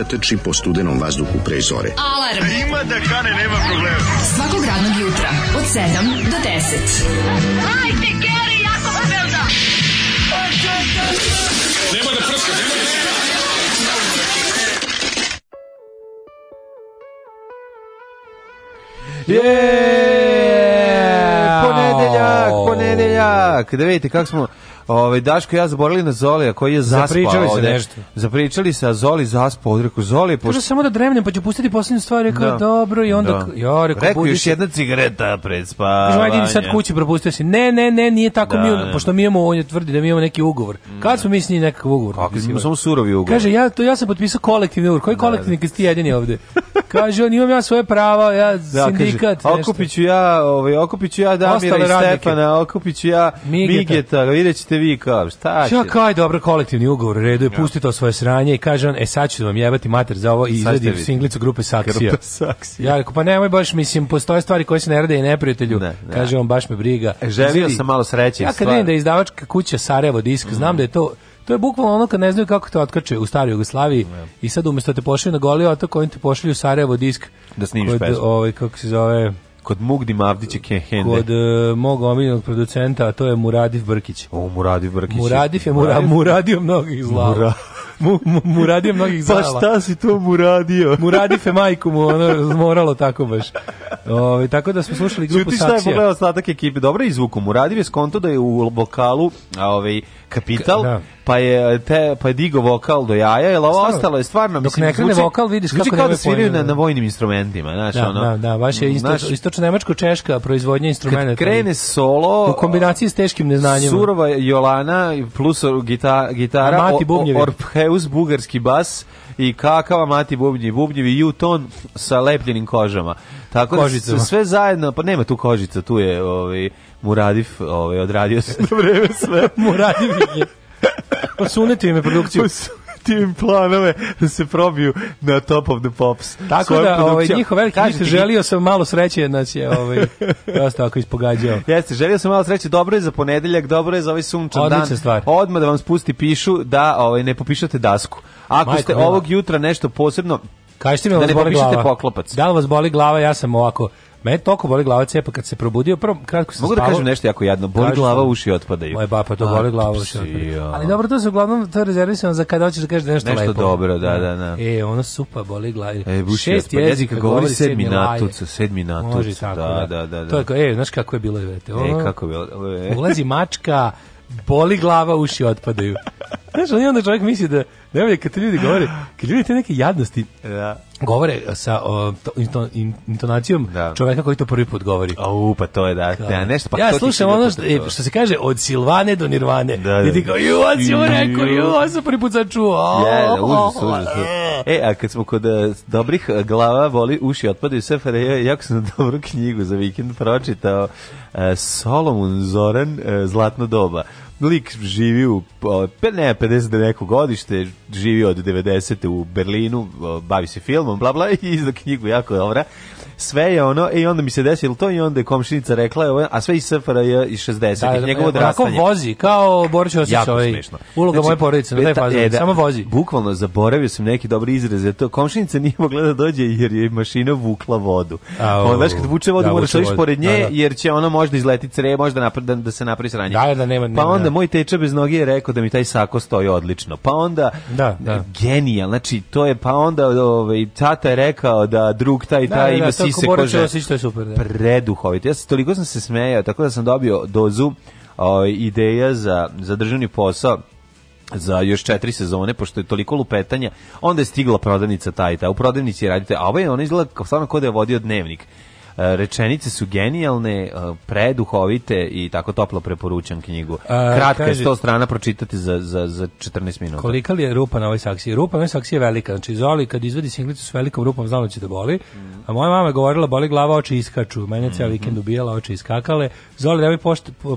mladića trči po studenom vazduhu pre zore. Alarm! A e, ima da kane, nema problema. Svakog radnog jutra, od 7 do 10. Hajde, Geri, jako se velda! Nemoj da prska, nemoj da prska! Yeah! Ponedeljak, ponedeljak. Da vidite kako smo Ovaj Daško ja zaborali na Zoli, a koji je zaspao. Zapričali se nešto. Zapričali se, a Zoli zaspao, odreku Zoli. Pošto Kaže samo da dremnem, pa će pustiti poslednju stvar, rekao da. dobro i onda da. ja rekao Reku, još jedna cigareta pred spavanje. Kaže ajde sad kući propustio se. Ne, ne, ne, nije tako da, mi, ne. pošto mi imamo on je tvrdi da mi imamo neki ugovor. Mm. Kad smo mi s njim nekakav ugovor? Kako smo samo surovi ugovor. Kaže ja to ja sam potpisao kolektivni ugovor. Koji da, kolektivni da. kad ti jedini ovde? Kaže on imam ja svoje prava, ja da, sindikat. Kaže, okupiću ja, ovaj okupiću ja Damira i Stefana, okupiću ja Migeta, videćete vi kao, šta će? Ja kaj, dobro, kolektivni ugovor, redu je, pusti to svoje sranje i kaže on, e sad ću da vam jebati mater za ovo i izvedi singlicu grupe Saksija. Ja rekao, pa nemoj baš, mislim, postoje stvari koje se ne rade i neprijatelju. Ne, ne. Kaže on, baš me briga. E, želio Izvedi, sam malo sreće. Ja kad vidim da je izdavačka kuća Sarajevo disk, mm. znam da je to to je bukvalno ono kad ne znaju kako te otkače u staroj Jugoslaviji yeah. i sad umjesto da te pošalju na goli otok, oni te pošalju u Sarajevo disk. Da snimiš pesmu. Ovaj, kako se zove, Kod Mugdi Mavdića Kehende. Kod uh, mog omiljenog producenta, a to je Muradiv Brkić. O, Muradiv Brkić. Muradiv je Muradiv, Muradiv mnogih zla. Muradiv mu, mu, mu radio mnogih pa zala. Pa šta si to mu radio? mu radi fe majku mu, ono, moralo tako baš. Ove, ovaj, tako da smo slušali grupu Saksija. Čuti šta je pogledao ostatak ekipe, dobro je zvuku. Mu radi je skonto da je u bokalu ovaj, kapital, K, da. pa je, te, pa je digo vokal do jaja, jer ovo ostalo je stvarno, dok mislim, ne krene vokal vidiš kako kao da sviraju na, na da. vojnim instrumentima, znaš, da, ono. Da, da, baš je isto, istočno nemačko-češka proizvodnja instrumenta. krene solo, u kombinaciji s teškim neznanjima. Surova Jolana plus gitara, gitara Mati Bubnjevi je uz bugarski bas i kakava mati bubnji bubnjevi i sa lepljenim kožama. Tako da Kožicama. da sve zajedno, pa nema tu kožica, tu je ovaj Muradif, ovaj odradio se vreme sve. Muradif je. Posunete ime produkciju tim planove da se probiju na Top of the Pops. Tako da ovaj, njihov veliki kažete, želio sam malo sreće, nas znači, je ovaj, dosta ako ispogađao. Jeste, želio sam malo sreće, dobro je za ponedeljak, dobro je za ovaj sunčan Odlična dan. Stvar. Odmah da vam spusti pišu da ovaj, ne popišate dasku. Ako Majko, ste ovog jutra nešto posebno Kažite mi da ne popišete glava. poklopac. Da li vas boli glava, ja sam ovako Me toliko boli glava cepa kad se probudio, prvo kratko sam Mogu da spavao. da kažem nešto jako jadno, boli glava, uši otpadaju. Moje bapa to boli glava, uši otpadaju. Ali dobro, to se uglavnom to rezervisano za kada hoćeš da kažeš da nešto, nešto lepo. Nešto dobro, da, da, da, da. E, ono supa boli glava. E, uši Šest otpadaju, jezika govori sedmi natucu, sedmi natucu. Može tako, da, da, da, da. To je, kao, e, znaš kako je bilo, vete. E, ono, e, kako je bilo. E. Ulazi mačka, boli glava, uši otpadaju. Znaš, i onda čovjek misli da, da je kad ljudi govore, kad ljudi te neke jadnosti da. govore sa o, to, into, intonacijom da. čoveka koji to prvi put govori. O, pa to je da, da nešto, pa ja slušam ono što, e, što se kaže od Silvane do Nirvane. Da, da. I ti kao, ju, on si mu rekao, ju, on sam prvi put začuo. Ja, da, užas, užas. E, a kad smo kod uh, dobrih e, glava, voli, uši otpadaju, sve freje, jako sam dobru knjigu za vikend pročitao, uh, Solomon Zoran, uh, Zlatno doba lik živi u, ne, 50 neko godište, živi od 90. u Berlinu, bavi se filmom, bla, bla, i izda knjigu jako dobra. Sve je ono, i onda mi se desilo to, i onda je komšinica rekla, a sve iz SFRJ i 60. Da, da njegovo odrastanje. Onako vozi, kao Borić Osić jako ovaj. Smešno. Uloga znači, moje porodice, ne taj da, e, da, samo vozi. Bukvalno, zaboravio sam neki dobri izraze, to komšinica nije mogla da dođe jer je mašina vukla vodu. A, o, znaš, kad vuče vodu, da, moraš da ići pored nje, da, da. jer će ona možda izletiti cre, možda napred, da, da se napravi sranje. Da, da, nema, pa nema, pa onda onda moj teča bez noge je rekao da mi taj sako stoji odlično. Pa onda da, e, da. genijal, znači to je pa onda ovaj tata je rekao da drug taj da, taj da, da ima da, sise kože. Da, super, da. Preduhovito. Ja se toliko sam se smejao, tako da sam dobio dozu ovaj ideja za, za državni posao za još četiri sezone, pošto je toliko lupetanja, onda je stigla prodavnica taj ta. U prodavnici radite, a ovaj ona izgleda kao stvarno kod da je vodio dnevnik rečenice su genijalne, preduhovite i tako toplo preporučam knjigu. Kratka je 100 strana pročitati za, za, za 14 minuta. Kolika li je rupa na ovoj saksiji? Rupa na ovoj saksiji je velika. Znači, Zoli kad izvedi singlicu s velikom rupom znalo da će da boli. A moja mama je govorila boli glava, oči iskaču. Mene cijel mhm. vikend ubijala, oči iskakale. Zoli, da bi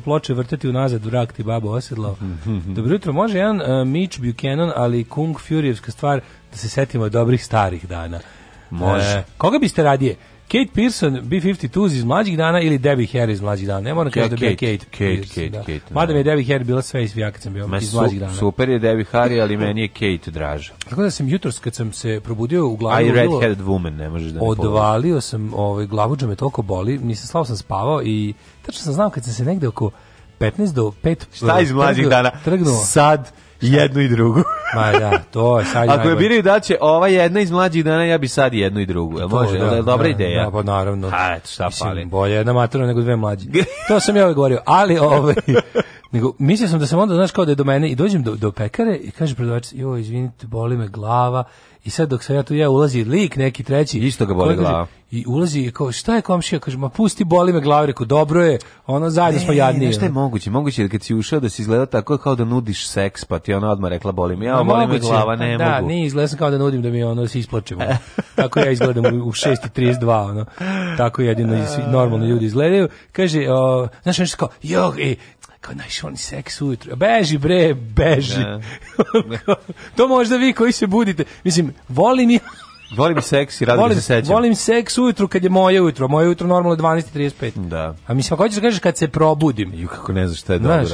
ploče vrtati unazad, vrak ti babo osjedlao. Mhm. Dobro jutro, može jedan uh, Mitch Buchanan, ali Kung Furijevska stvar da se setimo dobrih starih dana. Može. E, koga biste radije? Kate Pearson, B-52 iz mlađih dana ili Debbie Harry iz mlađih dana? Ne moram ja, da bi Kate. Kate, Kate, Pearson, Kate, da. Kate, da. Mada mi je Debbie Harry bila sve iz kad sam bio Ma, iz mlađih dana. Super je Debbie Harry, ali meni je Kate draža. Tako da sam jutros kad sam se probudio u glavu... I red-headed woman, ne možeš da ne Odvalio sam, ovaj, glavu glavuđa me toliko boli, nisam slavo sam spavao i tačno sam znao kad sam se negde oko 15 do 5... Šta iz mlađih trgnuo, dana? Trgnuo. Sad jednu i drugu. Ma da, to je sad Ako je biraju da će ova jedna iz mlađih dana, ja bi sad jednu i drugu. Jel može? Da, da, dobra da, ideja. Da, pa naravno. A, eto, šta Mislim, pali. Bolje jedna materna nego dve mlađe. to sam ja ovaj govorio, ali ovaj... Nego, mislio sam da sam onda, znaš, kao da je do mene i dođem do, do pekare i kaže prodavač, joj, izvinite, boli me glava, I sad dok sam ja tu ja ulazi lik neki treći. Isto ga boli glava. I ulazi i kao šta je komšija? Kaže ma pusti boli me glava, rekao dobro je. Ono zajedno smo jadni. Ne, šta je moguće? Moguće je da kad si ušao da se izgleda tako kao da nudiš seks, pa ti ona odmah rekla boli me. Ja ma, boli me glava, ne pa da, mogu. Da, ne izgledam kao da nudim da mi ono se isplačemo. tako ja izgledam u 6:32 ono. Tako jedino i normalni ljudi izgledaju. Kaže, o, znaš nešto kao, joj, e, kao znaš, oni seks ujutru. Beži bre, beži. Ne. Da. Ne. to možda vi koji se budite. Mislim, volim ja Volim seks i radim se sećam. Volim seks ujutru kad je moje ujutro. Moje ujutro normalno 12:35. Da. A mislim ako hoćeš da kažeš kad se probudim. Ju kako ne znaš šta je znaš,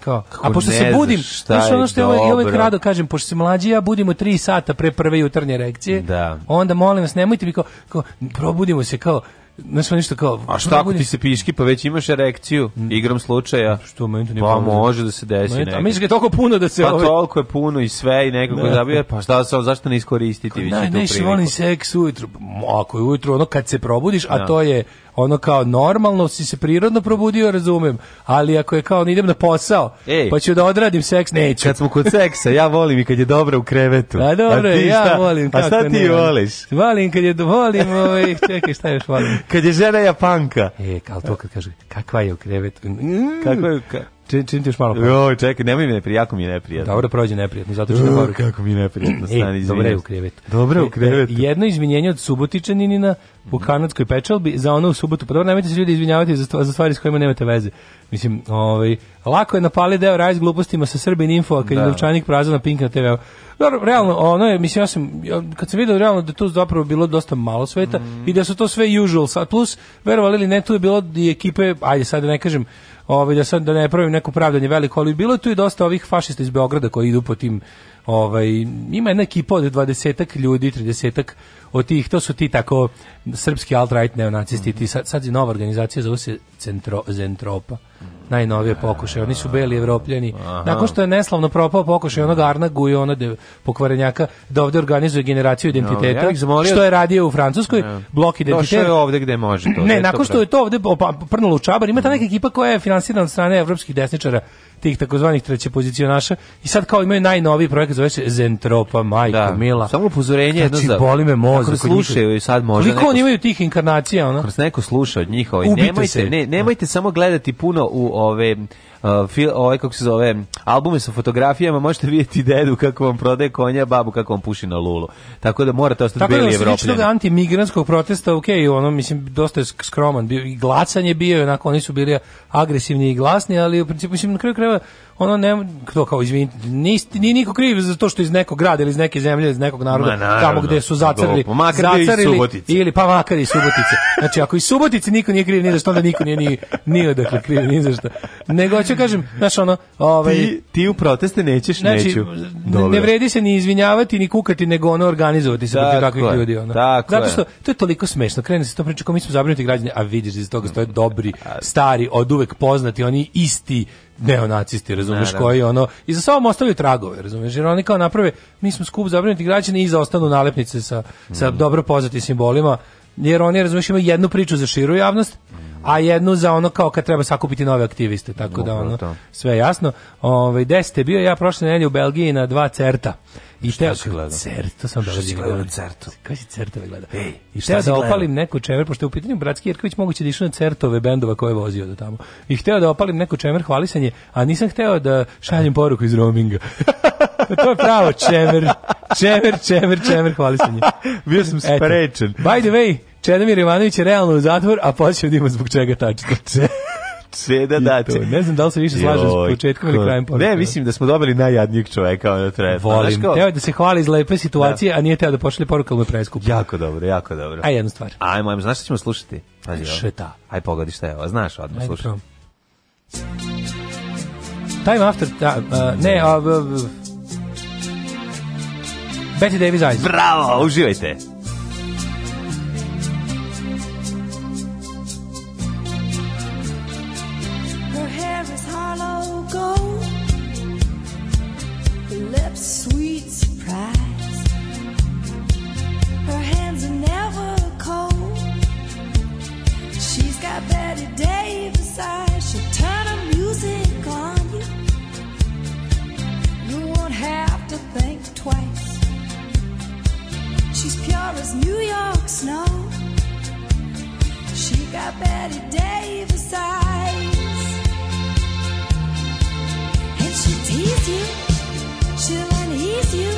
Kao, kako a pošto se budim, znaš ono što je ovaj, ovaj krado kažem, pošto se mlađi ja budimo 3 sata pre prve jutarnje reakcije, da. onda molim vas, nemojte mi kao, kao probudimo se kao, znaš ono nešto kao... A šta ako ti se piški, pa već imaš erekciju, mm. igram slučaja. Što, meni to nije Pa može da se desi nekako. A misliš da je toliko puno da se... Pa ovaj... toliko je puno i sve i nekako da. zabije, pa šta, zašto ne iskoristiti više tu priliku? Najviše volim seks ujutru, ako je ujutru, ono kad se probudiš, a da. to je ono kao normalno si se prirodno probudio, razumem, ali ako je kao idem na posao, Ej, pa ću da odradim seks, e, neću. Kad smo kod seksa, ja volim i kad je dobro u krevetu. Pa a dobro, a ja šta, volim. A šta ti voliš? Volim kad je, volim, ovaj, čekaj, šta još volim? Kad je žena japanka. E, kao to kad kaže, kakva je u krevetu? Mm, kakva je u ka... Čini čin ti još malo. Jo, čekaj, nemoj mi neprijatno, mi je neprijatno. Dobro prođe neprijatno, zato što ne Kako mi je neprijatno, e, stani, izvinite. Dobro je u krevetu. Dobro je u e, krevetu. E, jedno izvinjenje od Subotičanina u kanadskoj pečalbi za ono u subotu. Pa dobro, nemojte se ljudi izvinjavati za, za stvari s kojima nemate veze. Mislim, ovaj, lako je napali deo raj s glupostima sa Srbin Info, kad da. je Novčanik prazao na Pink na tv Dobro, realno, ono je, mislim, ja sam, kad sam vidio realno da tu zapravo bilo dosta malo sveta mm. i da su to sve usual, sad, plus, verovali ili ne, tu je bilo i ekipe, ajde sad da ne kažem, ovaj, da sad da ne pravim neko pravdanje veliko, ali bilo je tu i dosta ovih fašista iz Beograda koji idu po tim ovaj, ima jedna ekipa od 20 ljudi, 30 od tih, to su ti tako srpski alt-right neonacisti, mm -hmm. ti, sad, sad je nova organizacija, zove se Centro, Zentropa najnovije pokušaje. Oni su beli evropljani. Aha. Nakon što je neslavno propao pokušaj onog Arnagu i onog pokvarenjaka da ovdje organizuje generaciju identiteta, no, ja što je radio u Francuskoj, no. blok identiteta. Došao je ovdje gde može to. Ne, nakon što je to ovdje prnulo u čabar, ima ta neka ekipa koja je finansirana od strane evropskih desničara tih takozvanih treće naša i sad kao imaju najnoviji projekat zove se Zentropa Majko da. Mila. Samo upozorenje jedno znači, za boli me mozak. slušaju i sad može. Koliko neko... oni imaju tih inkarnacija ona? Kroz neko sluša od njih, ovaj, nemojte, se. ne, nemojte samo gledati puno u ove uh, fil, ovaj, kako se zove, albume sa fotografijama, možete vidjeti dedu kako vam prodaje konja, babu kako vam puši na lulu. Tako da morate ostati beli evropljeni. Tako da, da anti migranskog protesta, ok, ono, mislim, dosta je skroman bio, i glacan je bio, onako, oni su bili agresivni i glasni, ali u principu, mislim, na kraju krajeva, ono ne to kao izvinite niste ni niko kriv za to što iz nekog grada ili iz neke zemlje iz nekog naroda Ma, naravno, tamo gde su zacrili subotice ili pa makar i Subotice znači ako i Subotice niko nije kriv ni za što onda niko nije ni ni odakle kriv ni za što nego hoću hoću kažem, znaš ono, ovaj ti, ti u proteste nećeš, znači, neću. Dobro. Ne vredi se ni izvinjavati ni kukati, nego ono organizovati se protiv takvih ljudi ono. Tako Zato što to je toliko smešno. Krene se to priča kao mi smo zabrinuti građani, a vidiš da iz toga stoje dobri, stari, oduvek poznati, oni isti neonacisti, razumeš, da, koji ono i za sobom ostavljaju tragove, razumeš, jer oni kao naprave, mi smo skup zabrinutih građani i zaostanu nalepnice sa, mm. sa dobro poznatim simbolima, jer oni, razumeš, imaju jednu priču za širu javnost, mm a jednu za ono kao kad treba sakupiti nove aktiviste, tako da ono sve jasno. Ovaj 10 je bio ja prošle nedelje u Belgiji na dva certa. I šta si gledao? Cert, to sam šta si gledao na certu? Kaj si certa da gledao? Ej, I šta da opalim neku čemer, pošto je u pitanju Bratski Jerković moguće da išu na certove bendova koje je vozio do tamo. I hteo da opalim neku čemer hvalisanje, a nisam hteo da šaljem poruku iz roaminga. to je pravo čemer. Čemer, čemer, čemer hvalisanje. bio sam sprečen. By the way, Čedomir Ivanović je realno u zatvor, a počeo da ima zbog čega tačno. da dače. Ne znam da li se više slažem s početkom ili krajem povijeka. Ne, mislim da smo dobili najjadnijeg čoveka ono trenutno. Volim. Teo da se hvali iz lepe situacije, da. a nije teo da pošalje poruku, u me preskup. Jako dobro, jako dobro. Aj jednu stvar. Ajmo, ajmo, znaš šta ćemo slušati? Pazi, Šeta. Aj pogodi šta je ovo, znaš odmah Ajde, slušati. Time after, ta, da, uh, ne, uh, uh, uh. Betty Davis Eyes. Bravo, uživajte. sweet surprise. Her hands are never cold. She's got Betty Davis eyes. She'll turn her music on you. You won't have to think twice. She's pure as New York snow. She got Betty Davis eyes. And she teases you please you.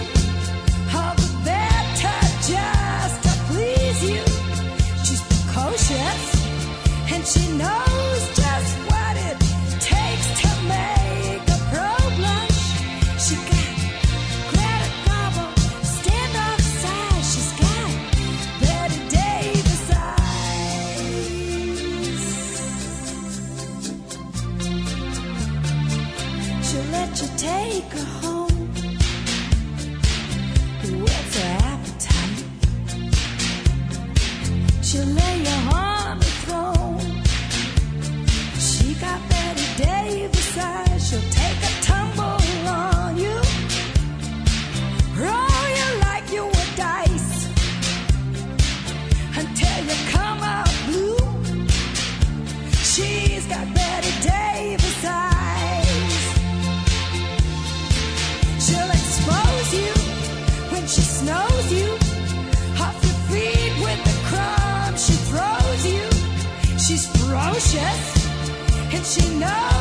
she knows.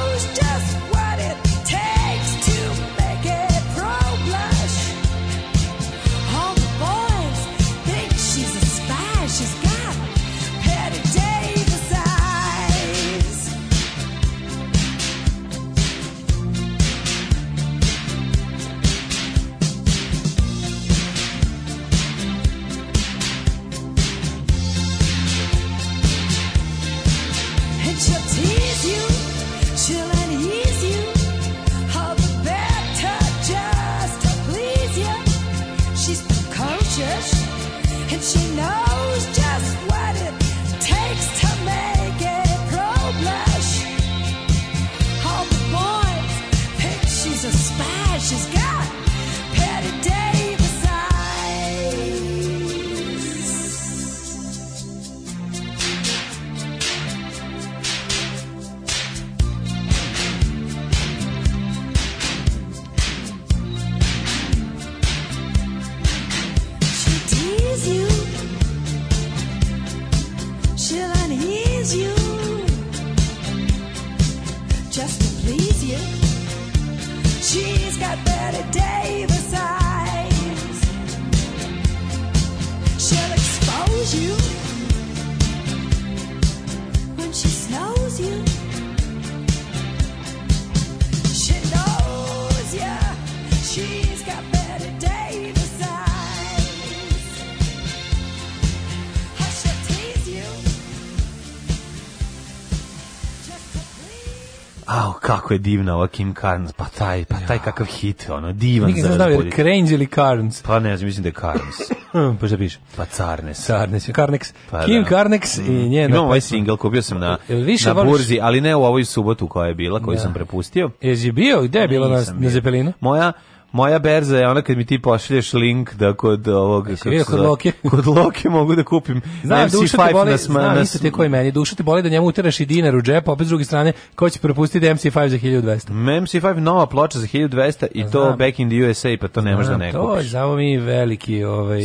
Au, kako je divna ova Kim Carnes, pa taj, pa taj kakav hit, ono, divan. Nikad nisam znao, je Cranes ili Carnes? Pa ne znam, mislim da je Carnes. pa šta piše? Pa Carnes. Carnes, Carnex. Pa Kim da. Carnex mm. i njena... Imam ovaj single, kupio sam na, na burzi, ali ne u ovoj subotu koja je bila, koju da. sam prepustio. Jesi bio? Gde je bila na, na Zepelinu? Moja Moja berza je ona kad mi ti pošalješ link da kod ovog kako se kod Loki. Kod Loki mogu da kupim. Znam, MC5 boli, na sma. Znam, isto te koji meni. Duša te boli da njemu utiraš i dinar u džep, a opet s druge strane, ko će propustiti MC5 za 1200? MC5 nova ploča za 1200 i znam. to back in the USA, pa to ne možeš da ne kupiš. To je samo mi veliki ovaj,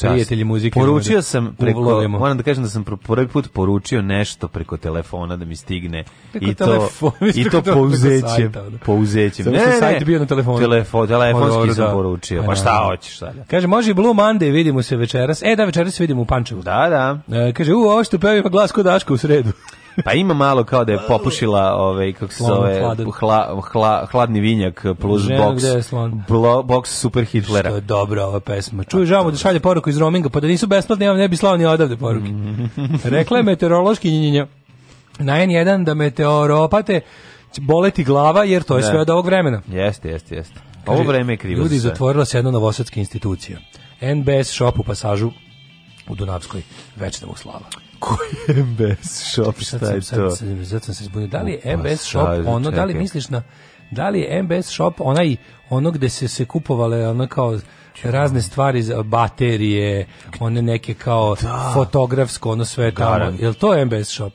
prijatelji muzike. Poručio sam, preko, uvlovimo. moram da kažem da sam prvi put poručio nešto preko telefona da mi stigne. Preko I to, telefon, i to pouzećem. Pouzećem. Ne, ne, sajt bio na telefonu. Telefon, telefon telefonski sam da. poručio. Pa e, šta da. hoćeš sada? Kaže, može i Blue Monday, vidimo se večeras. E, da, večeras se vidimo u Pančevu. Da, da. E, kaže, u, ovo što peva ima glas kod Daška u sredu. pa ima malo kao da je popušila ovaj kako se zove hla, hla, hladni vinjak plus Žena, box blo, box super Hitlera. Što je dobra ova pesma. Čuj žamo da šalje poruku iz roaminga, pa da nisu besplatni, ja ne bi slao ni odavde poruke. Mhm. Rekla je meteorološki njinja. Na N1 da meteoropate boleti glava jer to je da. sve od ovog vremena. Jeste, jeste, jeste. Pa ovo vreme je krivo Ljudi, zatvorila se jedna novosadska institucija. NBS shop u pasažu u Dunavskoj, večna da mu slava. Koji je MBS shop, šta sad je sam, to? Sad, sad sam se zbunio. Da li je MBS pasažu, shop ono, čekaj. da li misliš na, da li je MBS shop onaj, ono gde se se kupovale ono kao razne stvari za baterije, one neke kao da. fotografsko, ono sve tamo. Jel to MBS shop?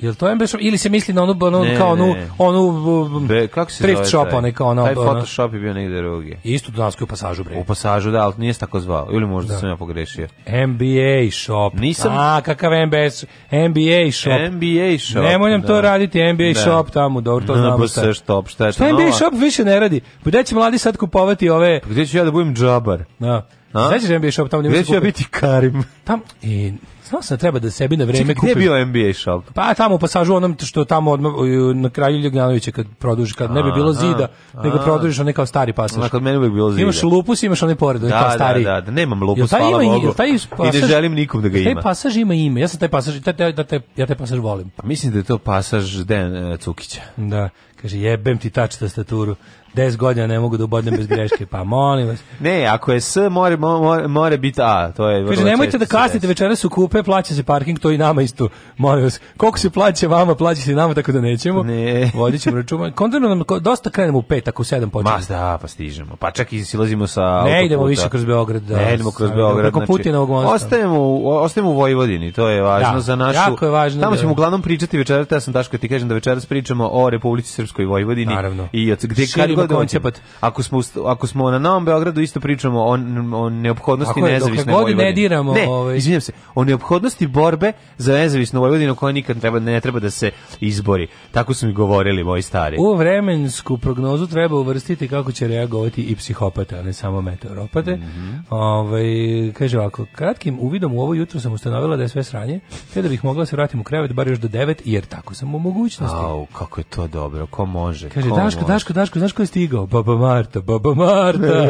Jel to MB shop ili se misli na onu onu ne, kao onu ne. onu um, Be, kako se thrift zove shop onaj kao ono taj Photoshop je bio negde drugi. Isto Dunavskoj u pasažu bre. U pasažu da, ali nije se tako zvao ili možda da. sam ja pogrešio. MBA shop. Nisam A kakav MBS MBA shop. MBA shop. Ne nam da. to raditi MBA da. shop tamo, dobro to no, znamo pa šta. Stop, šta je šta MBA shop više ne radi. Pa gde će mladi sad kupovati ove? Pa gde ću ja da budem džabar? Da. Znaš MBA shop tamo ne Gde ću ja biti Karim? Tam i Znao sam treba da sebi na vreme Čekaj, kupim. Gde je bio NBA shop? Pa tamo u pasažu onom što tamo odma, na kraju Ljubljanovića kad produži, kad ne bi bilo zida, a, nego produžiš onaj kao stari pasaž. Onako meni uvek bilo zida. Imaš lupus, imaš onaj pored, onaj da, kao da, stari. Da, da, da, nemam lupus, taj hvala ima, Bogu. Taj pasaž, I ne želim nikom da ga ima. Taj pasaž ima ime, ja sam taj pasaž, taj, taj, taj, ja taj pasaž volim. Pa mislim da je to pasaž Den e, Cukića. Da. Kaže, jebem ti tač tastaturu. 10 godina ne mogu da ubodnem bez greške, pa molim vas. Ne, ako je S, more, more, more biti A, to je... Kaže, nemojte da kasnite, večeras su kupe, plaća se parking, to i nama isto, molim vas. Koliko se plaća vama, plaća se i nama, tako da nećemo. Ne. Vodit ćemo računa. Kontrano nam, dosta krenemo u pet, ako u sedam počnemo. Mas da, pa stižemo. Pa čak i silazimo sa Ne autoputa. idemo više kroz Beograd. Da, ne idemo kroz Beograd. Preko Putinovog znači, Ostajemo, u, ostajemo u Vojvodini, to je važno da, za našu... Jako je važno. Tamo da- ćemo uglavnom pričati večeras, ja sam Daško ti kažem da večeras pričamo o Republici Srpskoj Vojvodini. Naravno. I od, gde kad god on koncept. Ako smo ako smo na Novom Beogradu isto pričamo o, o neophodnosti je, nezavisne Vojvodine. ne diramo, ne, ovaj. izvinjam se, o neophodnosti borbe za nezavisnu Vojvodinu koja nikad treba ne treba da se izbori. Tako su mi govorili moji stari. U vremensku prognozu treba uvrstiti kako će reagovati i psihopate, a ne samo meteoropate. Mm -hmm. Ovaj kaže ovako, kratkim uvidom u ovo jutro sam ustanovila da je sve sranje, te da bih mogla se vratim u krevet bar još do 9 jer tako sam u mogućnosti. Au, kako je to dobro, ko može? Kaže ko Daško, može? Daško, Daško, znaš koji stigao? Baba Marta, Baba Marta.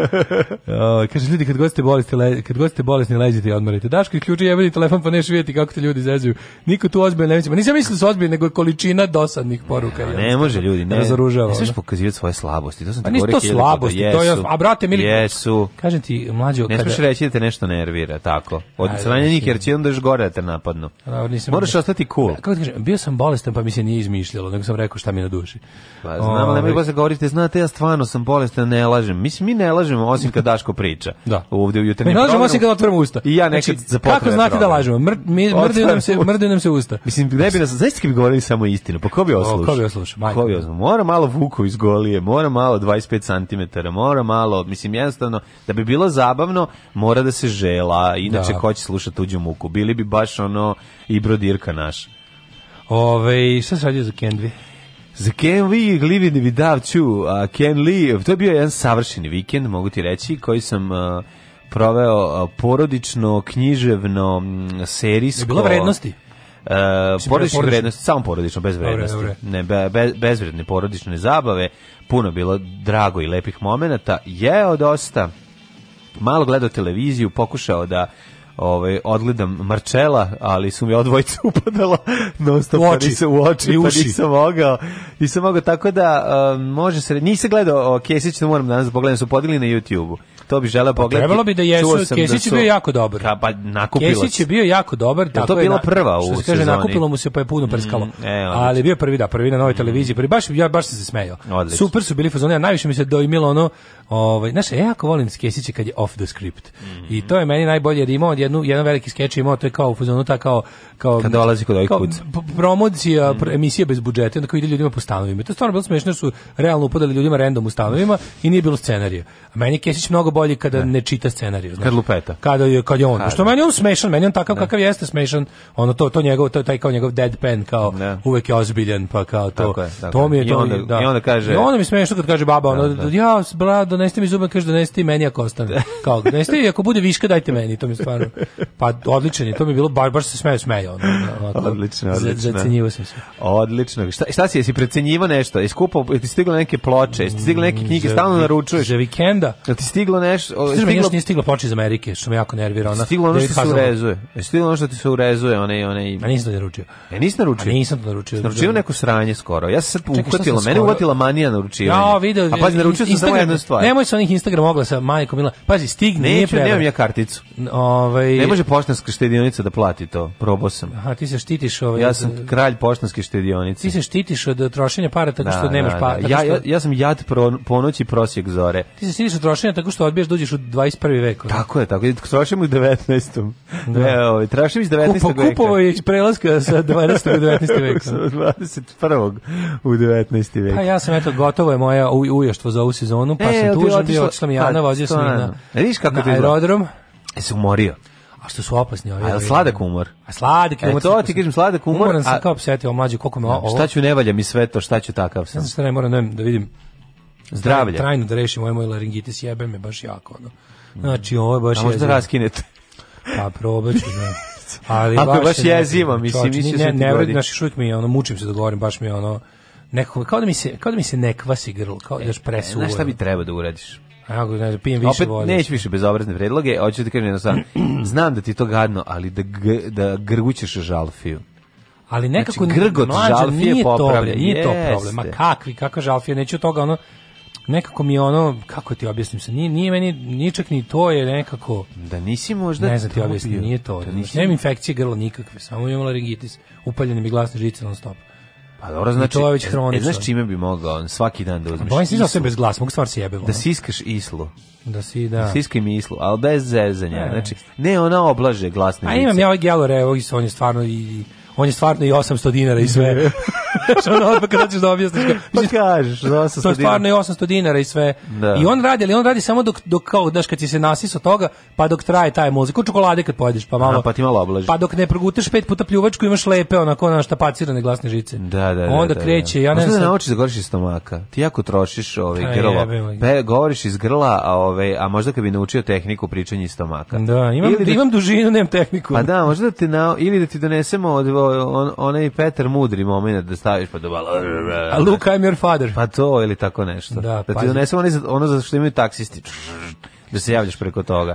o, kaže, ljudi, kad god ste bolesti, le, kad god ste bolesni, leđite i odmarite. Daško, isključi jebeni telefon, pa neš vidjeti kako te ljudi zezuju. Niko tu ozbiljno ne misli. Ma nisam mislio da su ozbiljno, nego je količina dosadnih poruka. Ne, ne može, ljudi, ne. Razoružava. Ne smiješ pokazivati svoje slabosti. To sam pa nisu to slabosti, jesu, to je, a brate, mili, jesu. Kažem ti, mlađo, ne smiješ kada... reći da te nešto nervira, tako. Od njih, jer će onda još gore da te napadnu. Moraš ostati cool. Kako ti kažem, bio sam bolestan, pa mi se nije izmišljalo, nego sam rekao šta mi na duši. Pa, znam, nemoj ovaj- faza govorite, znate, ja stvarno sam bolestan, ne lažem. Mislim, mi ne lažemo, osim kad Daško priča. da. Ovdje u jutarnjem Ne lažemo, osim kad otvorimo usta. I ja nekad znači, za Kako znate da program. da lažemo? Mr, mi, mrdaju, nam se, mrdaju nam se usta. Mislim, ne bi nas, zaista bi govorili samo istinu, pa ko bi oslušao? Ko bi oslušao? Ko bi oslušao? Mora malo vuku iz golije, mora malo 25 cm, mora malo, mislim, jednostavno, da bi bilo zabavno, mora da se žela, inače da. ko će slušati tuđu muku. Bili bi baš ono i brodirka naša. Ove, šta se radio za Kendvi? The Can We Live Without You, uh, Can Live, to je bio jedan savršen vikend, mogu ti reći, koji sam... Uh, proveo uh, porodično, književno, serijsko... Je bilo vrednosti? Uh, porodične vrednosti, samo porodično, bez vrednosti. Dobre, dobre. Ne, be, be, bezvredne porodične zabave, puno bilo drago i lepih momenata, jeo dosta, malo gledao televiziju, pokušao da ovaj odgledam Marcela, ali su mi odvojica upadala non se u pa oči, pa nisam, u oči, i pa uši. nisam mogao. tako da uh, može se... Nisam gledao o Kesić, da moram danas da pogledam, su podigli na YouTubeu to bi želeo pa pogledati. Trebalo bi da jesu, Kesić da pa je bio jako dobar. pa nakupilo Kesić je bio jako dobar. Tako to je bila prva u sezoni. kaže, nakupilo mu se pa je puno mm, prskalo. Mm, e, ali bio prvi, da, prvi na novoj mm. televiziji. Prvi, baš, ja baš sam se smejao. Odlično. Super su bili fazoni, a najviše mi se dojmilo ono, ovaj, znaš, ja jako volim Kesića kad je off the script. Mm -hmm. I to je meni najbolje, jer imao jednu, jedan veliki skeč imao, to je kao u fazonu, ta kao... kao kad dolazi kod ovih kuca. Promocija, mm. emisija bez budžeta, onda koji ide ljudima po stanovima. To je stvarno bilo smešno, su realno upadali ljudima random u stanovima i nije bilo scenarija. A meni Kesić mnogo bolji kada ne, ne čita scenarijo. Kad lupeta. Kada je, kad je on. Kada. Što meni on smešan, meni on takav ne. Da. kakav jeste smešan. Ono to, to njegov, to, taj kao njegov deadpan, kao ne. Da. uvek je ozbiljan, pa kao to. Tako je, tako. To mi je, to I onda, da. I onda kaže... I onda mi smešno kad kaže baba, da, ono, da, da. ja, bra, donesti mi zube, kaže, donesti ti meni ako ostane. Kao, donesti, ako bude viška, dajte meni, to mi stvarno. Pa odličan je, to mi je bilo, baš, baš se smeju, smeju. Ono, ono, odlično, odlično. Zacenjivo sam se. Odlično. Šta, šta si, jesi precenjivo nešto? Jesi kupao, ti stiglo neke ploče, jesi stiglo neke knjige, stalno naručuješ. Za vikenda. Jel ti stiglo ne nešto... Ovaj, stiglo... Meni nije stiglo ploče iz Amerike, što me jako nervira. Ona, stiglo ono što se urezuje. stiglo ono što ti se urezuje, one... one... A nisam to naručio. Ja e, nisam naručio. A nisam to naručio. Naručio neko sranje skoro. Ja sam se uhvatila, mene uhvatila manija naručivanja. Ja, video. A pazi, naručio sam samo jednu stvar. Nemoj sa onih Instagram oglasa, majko Mila. Pazi, stigne, nije predan. Nemam ja karticu. Ovaj... Ne može poštanska štedionica da plati to, probao sam. Aha, ti se štitiš ovaj... Ja sam kralj poštanske štedionice. Ti se štitiš od eh, trošenja para tako da, što nemaš da, para. Da. Ja, ja, ja sam jad ponoći prosjek zore. Ti se štitiš od trošenja tako što odbiješ da uđeš u 21. vek. Tako je, tako je. Trošimo i 19. Da. Ne, ovaj, trašimo iz 19. veka. Kupovo je prelaska sa 20. u 19. veka. 21. u 19. veka. Pa ja sam, eto, gotovo je moja uještvo za ovu sezonu, pa e, sam tužan bio, otišla mi Jana, pa, vozio sam na, e, Viš kako na aerodrom. E, se umorio? A što su opasni ovi? A sladak umor. A sladak e, umor. E, to ti kažem sladak umor. Umoran sam a... kao psetio mlađi koliko me da, ovo. Šta ću nevalja mi sve to, šta ću takav sam. Znači šta ne moram da vidim zdravlje. Trajno da rešim ovaj moj laringitis, jebe me baš jako. Ono. Znači, ovo je baš... A možda raskinete. Pa probat ću, da. Ali Ako baš, baš jeziva, mislim, mislim ne, ne, ne, naš uvijek mi je, ono mučim se da govorim, baš mi je ono nekako kao da mi se kao da mi se ne kvasi grlo, kao da e, je presuvo. Znaš šta bi treba da uradiš? Ja go da pijem više Opet, vode. Opet više bezobrazne predloge, hoću da kažem jednostavno. Znam da ti to gadno, ali da da grgućeš žalfiju. Ali nekako znači, grgot mlađa, žalfije nije popravlja. To, nije to problem. Ma kakvi, kakva žalfija, neću toga ono nekako mi ono, kako ti objasnim se, nije, nije meni, nije čak ni to je nekako... Da nisi možda... Ne znam ti objasnim, nije to. Da, da nisi... Nemam infekcije grla nikakve, samo imam laringitis, upaljene mi glasne žice non stop. Pa dobro, znači, to je već hronično. E, znaš čime bi mogao svaki dan da uzmeš? Bojim se da sebe bez glas, mogu stvar se jebemo. Da siskaš islu. Da si, da. Da siskaš mi islu, al bez zezanja. E. Znači, ne, ona oblaže glasne A, A imam ja ovaj gelore, ovo ovaj, on je stvarno i on je stvarno i 800 dinara i sve. Što ono odmah kada ćeš da objasniš. Pa kažeš, 800 dinara. To je stvarno i 800 dinara i sve. Da. I on radi, ali on radi samo dok, dok kao, znaš, kad ti se od toga, pa dok traje taj muzik. U čokolade kad pojedeš, pa malo. A, pa ti malo oblažiš. Pa dok ne progutaš pet puta pljuvačku, imaš lepe, onako, na štapacirane glasne žice. Da, da, da. Onda da, da, kreće. Ja ne znam. Možda da naučiš da govoriš iz stomaka. Ti jako trošiš ovaj, grlo. Pe, govoriš iz grla, a, ovaj, a možda kad bi naučio tehniku pričanja iz stomaka. Da, imam, da da imam dužinu, nemam tehniku. Pa da, možda da ti, na, ili da ti donesemo od on, onaj Peter Mudri moment da staviš pa dobalo. Da A look, I'm your father. Pa to ili tako nešto. Da, da ti donesu ono, ono za što imaju taksisti. Da se javljaš preko toga.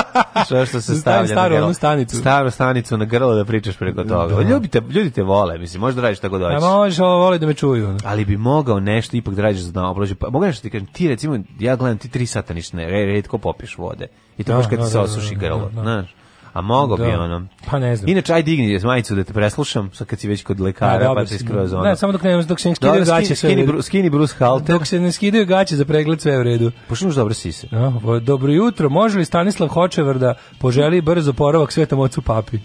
Sve što se stavlja staru, na grlo. stanicu. Staru stanicu na grlo da pričaš preko da. toga. Da. Ljubite, ljudi te vole, mislim, možda radiš tako doći. A možeš, ovo vole da me čuju. Ali bi mogao nešto ipak da radiš za dana obloži. Pa, mogu nešto ti kažem, ti recimo, ja gledam ti tri sata ništa ne, redko popiješ vode. I to da, baš kad da, se da, osuši grlo, znaš. A mogo bi da. ono. Pa ne znam. Inače, aj digni majicu da te preslušam, sad kad si već kod lekara, da, pa ti skroz ono. Ne, samo dok ne, dok se ne skidaju gaće sve. Skini, bru, skini Bruce Halter. Dok se ne skidaju gaće za pregled sve u redu. Pošnuš dobro sise. No, pa, dobro jutro, može li Stanislav Hočevar da poželi brzo poravak svetom ocu papi?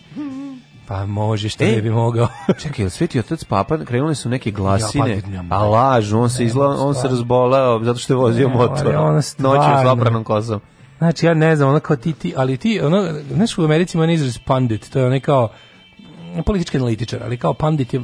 Pa može, što e, ne bi mogao. čekaj, Sveti Otac Papa, krenuli su neke glasine, ja, pa a lažu, on se, izla, on se razboleo zato što je vozio ne, motor. Noći u slapranom kosom. Znači, ja ne znam, ono kao ti, ti, ali ti, ono, znaš, u Americi ima izraz pandit, to je onaj kao politički analitičar, ali kao pandit je,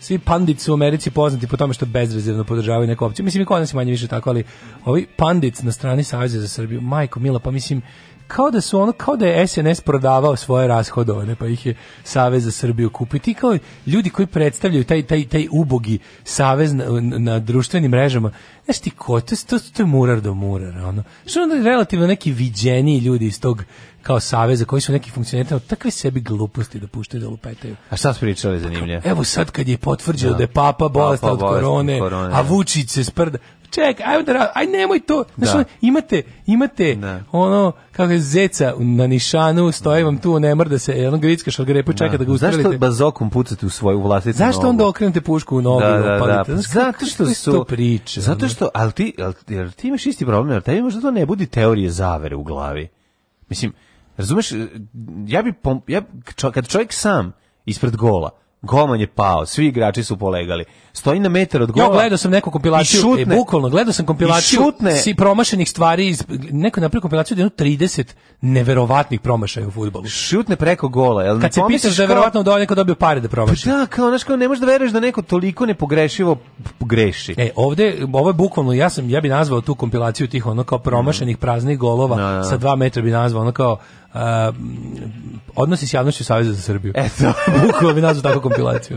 svi pandit su u Americi poznati po tome što bezrezervno podržavaju neku opciju. Mislim, i kod nas je manje više tako, ali ovi pandit na strani Savjeza za Srbiju, majko, mila, pa mislim, kao da su ono, kao da je SNS prodavao svoje rashodovane, pa ih je Savez za Srbiju kupiti. kao ljudi koji predstavljaju taj, taj, taj ubogi savez na, na društvenim mrežama, znaš ti ko, to, to, to je murar do murara, ono. Što onda relativno neki viđeni ljudi iz tog kao saveza koji su neki funkcioneri od takve sebi gluposti da puštaju da lupetaju. A šta su pričali pa zanimljivo? Evo sad kad je potvrđeno da, da je papa bolestan od korone, korone, a da. Vučić se sprda ček, ajmo da rad, aj nemoj to. Znači, da. imate, imate da. ono, kako je zeca na nišanu, stoji vam tu, ne mrda se, ono gricka šalgarepa čeka da. da ga ustrelite. Zašto bazokom pucate u svoju vlastitu Zašto nogu? onda okrenete pušku u nogu da, da, da. Znači, zato što su... Priče, zato što, ali ti, ali, jer ti imaš isti problem, jer tebi možda to ne budi teorije zavere u glavi. Mislim, razumeš, ja bi, ja, čo, kad čovjek sam ispred gola, golman je pao, svi igrači su polegali, stoji na metar od gola. Ja gledao sam neku kompilaciju, šutne, e, bukvalno gledao sam kompilaciju šutne, si promašenih stvari, iz, neko napravio kompilaciju da 30 neverovatnih promašaja u fudbalu. Šutne preko gola, jel? Kad se pitaš da je verovatno da ovaj neko dobio pare da promaši. Pa da, kao znači kao ne možeš da veruješ da neko toliko nepogrešivo greši. E, ovde ovo je bukvalno ja sam ja bi nazvao tu kompilaciju tih ono kao promašenih mm. praznih golova no, da, no. Da, da. sa 2 metra bi nazvao ono kao uh, odnosi s javnošću Saveza za Srbiju. Eto, bukvalno bi nazvao tako kompilaciju.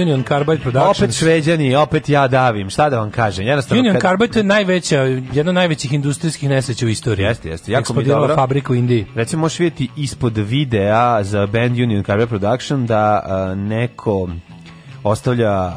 Union Carbide Productions. Opet šveđani, opet ja davim. Šta da vam kažem? Jednostavno Union kad... Carbide je najveća, jedna od najvećih industrijskih nesreća u istoriji. Jeste, jeste. Jako mi dobro. fabriku u Indiji. Recimo možeš vidjeti ispod videa za band Union Carbide Production da uh, neko ostavlja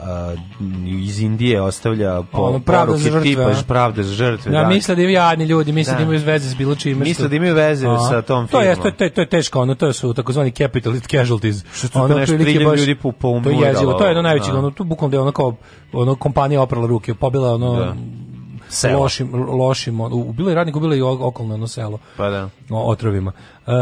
uh, iz Indije ostavlja po ono, pravda poruke pravda za žrtve. Ja, da, misle da imaju jadni ljudi, misle da, da imaju veze s bilo čime. Misle da imaju veze a, sa tom to filmom. Je, to je, to je teško, ono, to su takozvani capitalist casualties. Što su ono, nešto baš, ljudi po, po To je jezivo, to je jedno najveće, da. ono, tu bukvalno je ono kao ono, kompanija oprala ruke, pobila ono, da selo. lošim, lošim ubilo je radnik, ubilo je i okolno ono selo. Pa da. otrovima. E,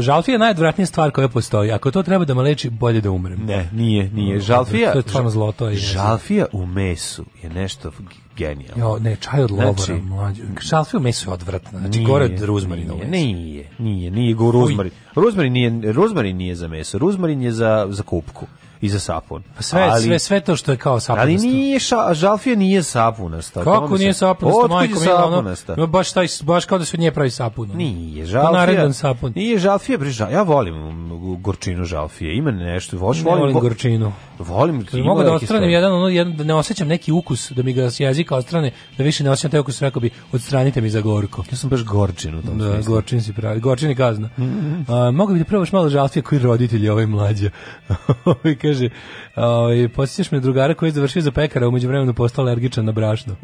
žalfija je najodvratnija stvar koja postoji. Ako to treba da me leči, bolje da umrem. Ne, nije, nije. Žalfija... To je stvarno zlo, to je. Žalfija u mesu je nešto genijalno. Jo, ne, čaj od lovora, znači, mlađe. Šalfiju meso je odvratna. Znači, nije, gore od ruzmarina. Nije, nije, nije, nije go ruzmarin. Ruzmarin nije, ruzmarin nije za meso, ruzmarin je za, za kupku i za sapun. Pa sve, ali, sve, sve to što je kao sapunasto. Ali nije, ša, žalfija nije sapunasta. Kako nije sapunasta, majko? Otkud je sapunasta? Ono, baš, taj, baš kao da se nje pravi sapun. Nije, pa žalfija. Pa naredan sapun. Nije, žalfija, bre, ja volim gorčinu žalfije, ima nešto. Voš, volim, volim gorčinu. Volim. Mogu da odstranim jedan, ono, jedan, da ne osjećam neki ukus, da mi ga s jezika ostrane, da više ne osjećam taj ukus, rekao bi, odstranite mi za gorko. Ja sam baš gorčin u tom da, smislu. Gorčin si pravi, gorčin je kazna. Mm -hmm. A, mogu bi da probaš malo žalfije koji roditelji ovaj mlađe. kaže, ovaj podsjećaš me drugara koji je završio za pekara, umeđu vremenu postao alergičan na brašno.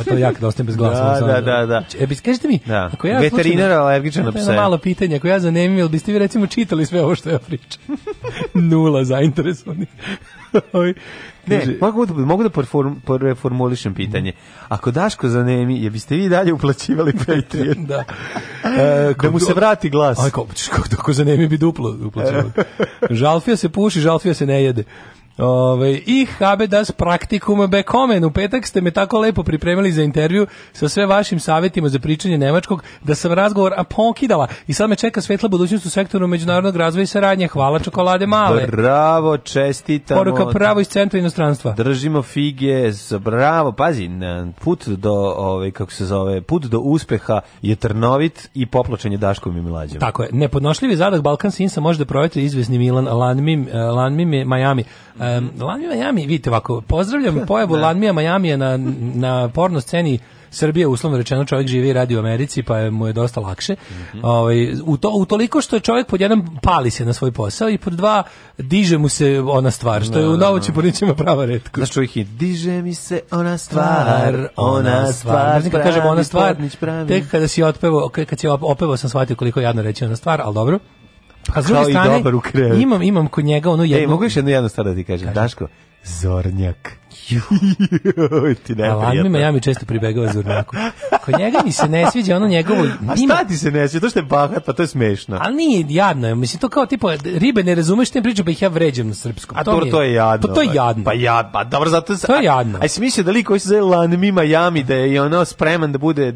A to jak da ostajem bez glasa. Da, da, da, da, da. E, bi, kažete mi, da. ako ja veterinar alergičan na pse. malo pitanje, ako ja zanemim, jel biste vi recimo čitali sve ovo što ja pričam? Nula zainteresovanih. Ovaj, Ne, mogu, da- mogu da perform, preformulišem pitanje. Ako Daško zanemi, je biste vi dalje uplaćivali Patreon? da. E, da mu se vrati glas. Aj, kako, kako zanemi bi duplo uplaćivali. žalfija se puši, žalfija se ne jede. Ove, I das praktikum bekomen. U petak ste me tako lepo pripremili za intervju sa sve vašim savjetima za pričanje nemačkog, da sam razgovor a pokidala. I sad me čeka svetla budućnost u sektoru međunarodnog razvoja i saradnje. Hvala čokolade male. Bravo, čestitamo. Poruka pravo iz centra inostranstva. Držimo fige, bravo, pazi, put do, ove, kako se zove, put do uspeha je trnovit i popločenje Daškom i Milađem. Tako je, nepodnošljivi zadak Balkan Sinsa može da provete izvezni Milan Lanmim, e, Lanmim je Miami. E, Lanmija Miami, vidite ovako, pozdravljam da. pojavu Lanmija Miami na, na porno sceni Srbije, uslovno rečeno, čovjek živi i radi u Americi, pa mu je dosta lakše. Mm -hmm. Ovaj, u, to, u toliko što je čovjek pod jedan pali se na svoj posao i pod dva diže mu se ona stvar, što je u nauči po ničima prava redko. Znaš čovjek je, diže mi se ona stvar, ona stvar, znači kad kažem ona stvar, tek kada si otpevao, kad si opevao sam shvatio koliko je jadno reći ona stvar, ali dobro. A pa s druge strane, dobar u krevetu. imam, imam kod njega ono e, jedno... Ej, mogu još jednu jednu stvar da ti kažem. Daško, Zornjak. Joj, ti ne Alarmima ja mi često pribegava zurnaku. Kod njega mi se ne sviđa ono njegovo... Nima... A šta ti se ne sviđa? To što je bahat, pa to je smešno. Ali nije jadno. Je. Mislim, to kao tipo, ribe ne razumeš te priče, pa ih ja vređam na srpskom. A to, dobro, je, to je jadno. Pa to je jadno. Pa ja, pa dobro, zato... To je jadno. A, a si da li se zove Lanmi Miami, da je ono spreman da bude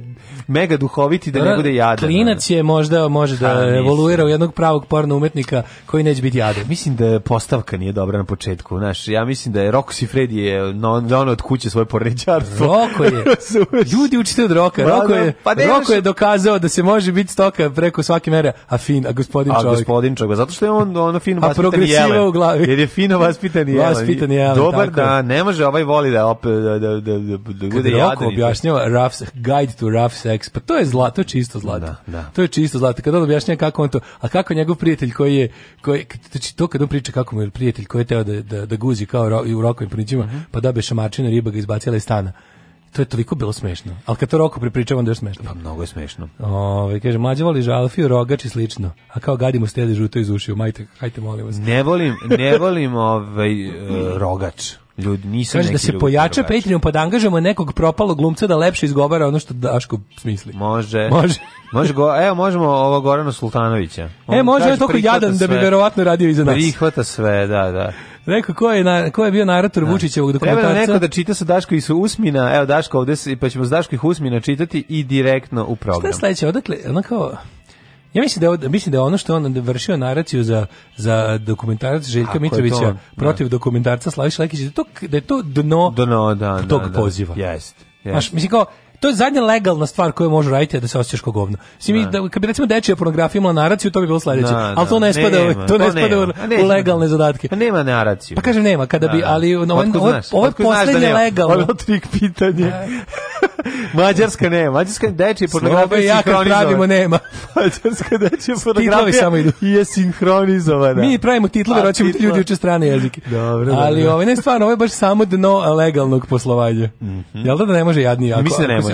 mega duhoviti, da Dora, ne bude jadan. Klinac je možda, može da ha, evoluira u jednog pravog porno umetnika koji neće biti jadan. Mislim da postavka nije dobra na početku, znaš. Ja mislim da je Roxy Fred je no, dono od kuće svoje poređarstvo. Roko je. Ljudi učite od roka. Da, pa roko je, pa roko je dokazao da se može biti stoka preko svake mere, a fin, a gospodin čovjek. A gospodin čovjek, pa zato što je on ono fino vaspitan jelen. u glavi. Jer je fino vaspitan jelen. Vaspitan jelen, Dobar tako. da, ne može ovaj voli da opet da-, da, da, da, da, bude jadan. Roko objašnjava rough, guide to rough sex, pa to je zlato, to je čisto zlato. Da, da. To je čisto zlato. Kad on objašnjava kako on to, a kako njegov prijatelj koji je, koji, znači, to kad on priča kako mu je prijatelj koji je teo da, da, da guzi kao i u rokovim princima, pa dobije šamarčinu riba ga izbacila iz stana. To je toliko bilo smešno. Al kad to Roko pripričavam onda je smešno. Pa mnogo je smešno. Ove, kaže, mlađe voli žalfiju, rogač i slično. A kao gadimo mu stede žuto iz ušiju. Majte, hajte, molim vas. Ne volim, ne volim ovaj, uh, rogač. Ljudi, nisam Kaže da se pojača Patreon pa da angažujemo nekog propalog glumca da lepše izgovara ono što Daško smisli. Može. Može. može go, evo možemo ovo Gorana Sultanovića. E, on e može, je toliko jadan sve, da bi verovatno radio iza nas. Prihvata sve, da, da. Rekao ko je na, ko je bio narator da. Vučićevog dokumentarca. Treba da neko da čita sa Daško i su Usmina. Evo Daško ovde pa ćemo s Daško Usmina čitati i direktno u program. Šta je sledeće? Odakle ono kao Ja mislim da je, mislim da je ono što on vršio naraciju za za dokumentarac Željka Mitrovića protiv da. dokumentarca Slaviša Lekića, da je to da je to dno, dno da, tog da, da, poziva. Jest. Yes. Maš, mislim kao, to je zadnja legalna stvar koju može raditi da se osećaš kao govno. Mislim da. da kad bi recimo dečija pornografija imala naraciju, to bi bilo sledeće. Da, Al to da, ne spada, nema, to ne pa spada u, pa legalne zadatke. Pa nema naraciju. Pa kažem nema, kada bi, ali no, ovaj- ovo, ovo je poslednje legalno. Ovo trik pitanje. Mađarska nema, mađarska dečija pornografija ja kad pravimo nema. Mađarska dečija pornografija samo idu. je sinhronizovana. Mi pravimo titlove, hoćemo ljudi uče strane jezike. Dobro, ali ovo ovaj, ne stvarno, ovo je baš samo dno legalnog poslovanja. Mhm. Jel da ne može jadnije? Mislim da ne može.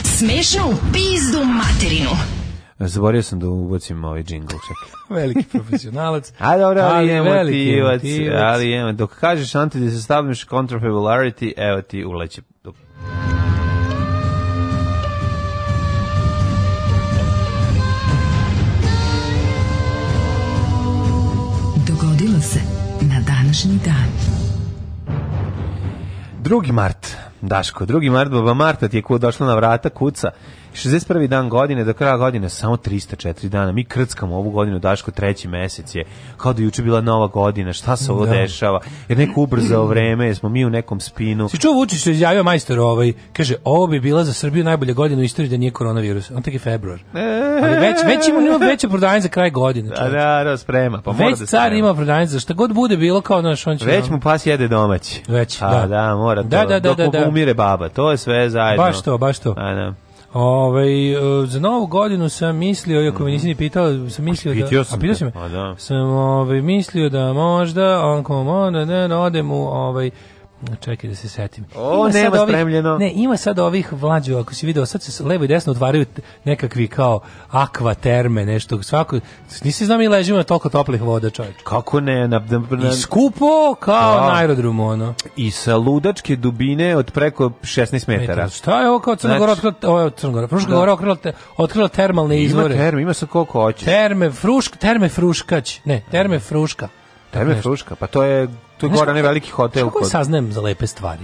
smešno u pizdu materinu. Zaborio sam da ubacim ovaj džingl, čekaj. veliki profesionalac. A dobro, ali, ali emotivac, ali je, Dok kažeš anti da se stavljaš contrafabularity, evo ti uleće. Dogodilo se na današnji dan. 2. mart Daško, drugi mart, baba Marta ti je došla na vrata, kuca 61. dan godine, do kraja godine samo 304 dana. Mi krckamo ovu godinu, Daško, treći mesec je. Kao da juče bila nova godina, šta se ovo da. dešava? Jer neko ubrzao vreme, smo mi u nekom spinu. Si čuo Vučić se izjavio majstor ovaj, kaže, ovo bi bila za Srbiju najbolja godina u istoriji da nije koronavirus. On tek je februar. E. Ali već, već ima, ima veće prodanje za kraj godine. Da, da, da, sprema. Pa mora već da car ima prodanje za šta god bude bilo kao naš, on će... Već mu pas jede domaći. Već, A, pa da. da. mora da, to. Da, da, da, dok da, da. umire baba, to je sve zajedno. Baš to, baš to. A, da. Ove, ovaj, za novu godinu sam mislio, iako mm -hmm. me nisi ni pitao, sam mislio da... Sam a pitao si me? A, pa da. Sam ove, ovaj, mislio da možda, on komo, ne, ne, odem u ovaj, Čekaj da se setim. O, ima nema sad ovih, spremljeno. Ne, ima sad ovih vlađu, ako si video, sad se levo i desno otvaraju nekakvi kao akva terme, nešto, svako, nisi znam i ležimo na toliko toplih voda, čovječ. Kako ne? Na, na, I skupo kao a, da. na aerodromu, ono. I sa ludačke dubine od preko 16 metara. šta je ovo kao Crnogora znači, otkrila, ovo je Crnogora, Fruška da. Gora otkrila, te, otkrila termalne ima izvore. Ima terme, ima sa koliko hoćeš. Terme, frušk, terme fruškać, ne, terme da. fruška. Terme fruška, pa to je tu je gore ne veliki hotel. Kako saznajem za lepe stvari?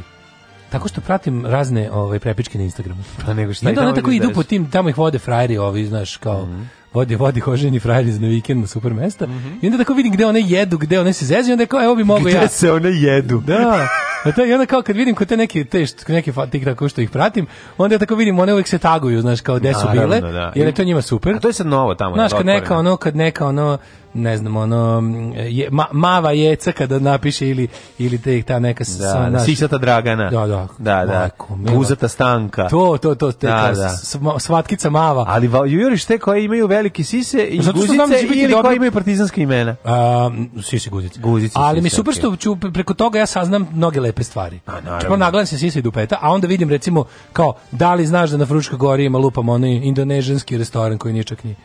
Tako što pratim razne ove ovaj, prepičke na Instagramu. Pa nego šta? Onda tako idu po tim, tamo ih vode frajeri, ovi, znaš, kao mm -hmm. vodi vodi hoženi frajeri za vikend na super mesta. Mm -hmm. I onda tako vidim gde one jedu, gde one se zezuju, onda kao evo bi mogao ja. Gde se one jedu? Da. A te, I onda kao kad vidim kod te neke, te što, neke TikTok što ih pratim, onda ja tako vidim, one uvek se taguju, znaš, kao gde su bile, da, da. jer je to njima super. A to je sad novo tamo. Znaš, da, kad neka ono, kad neka ono, ne znam, ono, je, ma, mava jeca kada napiše ili, ili te, ta neka... Da, sam, da, sisata Dragana. Da, da. Da, da. Majko, Buzata Stanka. To, to, to. Te, da, da. Svatkica mava. Ali juriš te koje imaju velike sise i Zato da guzice znam, ili dobro... koje imaju partizanske imena? Um, sise guzice. Guzice. Ali sise, mi super što ću, preko toga ja saznam mnoge lepe stvari. Pa naravno. Nagledam se sisa i dupeta, a onda vidim recimo kao, da li znaš da na Fruška gori ima lupam onaj indonežanski restoran koji nije čak nije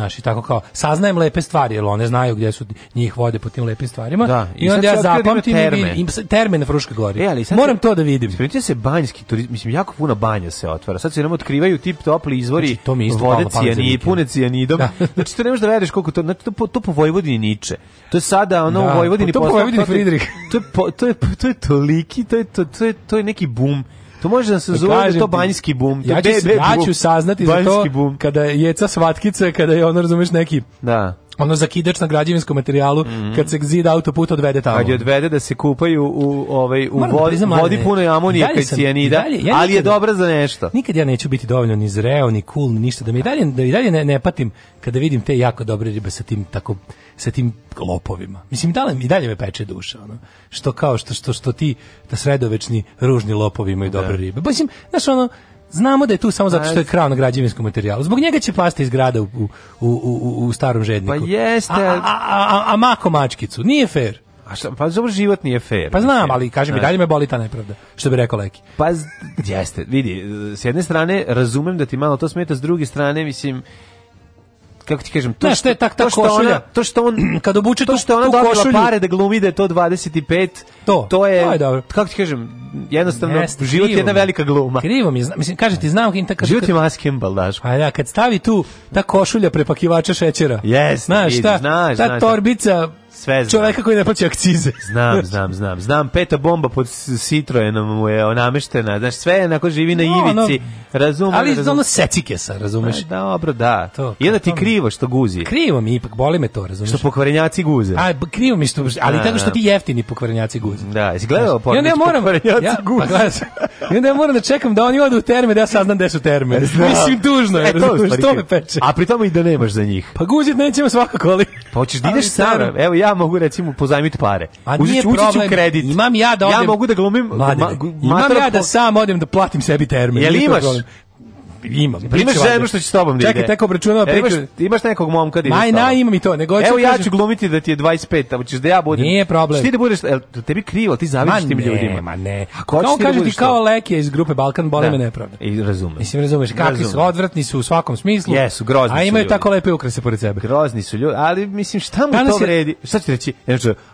Znaš, i tako kao, saznajem lepe stvari, jer one znaju gdje su njih vode po tim lepim stvarima. Da, i, i onda ja da zapamtim terme. terme na Fruškoj gori. E, ali Moram se, to da vidim. Spremite se banjski turizam, mislim, jako puno banja se otvara. Sad se nam otkrivaju tip topli izvori znači, to mi isto vode cijani, pune cijanidom. Da. znači, to ne možeš da veruješ koliko to, znači, to, po, to po Vojvodini niče. To je sada ono da, u Vojvodini... To po Vojvodini je, To je, to, je, to je toliki, to je, to, to je, to je neki bum To može da se e, zove da to banjski bum. To ja, ću, be, ja ću saznati za to boom. kada je jeca svatkice, kada je ono, razumeš, neki... Da ono zakidač na građevinskom materijalu, mm. kad se zid autoput odvede tamo. Kad je odvede da se kupaju u, ovaj, u vodi, da vodi punoj amonijaka i cijenida, ja ali je dobra za nešto. Nikad ja neću biti dovoljno ni zreo, ni cool, ni ništa, da me i dalje, da i dalje ne, ne patim kada vidim te jako dobre ribe sa tim tako sa tim lopovima. Mislim, dalje, i dalje me peče duša. Ono. Što kao, što, što, što ti, da sredovečni ružni lopovi imaju da. dobre ribe. Pa mislim, znaš, ono, Znamo da je tu samo zato što je krao na građevinskom materijalu. Zbog njega će pasti iz grada u, u, u, u starom žedniku. Pa jeste. A, a, a, a mako mačkicu. Nije fair. A šta, pa dobro život nije fair. Pa znam, ali kažem i dalje me boli ta nepravda, što bi rekao Leki. Pa jeste, vidi, s jedne strane razumem da ti malo to smeta, s druge strane mislim kako ti kažem, to ne, što je tak ta to što košulja, ona, to što on kad obuče to što ona tu dobila košulju, pare da glumi da je to 25, to, to je, to je dobro. kako ti kažem, jednostavno Jest, život je jedna velika gluma. Krivo mi, zna, mislim kaže ti znam kad, kad život je maskembal daš. A da, kad stavi tu ta košulja prepakivača šećera. Jes, znaš šta, znaš, ta znaš, torbica Sve znam. Čoveka koji ne plaća akcize. Znam, znam, znam. Znam, peta bomba pod Citroenom mu je nameštena. Znaš, sve je onako živi na no, ivici. razumem, ali razumem. ono secike sa, razumeš? Da, dobro, da. To, I onda ti krivo što guzi. Krivo mi ipak, boli me to, razumeš? Što pokvarenjaci guze. A, krivo mi što, ali da, tako što da. ti jeftini pokvarenjaci guze. Da, jesi gledao po ja moram, ja, pa guze. Pa I onda ja moram da čekam da oni odu u terme, da ja saznam gde su terme. Znam. Da. Mislim, tužno je, e, razumeš, to me peče. A pri tome i da nemaš za njih. Pa guzit nećemo svakako, ali... Pa hoćeš da ideš sam, evo ja mogu recimo pozajmiti pare. A nije Uziću, problem, kredit. imam ja da odem... Ja mogu da glumim... Mladine, ma, imam ja da sam odem da platim sebi termin. Jel imaš? ima. Pa imaš ženu što će s tobom da ide. Čekaj, tako obračunava e, priču. Imaš, imaš nekog momka da ide. Maj, na, imam i to. Nego Evo, da ja ću glumiti da ti je 25, a hoćeš da ja budem. Nije problem. Ti da budeš, el, tebi krivo, ti zavisiš tim ljudima. Ma ne, Ako hoćeš ti da kaže ti kao Lekija iz grupe Balkan, boli da. me nepravda. I razumem. Mislim, razumeš, kakvi su, odvratni su u svakom smislu. Jesu, grozni ljudi. A imaju tako lepe ukrase pored sebe. Grozni su ljudi, ali mislim, šta mu to vredi? Šta ću reći?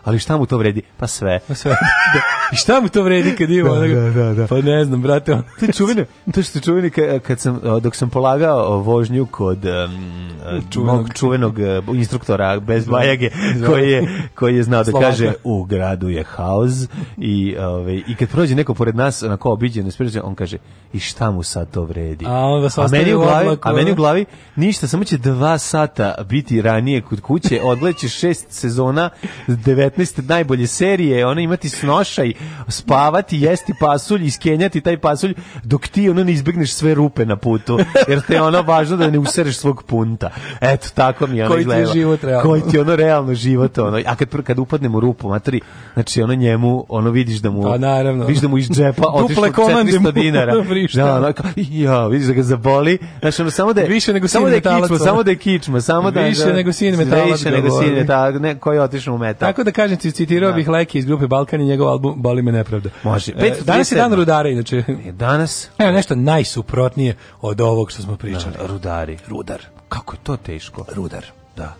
ali šta mu to vredi? Pa sve. Pa sve. šta mu to vredi kad ima? Da, da, da. Pa ne znam, brate. To je čuveno, to što čuveno kad sam Eh, dok sam polagao eh, vožnju kod um, eh, čuvenog, mog čuvenog instruktora bez bajage koji je, koji je znao da Slovaka. kaže u gradu je haos i, ove, i kad prođe neko pored nas na onako obiđeno spriđe, on kaže i šta mu sad to vredi? A, on a, meni u glavi, odlaku, a meni u glavi ništa, samo će dva sata biti ranije kod kuće, odleći šest sezona, 19 najbolje serije, ona imati snošaj, spavati, jesti pasulj, iskenjati taj pasulj, dok ti ono ne izbjegneš sve rupe na putu, jer te je ono važno da ne usereš svog punta. Eto, tako mi je ono Koji izgleda. Koji ti život realno. Koji ti ono realno život, ono. A kad, kad upadnem u rupu, materi, znači ono njemu, ono vidiš da mu, pa, naravno. vidiš da mu iz džepa otišlo 400 dinara. Da, ono, ja, vidiš da ga zaboli. Znači, ono, samo da je, više nego samo da je kičma, samo da je kičma, samo da je... Više da- nego sin metalac. Više nego sin da metalac, ne, koji je otišao u metal. Tako da kažem, citirao da. bih Leki iz grupe Balkan i njegov album Boli me nepravda. Može. E, danas je dan rudara, inače. E, danas? Evo, nešto najsuprotnije od ovog što smo pričali. Da, rudari. Rudar. Kako je to teško? Rudar. Da.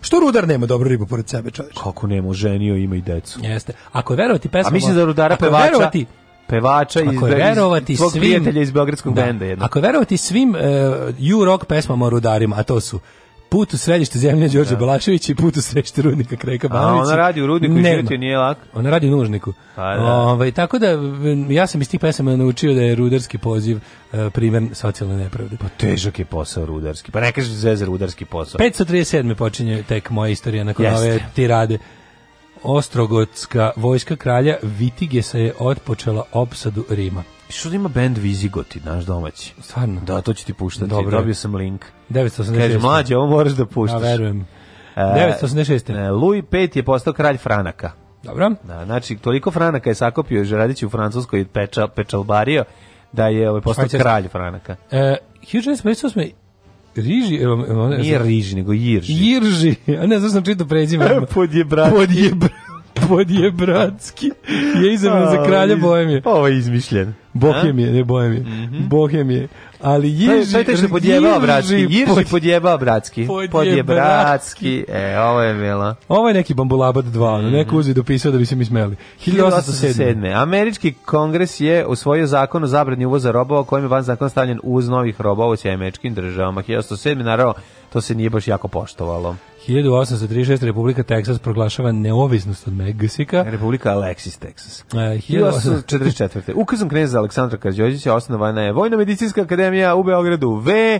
Što rudar nema dobro ribu pored sebe, čoveče? Kako nema, ženio ima i decu. Jeste. Ako je verovati pesmama... A mislim da rudara pevača... Verovati, pevača iz, ako je verovati iz svog svim, prijatelja iz Beogradskog da, benda. Jedno. Ako je verovati svim e, uh, U-Rock pesmama o rudarima, a to su Put u središte zemlje Đorđe da. Balašević i put u središte rudnika Kreka Banović. A ona radi u rudniku i život nije lak. Ona radi u nužniku. Pa, da. Ove, ovaj, tako da ja sam iz tih pesama naučio da je rudarski poziv uh, e, primjer socijalne nepravde. Pa težak je posao rudarski. Pa ne kažeš da zezar rudarski posao. 537. počinje tek moja istorija nakon Jeste. ove tirade. Ostrogotska vojska kralja Vitigesa je otpočela opsadu Rima. Što da ima bend Vizigoti, naš domaći? Stvarno? Da, to ću ti puštati. Dobro. Dobio sam link. 986. Kaži, mlađe, ovo moraš da puštaš. Da, verujem. E, 986. E, Louis V je postao kralj Franaka. Dobro. Da, znači, toliko Franaka je sakopio Žeradić u Francuskoj pečal, pečalbario da je ovaj, postao kralj Franaka. E, 1658. Riži, evo, evo, Nije riži, nego jirži. Jirži, a ne znam sam čito prezime. Podjebratski. Podjebra, podjebratski je izabran za kralja Bohemije. Ovo je izmišljen. Bohemije, ne Bohemije. Mm -hmm. Bohemije. Ali Jiži... To je, to je što podjebao bratski. Jirži podjebao bratski. Podjebratski. E, ovo je bilo. Ovo je neki bambulabad 2. Mm -hmm. Neko mhm. uzvi dopisao da bi se mi smeli. 1807. Američki kongres je usvojio zakon o zabranju uvoza robova kojim je van zakon stavljen uz novih robova u američkim državama. 1807. Naravno, to se nije baš jako poštovalo. 1836. Republika Teksas proglašava neovisnost od Meksika. Republika Alexis Teksas. Uh, 1844. Ukazom knjeza Aleksandra Kađođića osnovana je Vojno-medicinska akademija u Beogradu. V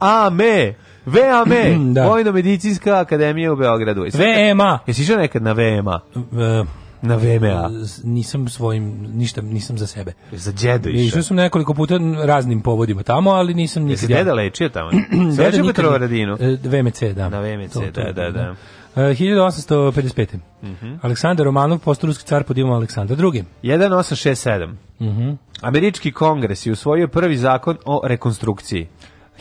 A me VAME, da. Vojno-medicinska akademija u Beogradu. VMA. Jesi išao nekad na VMA? Uh, Na VMA. E, nisam svojim, ništa, nisam za sebe. Za djedu e, išao? Išao sam nekoliko puta raznim povodima tamo, ali nisam nikad... Jesi deda lečio tamo? Sve je Petrovaradinu? E, VMC, da. Na VMC, to, to, da, da, da, da. 1855. Mm -hmm. Aleksandar Romanov, postoruski car pod imenom Aleksandar II. 1867. Mm -hmm. Američki kongres je usvojio prvi zakon o rekonstrukciji.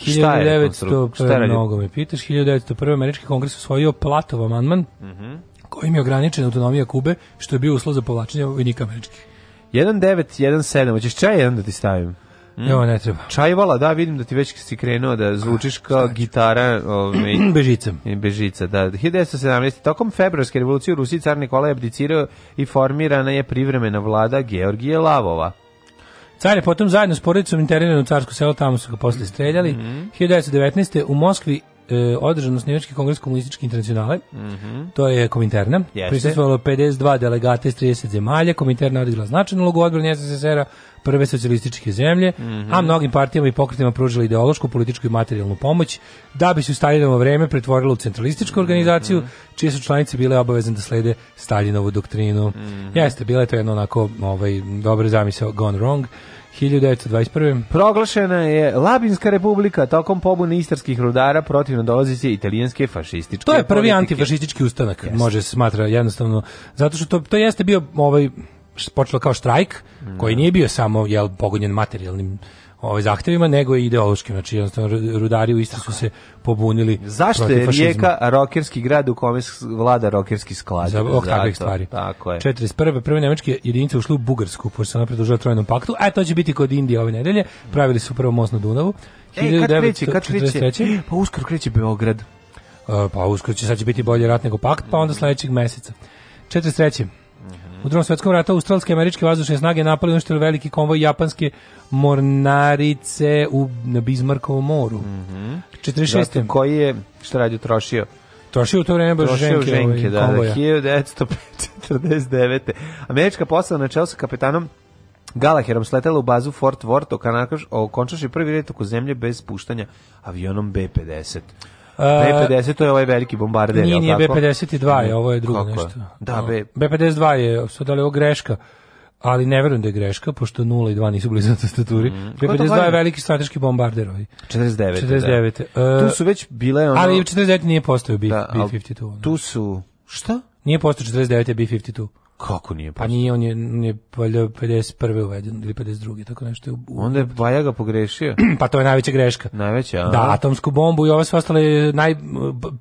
1901. Šta je Mnogo me pitaš. 1901. Američki kongres usvojio Platov amandman. Mm -hmm kojim je ograničena autonomija Kube, što je bio uslov za povlačenje vojnika američkih. 1917, hoćeš čaj jedan da ti stavim? Mm. Evo, ne treba. Čajvala, da, vidim da ti već si krenuo da zvučiš kao ah, gitara ovaj, Bežica. Bežica, da. 1917. Tokom februarske revolucije u Rusiji car Nikola je abdicirao i formirana je privremena vlada Georgije Lavova. Car je potom zajedno s porodicom interniran u carsko selo, tamo su ga posle streljali. Mm -hmm. 1919. u Moskvi e, održan osnivački kongres komunističke internacionale. Mm -hmm. To je Kominterna. Prisustvovalo 52 delegata iz 30 zemalja. Kominterna odigla značajnu ulogu odbrane SSSR-a, prve socijalističke zemlje, mm -hmm. a mnogim partijama i pokretima pružila ideološku, političku i materijalnu pomoć da bi se u Staljinovo vreme pretvorila u centralističku organizaciju, mm -hmm. čije su članice bile obavezne da slede Staljinovu doktrinu. Mm -hmm. Jeste, bila je to jedno onako ovaj, dobra zamisao gone wrong. 1921. Proglašena je Labinska republika tokom pobune istarskih rudara protiv nadolazice italijanske fašističke To je prvi politike. antifašistički ustanak, yes. može se smatra jednostavno, zato što to, to jeste bio ovaj, počelo kao štrajk, mm. koji nije bio samo jel, pogonjen materijalnim ovaj zahtevima nego i ideološkim znači jednostavno rudari u Istri su se pobunili zašto je Rijeka rokerski grad u kome vlada rokerski sklad za ok, takve stvari tako je 41. prve nemačke jedinice ušle u Bugarsku pošto se napreduje trojnom paktu a e, to će biti kod Indije ove nedelje pravili su prvo most na Dunavu Ej, kad kreće, pa uskoro kreće Beograd. Uh, pa uskoro će sad će biti bolje rat nego pakt, pa onda sledećeg meseca. 43. U drugom svjetskom ratu australske američke vazdušne snage napali uništili veliki konvoj japanske mornarice u, na Bizmarkovom moru. Mm -hmm. 46. Zatim, koji je, šta radi, trošio? Trošio u to vreme baš ženke, ženke ovaj, da, da. konvoja. da, 1949. Američka poslala na čelu sa kapetanom Galaherom sletela u bazu Fort Worth, okončaši prvi red oko zemlje bez puštanja avionom B-50. B50 to je ovaj veliki bombarder, nije, nije B52, je, ovo je drugo Kako? nešto. Da, B... B52 je, sad da ovo greška? ali ne verujem da je greška, pošto 0 i 2 nisu blizu na tastaturi. Mm. B-52 je veliki strateški bombarder. Ovaj. 49. 49. Da. Uh, tu su već bile... Ono... Ali 49 nije postao B-52. Da, B, Tu su... Šta? Nije postao 49 je B-52. Kako nije? Pa nije, on je, on je 51. uveden ili 52. tako nešto. U... Onda je Baja ga pogrešio. pa to je najveća greška. Najveća, a? Da, atomsku bombu i ove sve ostale, naj,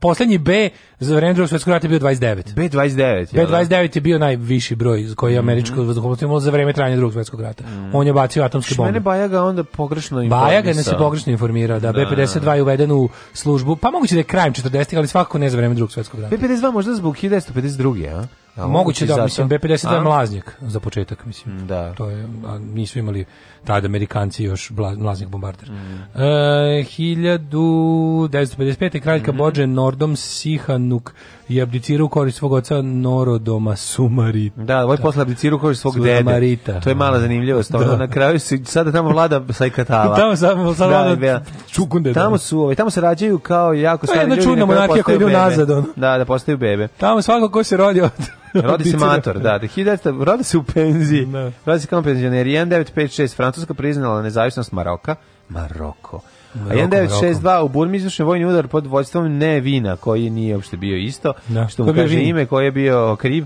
poslednji B za vreme drugog svetskog rata je bio 29. B29, je B29 je bio najviši broj koji je mhm. američko mm -hmm. imalo za vreme trajanja drugog svetskog rata. Mm On je bacio atomske bombe. Mene Baja ga onda pogrešno informisao. Baja ga ne se pogrešno informirao, da, da. B52 je uveden u službu, pa moguće da je krajem 40. ali svakako ne za vreme drugog svetskog rata. B52 možda zbog 1952. a? Ja, moguće da, zato? mislim, B-52 da je mlaznjak za početak, mislim. Da. To je, a nisu imali tada Amerikanci još mlaznjak bombarder. Mm. E, 1955. kralj Kabodže mm -hmm. Nordom Sihanuk je abdicirao u korist svog oca Norodoma Sumari. Da, ovaj posle abdicirao u korist svog dede. Sumarita. To je mala zanimljivost. Ono, da. na kraju se sada tamo vlada sajkatala. tamo samo sad vlada čukunde. Da. Tamo su, ovaj, tamo se rađaju kao jako stari ljudi. Čudna monarhija koja ide nazad. Ono. Da, da postaju bebe. Tamo svako ko se rodio Rodi se mator, da, da 1900, rodi se u penziji. Da. Rodi se kao penzioner. 1956 Francuska priznala nezavisnost Maroka. Maroko. A 1962 u Burmi izvršen vojni udar pod vođstvom Nevina, koji nije uopšte bio isto, da. što mu kaže ime koji je bio kriv.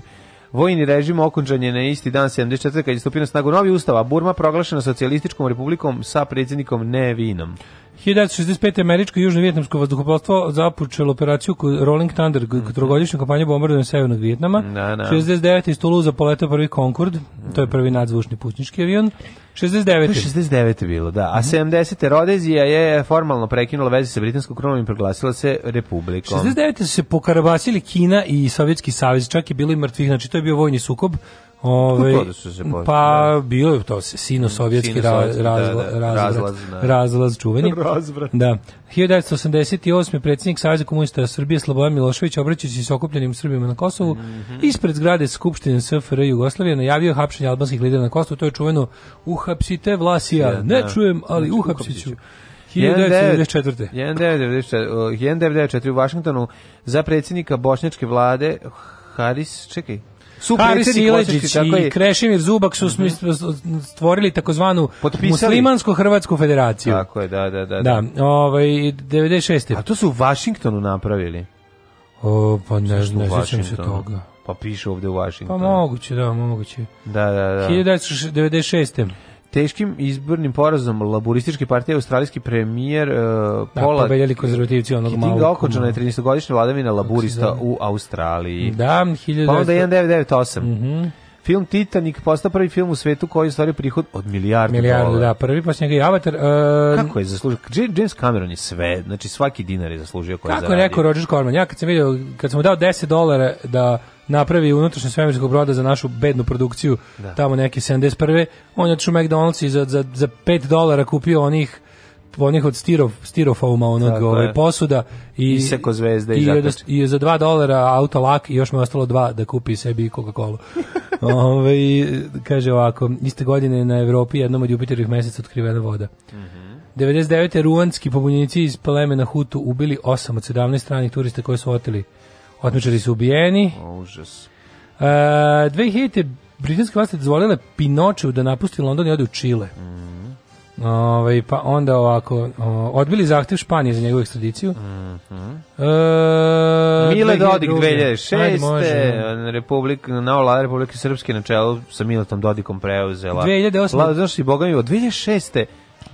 Vojni režim okončan je na isti dan 74. kad je stupio na snagu novi ustav, Burma proglašena socijalističkom republikom sa predsjednikom Nevinom. 1965. američko i južno-vjetnamsko vazduhoplovstvo započelo operaciju Rolling Thunder, mhm. trogodišnju kampanju bombardovanja severnog Vjetnama. Na, na. 69. iz Tuluza poletao prvi Concorde, to je prvi nadzvučni putnički avion. 69. To je 69. bilo, da. A 70. Mhm. Rodezija je formalno prekinula veze sa britanskom kronom i proglasila se republikom. 69. su se pokarabasili Kina i Sovjetski savez, čak je bilo i mrtvih, znači to je bio vojni sukob Ove, Kako da se Pa bio je to sino-sovjetski ra, raz, da, raz, da, razvrat, razlaz, da. razlaz čuveni. razvrat. Da. 1988. predsjednik Savjeza komunista Srbije Slobodan Milošević obraćajući se okupljenim Srbima na Kosovu mm -hmm. ispred zgrade Skupštine SFR Jugoslavije najavio hapšenje albanskih lidera na Kosovu. To je čuveno uhapsite vlasija. Ja, ne da. čujem, ali uhapsiću. 1994. 1994. 1994. u Vašingtonu za predsjednika bošnjačke vlade Haris, čekaj, su Sileđić tako i Krešimir Zubak su mhm. stvorili takozvanu muslimansko-hrvatsku federaciju. Tako je, da, da, da. Da, da. ovaj, 96. A to su u Vašingtonu napravili? O, pa ne, ne sjećam se toga. Pa piše ovde u pa Vašingtonu. Pa moguće, da, moguće. Da, da, da. 1996. Teškim izbornim porazom laborističke partije australijski premijer uh, da, Pola pobeljali konzervativci onog malog. Kinga Okočana je 13-godišnja vladavina laburista u Australiji. Da, 1998. Pa onda 1998. Mm -hmm. Film Titanic postao prvi film u svetu koji je stvario prihod od milijardu, milijardu dolara. da, prvi posle njega i Avatar. Uh, Kako je zaslužio? James Cameron je sve, znači svaki dinar je zaslužio koji je Kako je rekao Roger Corman, ja kad sam vidio, kad sam mu dao 10 dolara da napravi unutrašnje svemirsko broda za našu bednu produkciju, da. tamo neke 71. On je otišao u McDonald's i za, za, za 5 dolara kupio onih onih od stirof, stirofouma onog Tako ovaj, posuda i, i seko zvezde i, i, i za 2 dolara auto lak i još mu je ostalo 2 da kupi sebi Coca-Cola. Ove, ovaj, kaže ovako, iste godine na Evropi jednom od Jupiterovih meseca otkrivena voda. Mm -hmm. 99. ruanski pobunjenici iz plemena Hutu ubili 8 od 17 stranih turista koji su oteli. Otmičari su ubijeni. O, užas. E, 2000. britanske vlasti dozvolile Pinoču da napusti London i ode u Čile. Mm -hmm. Ove, ovaj, pa onda ovako, o, odbili zahtev Španije za njegovu ekstradiciju. Mm -hmm. e, Mile Dodik 2006. Ajde, na da. Republik, Republike Srpske na čelu sa Miletom Dodikom preuzela. 2008. La, znaš i Boga mi, od 2006.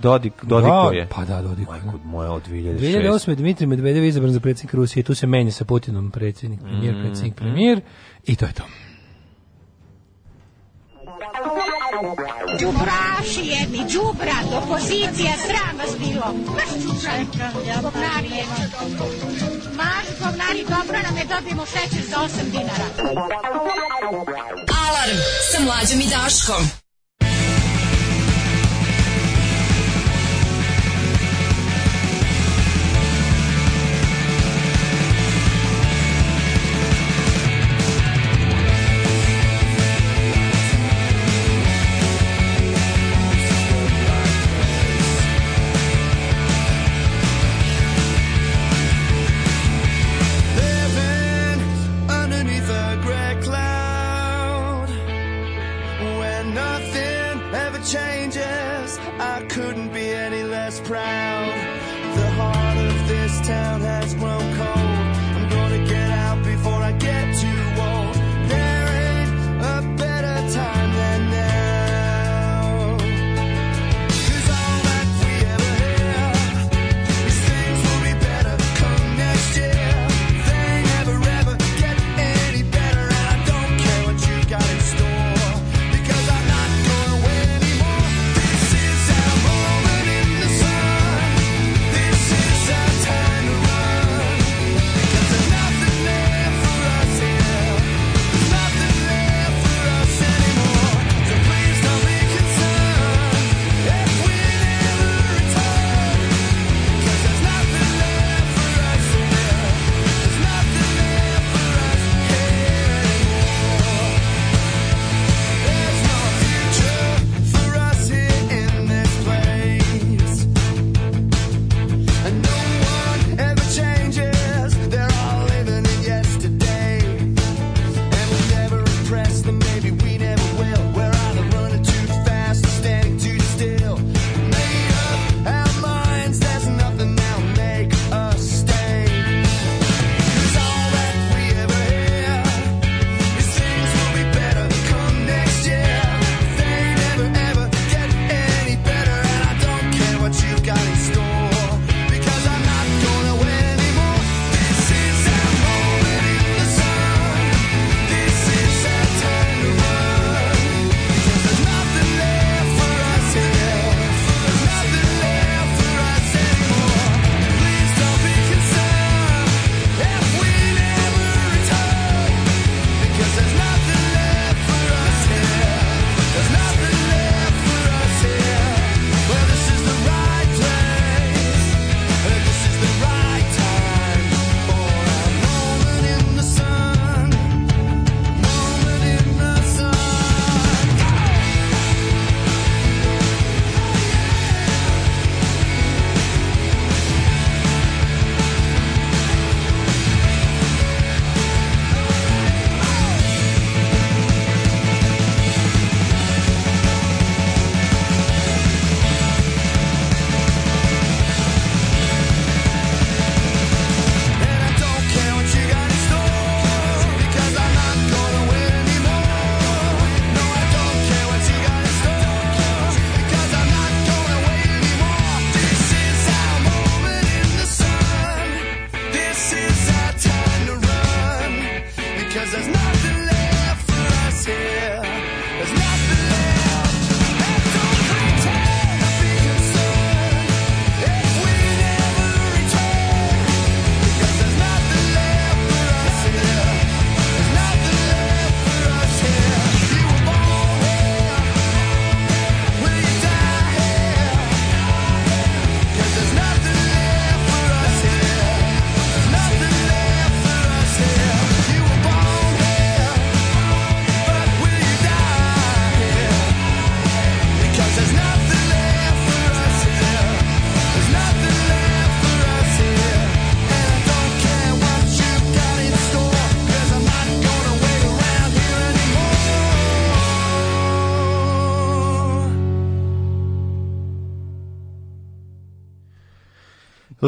Dodik, Dodiko je. Pa da, Dodik. kod moja od 2006. 2008. Dmitri Medvedev izabran za predsjednik Rusije, tu se menja sa Putinom predsjednik, premijer, mhm, predsjednik, premijer, mhm. i to je to. Đubraši jedni, đubrat, opozicija, sram vas bilo. Maš čučaj, govnari je. Maš govnari, dobro nam je, dobijemo šećer za 8 dinara. Alarm sa mlađom i Daškom.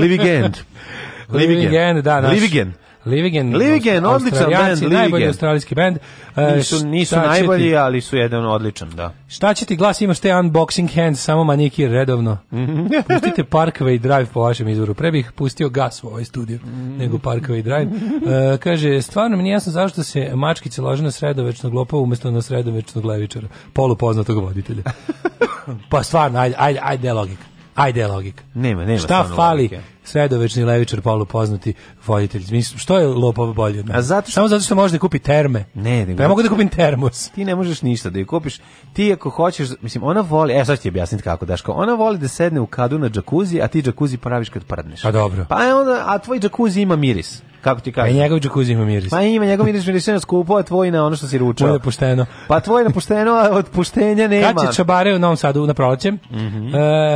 Livigend. Livigend, da, naš. Livigend. Livigen, Livigen odličan bend, najbolji australijski bend. Nisu, nisu najbolji, ti, ali su jedan odličan, da. Šta će ti glas, imaš te unboxing hands, samo manikir redovno. Pustite Parkway Drive po vašem izvoru. Pre bih pustio gas u ovaj studio, nego Parkway Drive. E, kaže, stvarno mi nije jasno zašto se mačkice lože na sredovečnog lopova umesto na sredovečnog levičara, polupoznatog voditelja. pa stvarno, ajde, ajde, ajde logika. Ajde logika. Nema, nema. Šta fali? Logike sredovečni levičar polu poznati voditelj. Mislim, što je lopov bolji od mene? A zato što... Samo zato što možeš da kupi terme. Ne, ne. Pa ja mogu da kupim termos. Ti ne možeš ništa da je kupiš. Ti ako hoćeš, mislim, ona voli, e, sad ću ti objasniti kako, Daško, ona voli da sedne u kadu na džakuzi, a ti džakuzi praviš kad prdneš. Pa dobro. Pa onda, a tvoj džakuzi ima miris kako ti kažeš? Pa njegov džakuzi ima miris. Pa ima, njegov miris miris na skupo, a tvoj na ono što si ručao. Tvoj je pošteno. Pa tvoj na pošteno, a od puštenja nema. Kad će čabare u Novom Sadu na proleće, mm -hmm.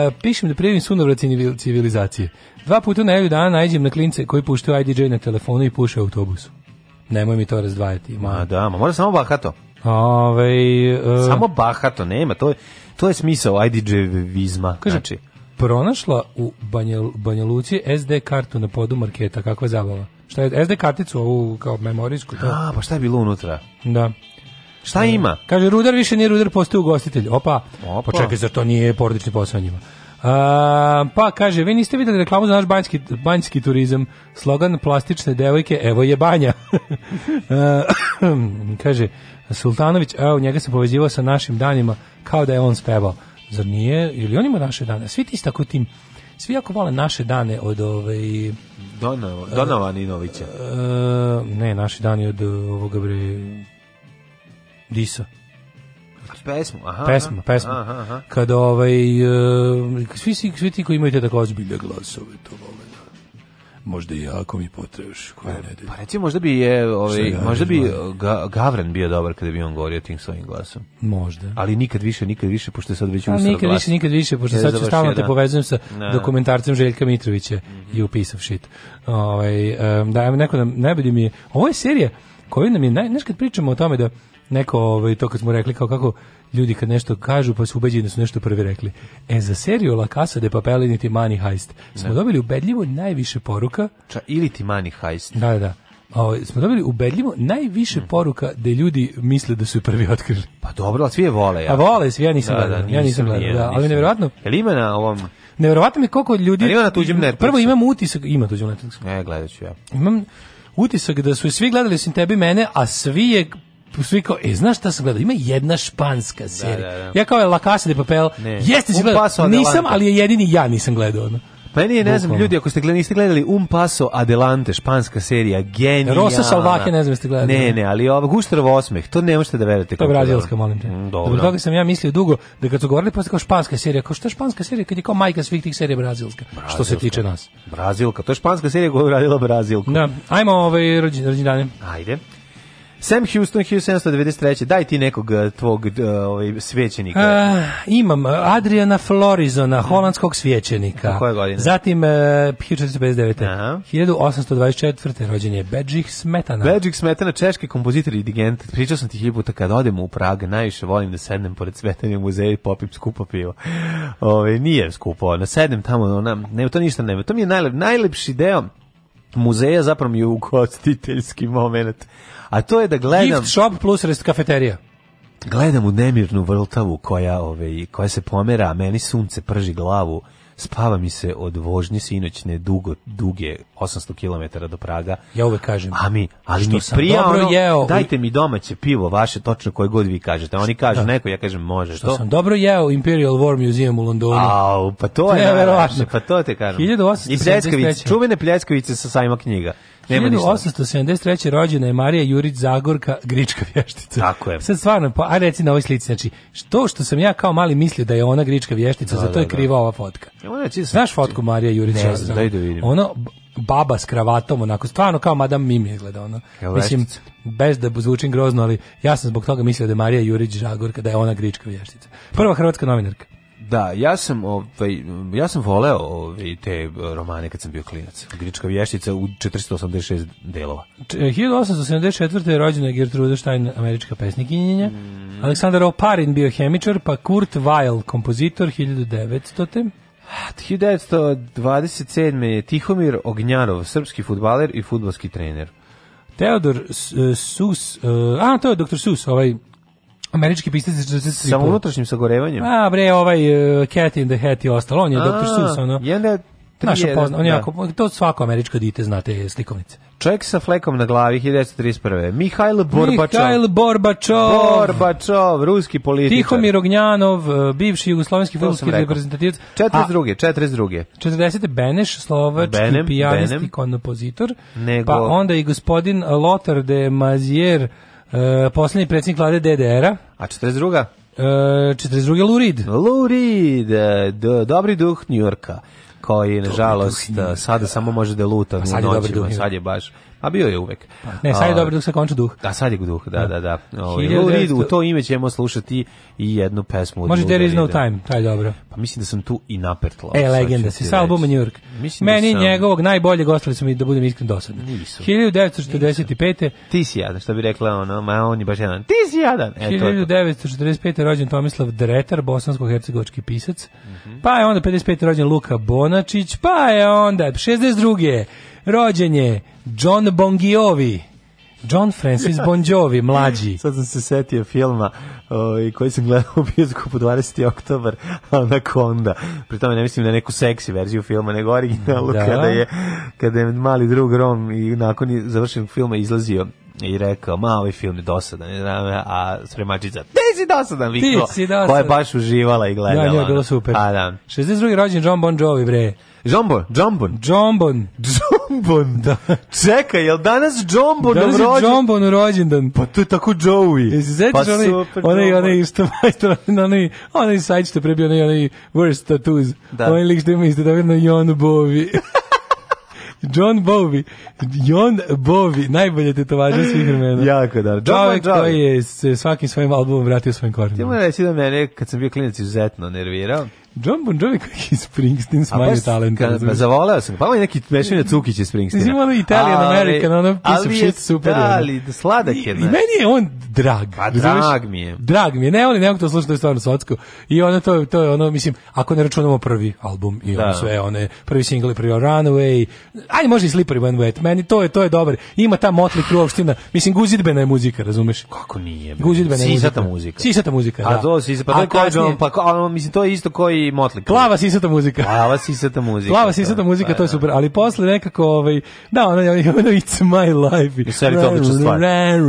uh, pišem da prijevim sunovrat civilizacije. Dva puta na jednu dana najđem na klince koji puštaju IDJ na telefonu i puše u autobusu. Nemoj mi to razdvajati. Ma da, ma mora samo bahato. Ove, ovaj, uh, samo bahato, nema, to je, to je smisao IDJ-vizma. Kaže, znači, pronašla u Banja, Banja Luci SD kartu na podu marketa, kakva zabava. Šta je, SD karticu ovu kao memorijsku. To... A, pa šta je bilo unutra? Da. Šta e, ima? Kaže, rudar više nije rudar, postoje ugostitelj. Opa, Opa. počekaj, zar to nije porodični posao njima? A, pa kaže, vi niste videli reklamu za naš banjski, banjski turizam. Slogan plastične devojke, evo je banja. A, kaže, Sultanović, evo, njega se povezivao sa našim danima, kao da je on spevao. Zar nije? Ili on ima naše dane? Svi ti tako tim, svi jako vole naše dane od ove... Ovaj, Donova, Donova Ninovića. A, ne, naši dani od ovoga bre... Disa. Pesmu, aha. Pesmu, pesmu. Aha, aha. Kada ovaj, uh, svi, svi ti koji imaju te tako da ozbiljne glasove, to vole da. možda i ja ako mi potrebaš koja pa, nedelja. Pa reci možda bi je ovaj ja možda bi eh, ga, Gavran bio dobar kada bi on govorio tim svojim glasom. Možda. Ali nikad više, nikad više pošto je sad već pa, usro. Nikad glas. više, nikad više pošto sad ću stalno te da. povezujem sa ne. dokumentarcem Željka Mitrovića mm -hmm. i upisav shit. Ovaj um, da neko nam najbolje mi je. Ovo je serija koju nam je naj, kad pričamo o tome da neko ovaj to kad smo rekli kao kako ljudi kad nešto kažu pa su ubeđeni da su nešto prvi rekli. E za seriju La Casa de Papel i niti Money Heist smo ne. Da. dobili ubedljivo najviše poruka. Ča ili ti Money Heist. Da, da. da. O, ovaj, smo dobili ubedljivo najviše mm. poruka da ljudi misle da su prvi otkrili. Pa dobro, a svi je vole. Ja. A vole svi, ja nisam da, Da, nisam, ja nisam gledao, da, ali nisam. nevjerojatno. Jel ima na ovom... Nevjerojatno mi koliko ljudi... Ali ima na tuđem Netflixu. Prvo imam utisak, ima tuđem Netflixu. Ne, gledat ću ja. Imam utisak da su svi gledali sin tebi mene, a svi je svi kao, e, znaš šta sam gledao? Ima jedna španska da, serija. Da, da, da. Ja kao je La Casa de Papel. Ne. Jeste si um gledao? Nisam, ali je jedini ja nisam gledao. Ono. Pa meni je, ne znam, ljudi, ako ste gledali, niste gledali Un um Paso Adelante, španska serija, genijalna. Rosa Salvake, ne znam ste gledali. Ne, ne, ali ova Guštarov osmeh, to ne možete da verujete. To je brazilska, molim te. Mm, dobro. Zbog toga sam ja mislio dugo, da kad su govorili posle kao španska serija, kao šta španska serija, kad je kao majka svih tih serija brazilska, brazilska, što se tiče nas. Brazilka, to je španska serija koja je radila Brazilku. Da, ajmo ove ovaj, rođendane. Ajde. Sam Houston 1793. Daj ti nekog eh, tvog eh, ovaj svećenika. A, eh, imam Adriana Florizona, holandskog svećenika. Koje godine? Zatim e, 1459. Aha. 1824. rođen je Bedžih Smetana. Bedžih Smetana, češki kompozitor i digent. Pričao sam ti hiljubu kad odem u Prag, najviše volim da sednem pored Smetanje muzeja i popim skupo pivo. Ove, ovaj, nije skupo, na sednem tamo, ona, ne, to ništa nema. To mi je najlep, najlepši deo muzeja zapravo je ugostiteljski moment. A to je da gledam... Gift shop plus rest kafeterija. Gledam u nemirnu vrltavu koja, ove, ovaj, koja se pomera, a meni sunce prži glavu spava mi se od vožnje sinoćne dugo, duge 800 km do Praga. Ja uvek kažem. A mi, ali mi prija ono, jeo, dajte mi domaće pivo vaše, točno koje god vi kažete. Oni kažu da. neko, ja kažem može. Što to? sam dobro jeo Imperial War Museum u Londonu. Au, pa to je, ne, pa to te kažem. 1873. I pljeskavice, čuvene pljeskavice sa sajma knjiga. Nema 1873. rođena je Marija Jurić Zagorka, grička vještica. Tako je. Sad stvarno, pa, a reci na ovoj slici, znači, to što sam ja kao mali mislio da je ona grička vještica, da, zato da, je da. kriva da. ova fotka. Ja, e, sam, Znaš fotku Marija Jurić? Ne, znam, daj da vidim. Ono, baba s kravatom, onako, stvarno kao Madam Mimi izgleda, ono. Jel Mislim, veštica? bez da zvučim grozno, ali ja sam zbog toga mislio da je Marija Jurić Zagorka, da je ona grička vještica. Prva hrvatska novinarka. Da, ja sam ovaj ja sam voleo ovaj te romane kad sam bio klinac. Grička vještica u 486 delova. 1874. Eh, je rođena Gertrude Stein, američka pesnikinja. Mm. Aleksandar Oparin bio hemičar, pa Kurt Weill kompozitor 1900. -te. 1927. je Tihomir Ognjanov, srpski futbaler i futbalski trener. Teodor eh, Sus, eh, a to je doktor Sus, ovaj Američki pisac sa unutrašnjim sagorevanjem. A bre, ovaj uh, Cat in the Hat i ostalo, on je Dr. Seuss, ono. je... Naša pozna, on je da. jako, to svako američko dite znate slikovnice. Čovjek sa flekom na glavi 1931. Mihajl Borbačov. Mihajl Borbačov. Borbačov, ruski političar. Tihomir Ognjanov, e, bivši jugoslovenski futbolski reprezentativac. 42. 42. 40. Beneš, slovački pijanist i kompozitor. Nego... Pa onda i gospodin Lothar de Mazier, E, poslednji predsjednik vlade DDR-a. A 42. E, 42. Lurid. Lurid, do, dobri duh Njurka koji nažalost e, sada samo može da luta je noćima, sad je baš A bio je uvek. Pa, ne, sad je dobro dok se konča duh. Da, sad je duh, da, pa, da, da. da. u to ime ćemo slušati i jednu pesmu. Može There is no time, taj dobro. Pa mislim da sam tu i napertla. E, legenda, si sa albuma New York. Mislim da Meni da sam... njegovog najboljeg ostali su mi, da budem iskren dosadni. Nisu. 1945. Ti si jadan, što bi rekla ono, ma on je baš jedan. Ti si jadan. E, 1945. Je rođen Tomislav Dretar, bosansko-hercegovački pisac. Mm -hmm. Pa je onda 55. rođen Luka Bonačić, pa je onda 62. rođen je John Bongiovi. John Francis Bon Jovi, mlađi. Sad sam se setio filma i ovaj, koji sam gledao u bioskopu 20. oktobar, Anaconda. Pri tome ne mislim da neku seksi verziju filma, nego originalu da. kada, je, kada je mali drug Rom i nakon završenog filma izlazio i rekao, ma ovaj film je dosadan, znam, a spremačica, ti si dosadan, Viko, koja je baš uživala i gledala. Ja, ja, bilo super. A, pa da. 62. rođen John Bon Jovi, bre. Džombon, džombon. Džombon. Džombon. Da. Čekaj, jel danas džombon danas rođendan? Danas je džombon rođendan. Pa to je tako Joey. Jesi se pa onaj, onaj, onaj, isto majstor, onaj, onaj sajt što prebio, onaj, onaj worst tattoos. Da. Onaj lik što ima isto da na Jonu Bovi. John Bovi. John Bovi, najbolje tetovaže svih vremena. jako da. John Čovjek John koji je se svakim svojim albumom vratio svojim korenima. Ti moram reći da mene, kad sam bio klinac, izuzetno nervirao. John Bon Jovi koji je Springsteen smanjio talent. Pa zavoleo sam. Pa on je neki mešanje Cukić iz Springsteena. Znači ono Italian ali, American, ono piece of shit, super. Ali je, sladak je. I, I meni je on drag. Pa drag mi je. Drag mi je. Ne, oni je nekako to slušao, to je stvarno svatsko. I ono, to, to je ono, mislim, ako ne računamo prvi album i da. ono da. sve, one prvi single i prvi Runaway, ajde može i Slippery When Wet, meni to je, to je dobar. Ima ta motli kruopština, mislim, guzidbena je muzika, razumeš? Kako nije? Be? Guzidbena je muzika. Sisata muzika. Sisata muzika, da. A to, sisata, pa to je kao, pa, mislim, to je isto koji i Motli. Plava sisata muzika. Plava sisata muzika. Plava sisata muzika, to je da, da, da. super, ali posle nekako ovaj da, ono je ono It's my life. I pa, sad to odlična stvar. Ne,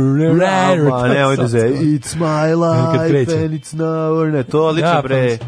ovo je It's my life and it's now or ne, to odlično bre. Pa,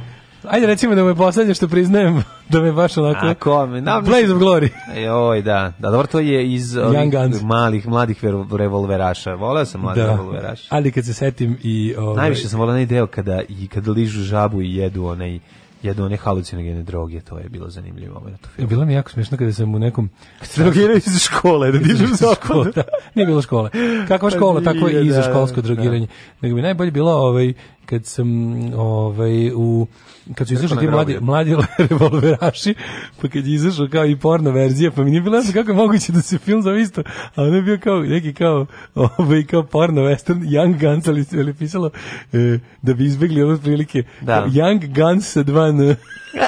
ajde recimo da mu je poslednje što priznajem da me baš onako A kome? No, Blaze of Glory. Joj, da. Da, dobro, to je iz ovih malih, mladih revolveraša. Voleo sam mlade da. revolveraše. Ali kad se setim i... Ove... Ovaj, Najviše sam volao onaj deo kada, i, kada ližu žabu i jedu onaj jedu one halucinogene droge, to je bilo zanimljivo moment ovaj, u filmu. Bilo mi jako smiješno kada sam u nekom... Drogirao iz škole, da dižem zakon. Da, nije bilo škole. Kakva škola, tako i za da, da, školsko da. drogiranje. Nego mi najbolje bilo ovaj, kad sam ovaj, u kad su izašli ti mladi, mladi revolveraši, pa kad je izašao kao i porno verzija, pa mi nije bilo kako je moguće da se film zove isto, a ono je bio kao neki kao, ovaj, kao porno western, Young Guns, ali, ali pisalo eh, da bi izbjegli ove prilike, da. Young Guns sa dva Gun.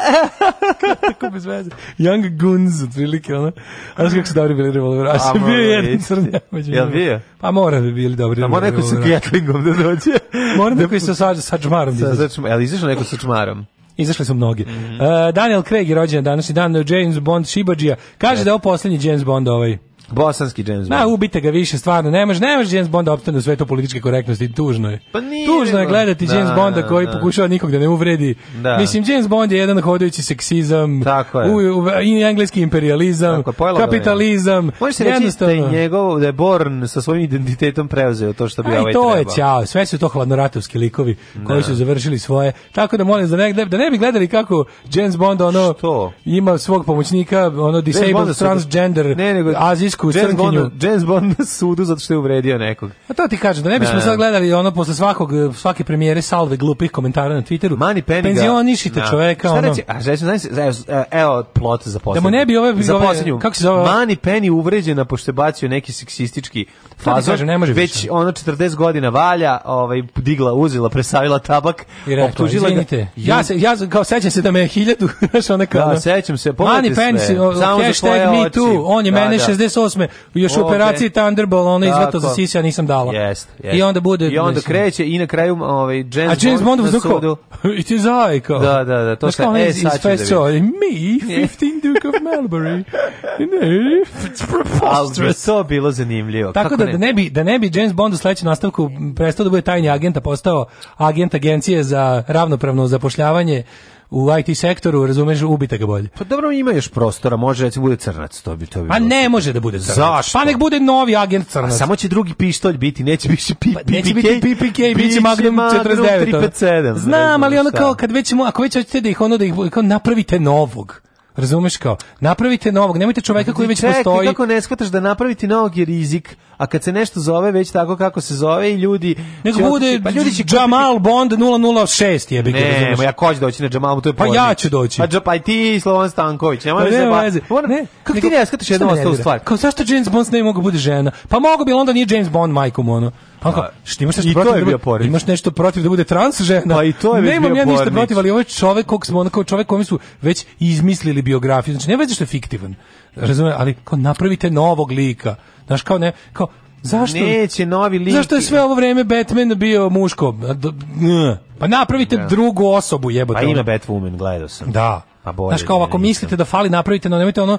Kako bez veze. Young Guns, otprilike, ono. A znaš kako su dobri bili revolveraši? A, bio je jedan crnjak. Jel bio? Pa mora bi bili dobri revolveraši. A mora neko sa Gatlingom da dođe. Mora neko da i sa sačmarom. Ali da izašao neko sa čmarom? Izašli su mnogi. Mm -hmm. uh, Daniel Craig je rođen danas i dan James Bond Šibadžija. Kaže yes. da je ovo posljednji James Bond ovaj. Bosanski James Bond. Na, ubite ga više, stvarno. Ne može, ne može James Bond da opstane u svetu političke korektnosti. Tužno je. Pa nije, Tužno je gledati da, James Bonda da, koji da. pokušava nikog da ne uvredi. Da. Mislim, James Bond je jedan hodajući seksizam, Tako je. U, u, i engleski imperializam, Tako, kapitalizam. Može se reći da je njegov, da je Born sa svojim identitetom preuzeo to što bi a, ovaj to treba. je čao, sve su to hladnoratovski likovi koji da. su završili svoje. Tako da molim da ne, da ne bi gledali kako James Bond ono što? ima svog pomoćnika, ono disabled transgender, ne, nego, azijsko srpsku James crnkinju. Bond, James Bond na sudu zato što je uvredio nekog. A to ti kažem, da ne bismo da. sad gledali ono posle svakog, svake premijere salve glupih komentara na Twitteru. Mani Peniga. Penzionišite no. Da. čoveka. Šta ono. reći? A reći, znači, evo plot za posljednju. Da mu ne bi ove... Za posljednju. Kako se zove? Mani Peni uvređena pošto je bacio neki seksistički fazon, kažem, ne može već više. ono 40 godina valja, ovaj, digla, uzila, presavila tabak, I rekla, optužila izvinite, Ja, se, ja kao sećam se da me je hiljadu, znaš ona kao... Da, sećam se, pogledajte sve. Pensi, o, Samo hashtag me too, on je da, mene da. 68. Još u operaciji Thunderball, ona izvato za sisi, ja nisam dala. Jest, jest. I onda bude... I onda kreće i na kraju ovaj, James, A James Bond na sudu. I ti zajka. Da, da, da, to se... E, sad ću da Me, 15 Duke of Melbury. It's preposterous. Ali to bilo zanimljivo. Tako da da ne bi da ne bi James Bond u sledećem nastavku prestao da bude tajni agent, a postao agent agencije za ravnopravno zapošljavanje u IT sektoru, razumeš, ubite ga bolje. Pa dobro, ima još prostora, može reći bude crnac, to bi to bi. Pa ne može da bude crnac. Zašto? Pa nek bude novi agent crnac. A samo će drugi pištolj biti, neće više PPK. Pa, neće biti PPK, biće Magnum 49. 357. Znam, ali ono kao kad već ako već hoćete da ih ono da ih napravite novog. Razumeš kao, napravite novog, nemojte čoveka koji već Ček, postoji. kako ne shvataš da napraviti novog je rizik, a kad se nešto zove već tako kako se zove i ljudi... Nek bude pa ljudi će Jamal kupiti... Bond 006 jebi ga, ne, razumeš. ja ko ću doći na Jamal, to je Pa pornič. ja ću doći. Pa, pa i ti Slovan Stanković, Nema pa, ne, ne, ne, pa, ne, kako nego, ti ne shvataš jednu ostavu stvar? Kao zašto James Bond ne mogu da bude žena? Pa mogu bi, onda nije James Bond majkom ono. Pa kao, što imaš nešto protiv? Da bude, imaš nešto protiv da bude trans žena? Pa i to je Nemam ja ništa protiv, ali ovaj čovek kog smo onako čovek kome su već izmislili biografiju. Znači ne veze što je fiktivan. Razumem, ali kao napravite novog lika. Znaš kao ne, kao Zašto? Neće novi lik. Zašto je sve ovo vreme Batman bio muško? Pa napravite ja. Da. drugu osobu, jebote. Pa ima Batwoman, gledao sam. Da. Pa bolje. Znaš, kao ako mislite da fali, napravite, no nemojte ono,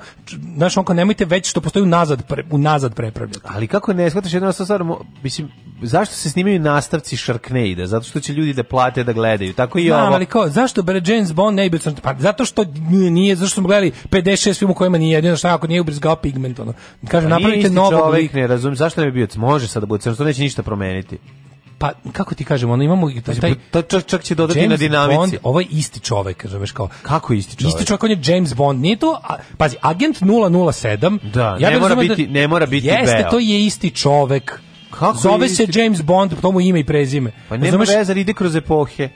znaš, onko nemojte već što postoji unazad, pre, unazad prepravljati. Ali kako ne, shvataš jedno stvar, mislim, zašto se snimaju nastavci Sharknada? Zato što će ljudi da plate da gledaju. Tako i Znam, ovo. ali kao, zašto bre James Bond ne bi pa zato što nije, zašto smo gledali 56 filmova kojima nije jedino šta ako nije ubrizgao pigment ono. Kaže pa napravite novo. Ne razumem zašto ne bi bio, može sad da bude, crno, to neće ništa promeniti pa kako ti kažem, ono imamo taj taj, pa, to čak će dodati James na dinamici. Bond, ovaj isti čovjek, kažeš kao. Kako isti čovjek? Isti čovjek on je James Bond, nije to, a, pazi, agent 007. Da, ja ne mora biti da, ne mora biti Jeste, Bell. to je isti čovjek. Kako Zove se James Bond, po tomu ime i prezime. Pa nema veze, ide kroz epohe.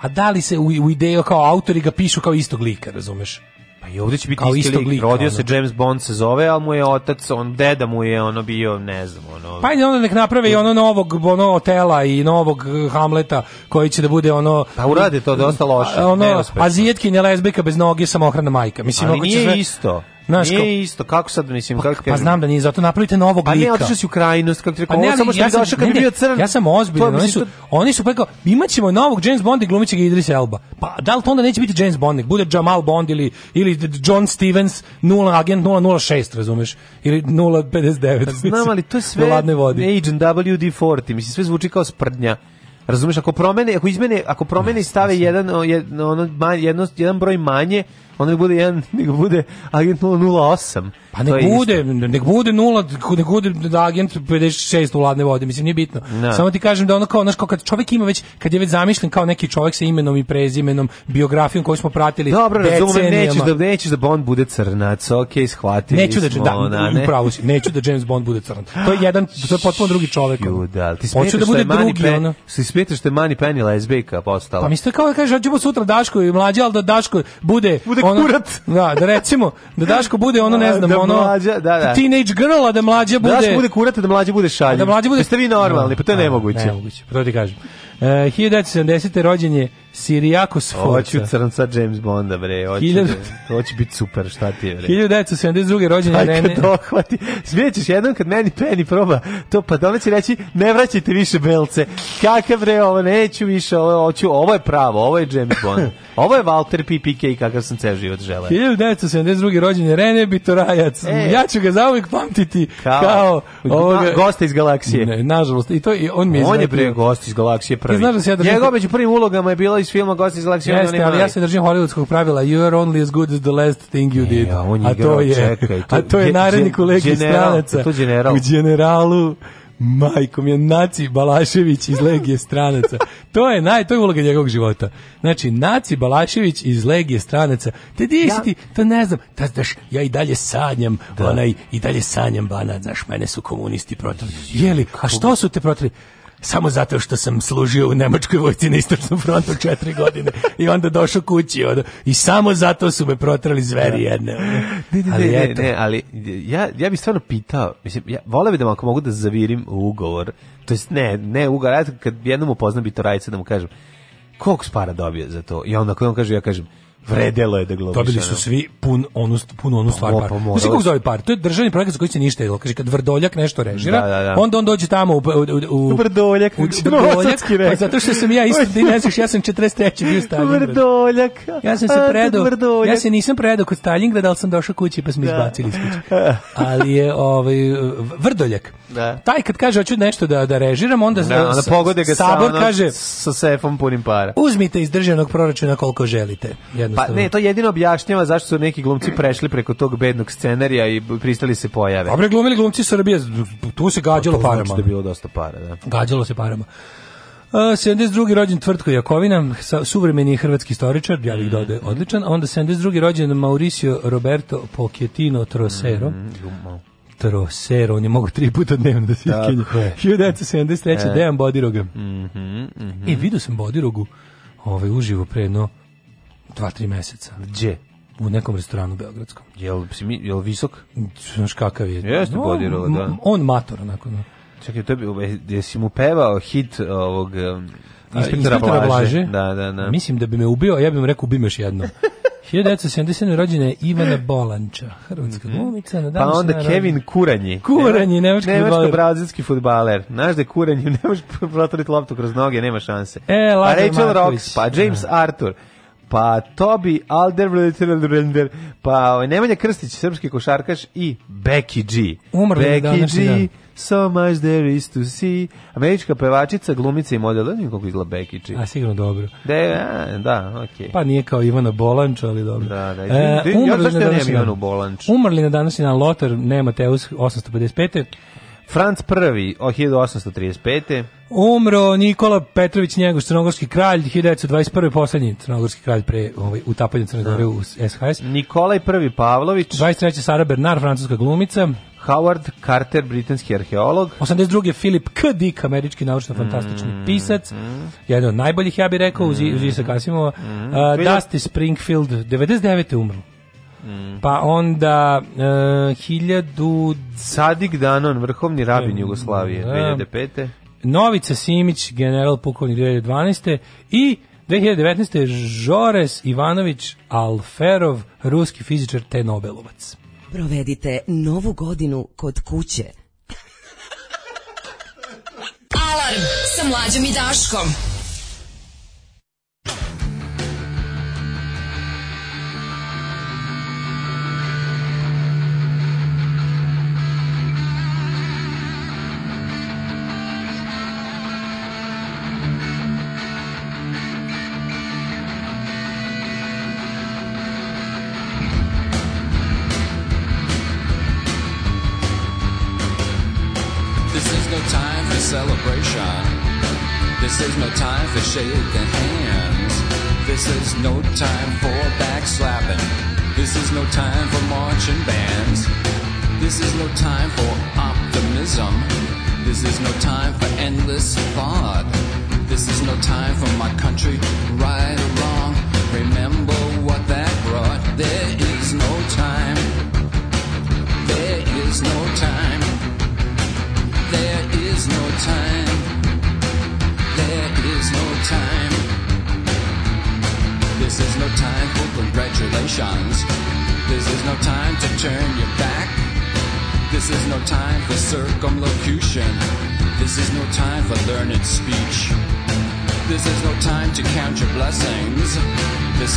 A da li se u, u ideju kao autori ga pišu kao istog lika, razumeš? Pa i ovde će biti Kao isti lik. Rodio ono. se James Bond se zove, ali mu je otac, on deda mu je ono bio, ne znam, ono. Pa ajde onda nek naprave i ono novog ono hotela i novog eh, Hamleta koji će da bude ono Pa urade to dosta loše. Ono azijetkinja lezbika bez noge samohrana majka. Mislim, ali nije ćeš... isto. Znaš, nije kao, isto, kako sad mislim, pa, kako Pa znam da nije, zato napravite novog pa lika. Pa ne, otišao si u krajinu, kako ti pa rekao, pa ne, samo što ja bi kad ne, bio crn. Ja sam ozbiljan, oni su, to... oni su pekao, pa imat novog James Bonda i glumit Idris Elba. Pa da li to onda neće biti James Bond, nek bude Jamal Bond ili, ili John Stevens, 0, agent 006, razumeš? Ili 059. Pa znam, ali to je sve Agent WD-40, mislim, sve zvuči kao sprdnja. Razumeš, ako promene, ako izmene, ako promene i stave jedan, jedno, ono, manj, jedno, jedan broj manje, onda bude jedan, nego bude agent 008. Pa nek bude, nek bude 0, nek bude da agent 56 u ladne vode, mislim, nije bitno. No. Da. Samo ti kažem da ono kao, znaš, kao kad čovjek ima već, kad je već zamišljen kao neki čovjek sa imenom i prezimenom, biografijom koju smo pratili Dobro, razumem, nećeš da, nećeš da Bond bude crnac, ok, shvatili neću da, smo, da, ona, ne? Upravo si, neću da James Bond bude crnac. To je jedan, to je potpuno drugi čovjek. Ju, da, ti Hoću da bude drugi, pen, ono. Si smetaš što je Mani Penny lesbijka postala. Pa mislim kao da kaže, hoćemo sutra Daško i mlađe, ali da Daško bude, bude ono, kurat. Da, da recimo, da Daško bude ono, ne znam, da ono, mlađa, da, da. teenage girl, a da mlađa da bude... Daško bude kurat, a da mlađa bude šaljiv. Da mlađa bude... Pa vi normalni, pa to je da, nemoguće. Nemoguće, pa to ti kažem. E, uh, 1970. rođen je Sirijakos Forca. Hoću crnca James Bonda, bre. Hoću, Hiljad... Da- biti super, šta ti je, bre. 1972. rođen Rene. Nene. Kad dohvati. Svijećeš jednom kad meni Penny proba to, pa dole da će reći, ne vraćajte više belce. Kakav bre, ovo neću više, ovo, hoću, ovo je pravo, ovo je James Bond. ovo je Walter PPK, kakav sam ceo život žele. 1972. rođen je Rene Bitorajac. E. Ja ću ga zauvijek pamtiti kao, kao ovoga... Na, gosta iz galaksije. Ne, nažalost, i to i on mi je On izvratio. je bre gost iz galaksije prvi. Znaš da se ja da Njegov među prvim ulogama je bilo iz filma Gost iz Lexingtona. Jeste, ali ja se držim hollywoodskog pravila. You are only as good as the last thing you e, did. E, a, to je, a to je naredni kolegi iz stranaca. To general. U generalu majkom je Naci Balašević iz Legije stranaca. To je naj, to je uloga njegovog života. Znači, Naci Balašević iz Legije stranaca. Te di ja. ti, to ne znam. Da, daš, ja i dalje sanjam, da. onaj, i dalje sanjam bana, znaš, mene su komunisti protiv. Jeli, a što su te protiv? samo zato što sam služio u Nemačkoj vojci na istočnom frontu 4 godine i onda došao kući od, i samo zato su me protrali zveri da. jedne. Ne, ne, ali ne, ne, ne, ali ja, ja bih stvarno pitao, mislim, ja voleo bih da ako mogu da zavirim u ugovor, to jest ne, ne ugovor, ja kad jednom upoznam bitorajca da mu kažem, koliko spara dobio za to? I onda ako on kaže, ja kažem, Vredelo je da globiš. Dobili su svi pun onu, pun onu pa, stvar pa, par. Pa Mislim kako zove par, to je državni projekat za koji se ništa jedilo. Kaže kad Vrdoljak nešto režira, da, da, da. onda on dođe tamo u, u, u Vrdoljak, u, Vrdoljak pa zato što sam ja isto, ti ne znaš, ja sam 43. bio Stalingrad. Vrdoljak. Ja sam se predao, ja se nisam predao kod Stalingrada, ali sam došao kući pa smo da. izbacili iz kuće. Ali je ovaj, Vrdoljak. Da. Taj kad kaže hoću nešto da da režiram, onda da, onda pogode ga samo kaže sa sefom punim para. Uzmite iz državnog proračuna koliko želite. Pa, jednostavno. Pa ne, to jedino objašnjava zašto su neki glumci prešli preko tog bednog scenarija i pristali se pojave. Dobre glumili glumci Srbije, tu se pa, gađalo to parama. Znači da bilo dosta para, da. Gađalo se parama. Uh, 72. rođen Tvrtko Jakovina, suvremeni hrvatski istoričar, ja bih mm. dodao odličan, onda 72. rođen Mauricio Roberto Pochettino Trosero. Mm, trosero, on je mogao tri puta dnevno da se iskenje. 1973. E. Dejan Bodiroga. Mm -hmm, mm -hmm. E, vidio sam Bodirogu ovaj, uživo pre jedno dva, tri meseca. Gdje? u nekom restoranu beogradskom. Jel si mi, jel visok? Znaš kakav je. Jeste no, Bodirova, da. On mator onako. No. Čekaj, to je, ovaj, jesi mu pevao hit ovog um, inspektora Blaže. Blaže. Da, da, da. Mislim da bi me ubio, a ja bih mu rekao ubi jedno. 1977. rođene Ivana Bolanča, hrvatska mhm. glumica. Na pa onda Kevin Kuranji. Kuranji, nemački futbaler. Nemački brazilski futbaler. Znaš da Kuranji nemaš može protoriti loptu kroz noge, nema šanse. E, Laga pa Rachel Marković. Rocks, pa James da. Arthur pa Tobi Alderweireld, pa ovaj, Nemanja Krstić, srpski košarkaš i Becky G. Umrli Becky G. Dan. So much there is to see. Američka pevačica, glumica i model, ne kako izgleda Becky G. A sigurno dobro. De, da, a, da, okej. Okay. Pa nije kao Ivana Bolanč, ali dobro. Da, da. E, umrli, ja, na današnji, Ivanu Bolanč? umrli na današnji dan Lotar Nema Mateus 855. Franc I od 1835. Umro Nikola Petrović Njegoš, crnogorski kralj, 1921. poslednji crnogorski kralj pre ovaj, utapanja Crne Gore u SHS. Da. Nikolaj I Pavlović. 23. Sara Bernard, francuska glumica. Howard Carter, britanski arheolog. 82. Filip K. Dick, američki naučno-fantastični mm, mm-hmm. pisac. Mm. Jedan od najboljih, ja bih rekao, mm. uz Isaac Asimova. Mm. Mm-hmm. Uh, Dusty Springfield, 99. umro. Mm. Pa onda e, 1000 Sadik Danon, vrhovni rabin Jugoslavije, 2005. Da. Novica Simić, general pukovnik 2012. i 2019. Žores Ivanović Alferov, ruski fizičar te Nobelovac. Provedite novu godinu kod kuće. Alarm sa mlađom i Daškom.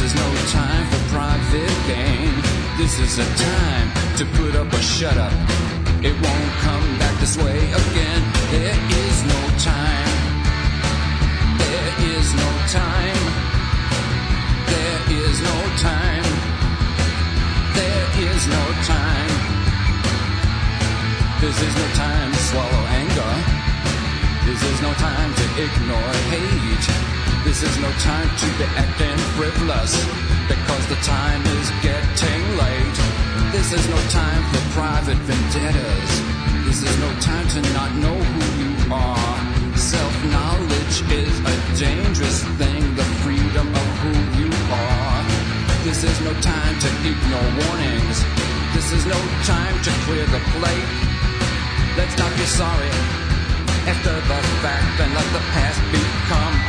is no time for private gain. This is a time to put up a shut up. It won't come back this way again. There is no time. There is no time. There is no time. There is no time. This is no time to swallow anger. This is no time to ignore hate. This is no time to be acting frivolous because the time is getting late. This is no time for private vendettas. This is no time to not know who you are. Self knowledge is a dangerous thing, the freedom of who you are. This is no time to ignore warnings. This is no time to clear the plate. Let's not be sorry after the fact and let the past become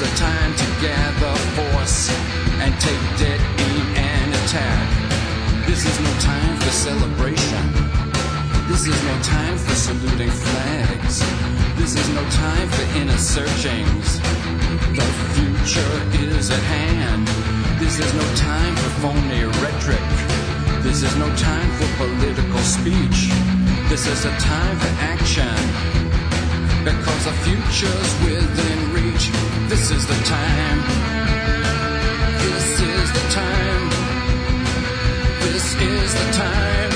is a time to gather force and take dead aim and attack. This is no time for celebration. This is no time for saluting flags. This is no time for inner searchings. The future is at hand. This is no time for phony rhetoric. This is no time for political speech. This is a time for action because the future's within reach. This is the time. This is the time. This is the time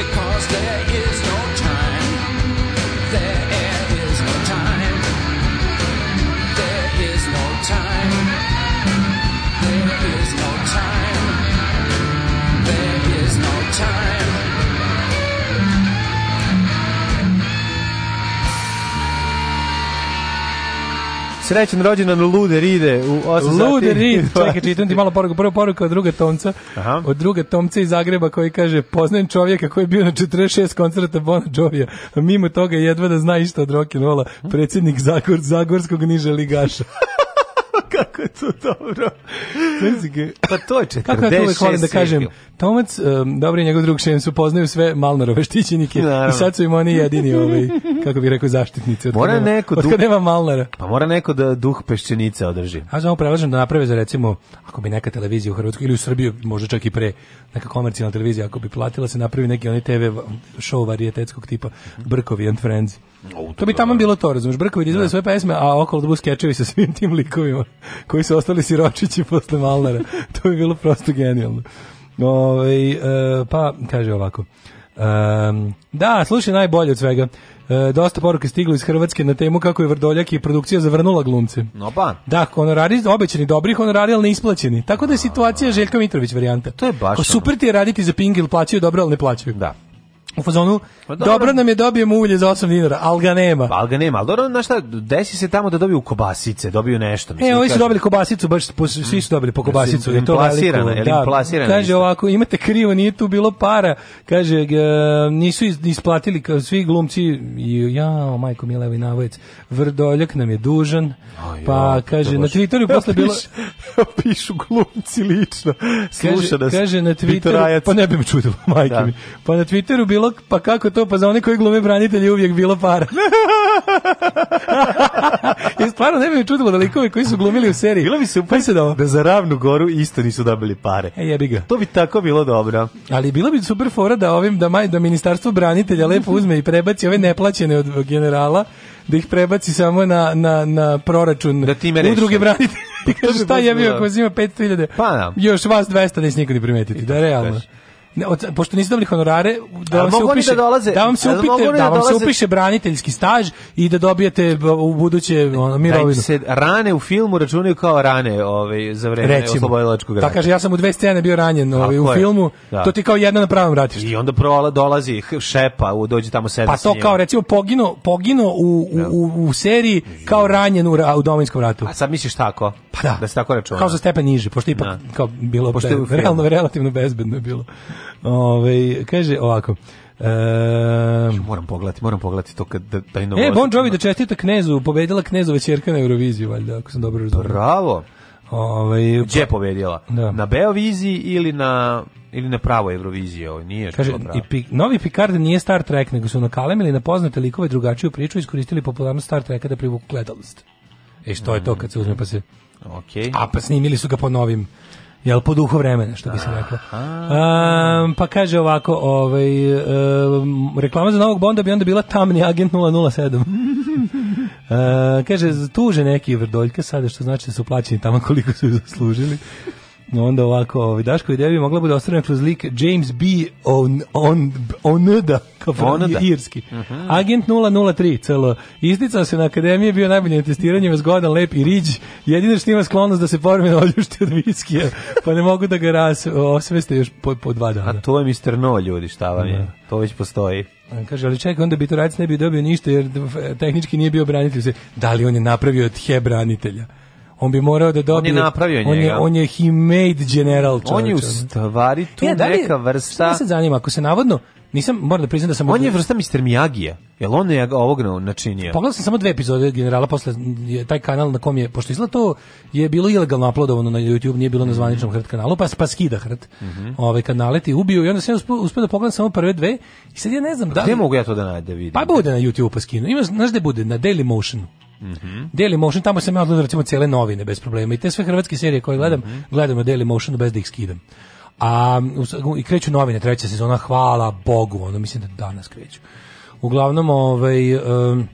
because there is no time. Srećan rođendan Lude Ride u 8 Lude Rid, čekaj, čitam ti malo poruku. Prva poruka od druga Tomca, Aha. od druga Tomca iz Zagreba koji kaže, poznajem čovjeka koji je bio na 46 koncerta Bona Jovija, a mimo toga jedva da zna išta od rock'n'rolla, predsjednik Zagor, Zagorskog niže ligaša. Kako je to dobro. pa to je 46. Kako ja uvek volim da kažem, Tomac, um, dobri njegov drug šem su poznaju sve Malnorove štićenike i sad su im oni jedini, ovaj, kako bih rekao, zaštitnici. Od mora neko od duh, nema Malnora. Pa mora neko da duh peščenice održi. A znamo prelažem da naprave za recimo, ako bi neka televizija u Hrvatskoj ili u Srbiji, možda čak i pre, neka komercijalna televizija, ako bi platila se napravi neki onaj TV show varijetetskog tipa Brkovi and Friends to bi tamo da. bilo to, razumiješ, Brković izvode da. svoje pesme, a okolo da skečevi sa svim tim likovima koji su ostali siročići posle Malnara. to bi bilo prosto genijalno. Ove, ovaj, e, pa, kaže ovako. E, da, slušaj najbolje od svega. E, dosta poruke stiglo iz Hrvatske na temu kako je Vrdoljak i produkcija zavrnula glumce. No pa. Da, honorari obećani dobri, honorari ali neisplaćeni. Tako da je situacija Željko Mitrović varijanta. To je baš. Ko super ti je raditi za Pingil, plaćaju dobro, ali ne plaćaju. Da u fazonu, pa dobro. nam je dobijemo ulje za 8 dinara, ali ga nema. Pa, ali ga nema, ali dobro, znaš šta, desi se tamo da dobiju kobasice, dobiju nešto. E, mislim, e, ovi su dobili kobasicu, baš po, svi su dobili po kobasicu. Je to plasirana, je da, plasirana Kaže isto. ovako, imate krivo, nije tu bilo para, kaže, nisu isplatili, kao svi glumci, ja, majko Mila Vinavec, Vrdoljak nam je dužan, pa kaže, na Twitteru posle bilo... pišu glumci lično, sluša kaže, nas, kaže, na Twitteru, pa ne bi me čudilo, da. majke mi, pa na Twitteru bilo dijalog, pa kako to, pa za one koji glume branitelji uvijek bilo para. I stvarno ne bi mi čudilo da likovi koji su glumili u seriji. Bilo bi se da, da za ravnu goru isto nisu dobili pare. E jebi ga. To bi tako bilo dobro. Ali bilo bi super fora da ovim da maj da ministarstvo branitelja lepo uzme i prebaci ove neplaćene od generala da ih prebaci samo na, na, na proračun da ti udruge branitelja. Pa ti kažeš šta je bio ako vas ima 5.000? Pa da. Još vas 200 neće nikad ne primetiti, da realno. Kaži ne, od, pošto niste dobili honorare, da vam, se upiše, da, dolaze, da vam se da upite, da, da vam se upiše braniteljski staž i da dobijete u buduće ono, mirovinu. Da se rane u filmu računaju kao rane ovaj, za vreme oslobodilačkog pa rata. Da kaže, ja sam u dve scene bio ranjen ovaj, u filmu, da. to ti kao jedna na pravom ratištu. I onda prola dolazi šepa, u, dođe tamo sedam Pa to kao recimo pogino, pogino u, u, da. u, u seriji kao ranjen u, u domovinskom ratu. A sad misliš tako? Pa da. Da se tako računa. Kao za stepen niže, pošto ipak da. kao bilo, pošto je realno, relativno bezbedno je bilo. Ove, ovaj, kaže ovako. Um, moram pogledati, moram pogledati to kad da, da E, Bon Jovi da čestita knezu, pobedila knezova ćerka na Euroviziju, valjda, ako sam dobro razumio. Bravo. Ove, ovaj, gdje je pobedila? Da. Na Beoviziji ili na ili na pravo Euroviziji, ovo nije Kaže, i pik, novi Picard nije Star Trek, nego su na ili na poznate likove drugačiju priču iskoristili popularnost Star Treka da privuku gledalost. E što mm. je to kad se uzme pa se... Okay. A pa snimili su ga po novim Jel po duhu vremena, što bi se reklo. Um, pa kaže ovako, ovaj, um, reklama za novog Bonda bi onda bila tamni agent 007. Uh, kaže, tuže neki vrdoljke sada, što znači da su plaćeni tamo koliko su zaslužili. Onda ovako, ovaj Daško ideja bi mogla bude ostvarena kroz lik James B. On, on, Oneda, kao on irski. Uh Agent 003, celo. Isticao se na akademiji, bio najbolje na testiranju, zgodan, lep i riđ. Jedino što ima sklonost da se porme na oljušti od viskija, pa ne mogu da ga ras, osveste još po, po dva dana. A to je Mr. No, ljudi, šta vam je? Da. To već postoji. Kaže, ali čekaj, onda bi to Bitorajc ne bi dobio ništa, jer tehnički nije bio branitelj. Da li on je napravio od he branitelja? on bi morao da dobije... On je napravio on Je, on je he made general. Čovječ. On je u stvari tu ja, da li, neka vrsta... Što se zanima, ako se navodno nisam moram da priznam da sam On je vrsta Mr. Miyagija. Jel on je ovog načinio? Pogledao sam samo dve epizode generala posle je taj kanal na kom je pošto izla to je bilo ilegalno uploadovano na YouTube, nije bilo na zvaničnom Hrt kanalu, pa pa skida Hrt. Mm -hmm. Ovaj kanale ti ubio i onda sam uspeo uspe da pogledam samo prve dve i sad ja ne znam da li... Gde mogu ja to da nađem vidim? Pa bude na YouTube pa skinu. Ima znaš gde bude na Daily Motionu. Mm -hmm. Motion, tamo sam ja odgledao recimo cijele novine bez problema i te sve hrvatske serije koje gledam, mm -hmm. gledam na Daily Motion bez da ih skidam. A, I kreću novine, treća sezona, hvala Bogu, ono mislim da danas kreću. Uglavnom, ovaj, um,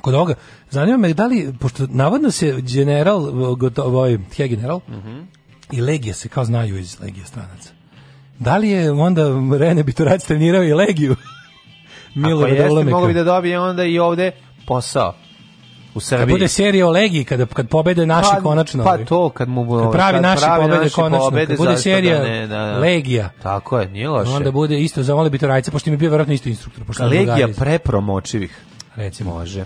kod ovoga, zanima me da li, pošto navodno se general, gotovo, ovaj, he general, mm -hmm. i Legija se kao znaju iz Legije stranaca. Da li je onda Rene Biturac trenirao i Legiju? Milo Ako jeste, mogu bi da dobije onda i ovde posao u Srbiji. Kad bude serija o Legiji, kada, kad pobede naši pa, konačno. Pa to, kad mu kad pravi kad naši pravi pobede naši konačno. Pobede, kad bude da serija da ne, da, da. Legija. Tako je, nije loše. Onda bude isto, zamoli bi to rajca, pošto mi je bio vjerojatno isto instruktor. Pošto Legija prepromočivih. Recimo. Može.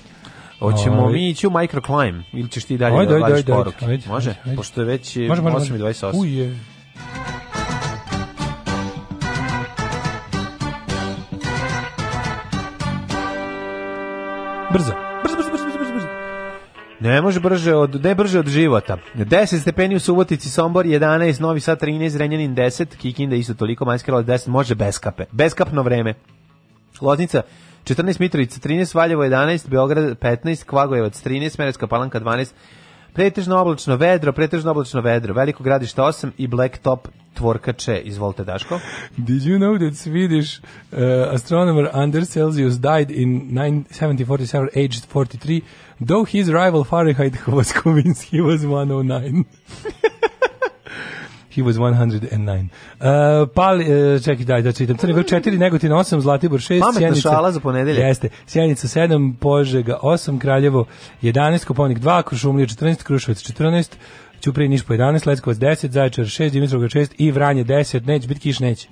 Hoćemo mi ići u microclimb ili ćeš ti dalje ajde, da vadiš poruke? Ajde, ajde, može? Ajde. Pošto je već 8.28. Uje. Brzo. Ne može brže od, ne brže od života. 10 stepeni u Subotici, Sombor 11, Novi Sad 13, Renjanin 10, Kikinda isto toliko, Majske Lode 10, može beskape. Beskapno vreme. Loznica 14, Mitrovica 13, Valjevo 11, Beograd 15, Kvagojevac 13, Merecka Palanka 12, Pretežno oblačno vedro, pretežno oblačno vedro, Veliko gradište 8 i Black Top tvorkače. Izvolite, Daško. Did you know that Swedish uh, astronomer Anders Celsius died in 1947, aged 43, Though his rival Fahrenheit was convinced he was 109. He was 109. Uh, pali, uh, čekaj, daj da čitam. Crni vrh 4, Negotin 8, Zlatibor 6, Pametna Sjenica. šala za ponedelje. Jeste. Sjenica 7, Požega 8, Kraljevo 11, Koponik 2, Krušumlija 14, Krušovac 14, Ćuprije Niš po 11, Leskovac 10, Zaječar 6, Dimitrovgrad 6 i Vranje 10. Neć, bit kiš neće.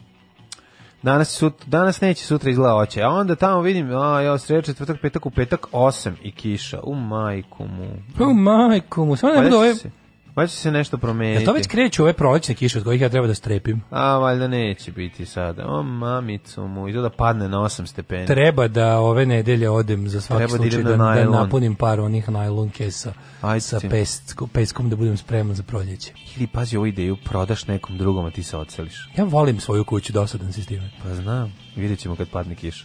Danas, sut, danas neće, sutra izgleda hoće. A onda tamo vidim, a ja sreda četvrtak, petak, u petak 8 i kiša. U majku mu. Pa u majku mu. Samo ne budu ove... Pa se nešto promeniti. Ja to već kreću ove prolećne kiše od kojih ja treba da strepim? A, valjda neće biti sada. O, mamicu mu, i to da padne na 8 stepeni. Treba da ove nedelje odem za svaki treba da slučaj, da, na da, napunim par onih najlon kesa Ajde sa peskom, peskom da budem spreman za proljeće. Ili pazi ovu ideju, prodaš nekom drugom, a ti se oceliš. Ja volim svoju kuću, dosadan si s time. Pa znam, vidjet ćemo kad padne kiša.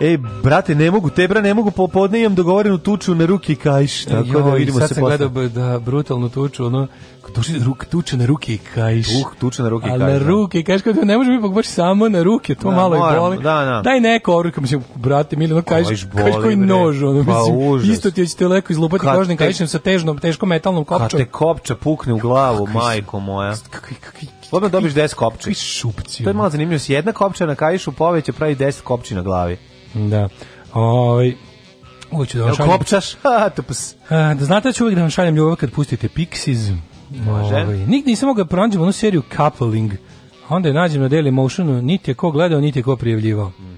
E, brate, ne mogu, te tebra ne mogu, popodne imam dogovorenu tuču na ruki kajš, tako jo, da vidimo sad se sam posle. gledao da brutalnu tuču, ono, tuči došli ruk, tuče na ruke i kajš. Uh, tuče na ruke i kajš. Ali na da. ruke i kajš, kao da ne može biti pa baš samo na ruke, to da, malo moram, i boli. Da, da. Daj neko oruka, mislim, brate, mili, ono kajš, kajš, boli, kajš koji bre. nož, ono, pa, mislim, užas. isto ti ćete leko izlupati Kad kožnim te... kajšem sa težnom, teškom metalnom kopčom. Kad te kopča pukne u glavu, Kako majko moja. Odmah dobiš 10 kopča. Šupci. To je malo zanimljivo, jedna kopča na kajšu poveće pravi 10 kopči na glavi. Da. Ovaj hoću da vam šaljem. Kopčaš? A, pa e, da znate da ću uvijek da vam šaljem ljubav kad pustite Pixies. Može. Ovaj, nik nisam mogao da pronađem onu seriju Coupling. Onda je nađem na Daily Motionu, niti je ko gledao, niti je ko prijavljivao. Mhm.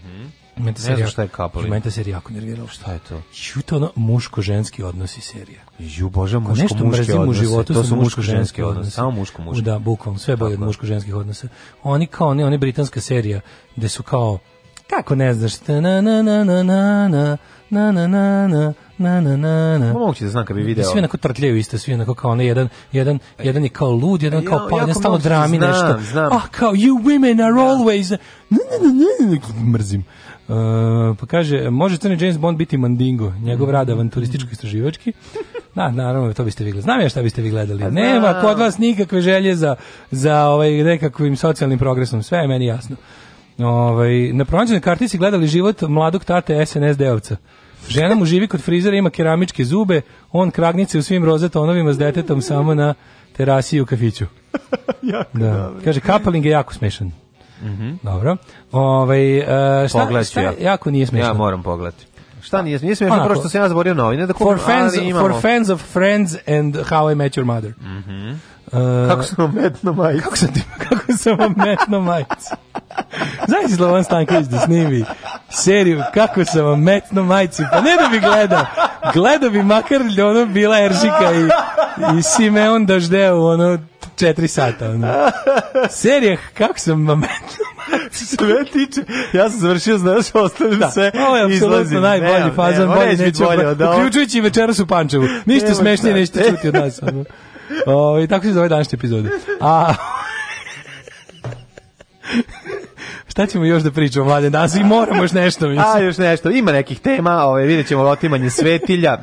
Mene ne znam šta je kapoli. Mene ta serija jako nervirala. Šta je to? Ču to ono muško-ženski odnosi serija. Ju, bože, muško-muški odnosi. U životu, to su muško-ženski odnosi. Samo muško-muški. Da, bukvalno, sve bolje od muško-ženskih odnosa. Oni kao, ne, oni britanska serija, gde su kao, Kako ne znaš? Ta na na na na na na na na na na na na na na. Moguće da znam kad bi video. Svi onako trtljaju isto, svi onako kao ne, jedan, jedan, jedan je kao lud, jedan ja, kao pa, jedan stalo drami znam, nešto. Znam. Ah, kao, you women are always... Na, na, na, na, mrzim. Uh, pa kaže, može crni James Bond biti mandingo, njegov rad avanturističko istraživački. na, naravno, to biste vi gledali. Znam ja šta biste vi gledali. Nema kod vas nikakve želje za, za ovaj nekakvim socijalnim progresom, sve je meni jasno. Ovaj, na pronađenoj kartici gledali život mladog tate SNS ovca Žena mu živi kod frizera, ima keramičke zube, on kragnice u svim rozetonovima s detetom samo na terasi u kafiću. jako da. Dobro. Kaže, Kapaling je jako smešan. Mm -hmm. Dobro. Ovaj e, šta, Pogledaj šta ja. jako nije smešan. Ja moram pogledati. Šta nije, nije smiješno, prvo što sam ja zaborio novine da kupim, for fans, imamo. For fans of Friends and How I Met Your Mother. Mm -hmm. uh, kako sam ometno majicu. Kako sam, kako sam ometno majicu. Znaš Slovan Stanković da snimi seriju kako sam vam metno majci, pa ne da bi gledao. Gledao bi makar da ono bila Eržika i, i Simeon Daždeo, ono, četiri sata. Ono. Serija kako sam vam metno majci. Sve tiče, ja sam završio, znaš, ostavim da, sve, ovo je apsolutno najbolji fazan, ne, bolje neću, bolje, da, uključujući večeras u Pančevu. Ništa smešnije nećete čuti od nas. Ono. O, ovaj, I tako se zove današnje epizode. A šta ćemo još da pričamo, mladen, danas i moramo još nešto, mislim. A, još nešto, ima nekih tema, ovaj, vidjet ćemo otimanje svetilja.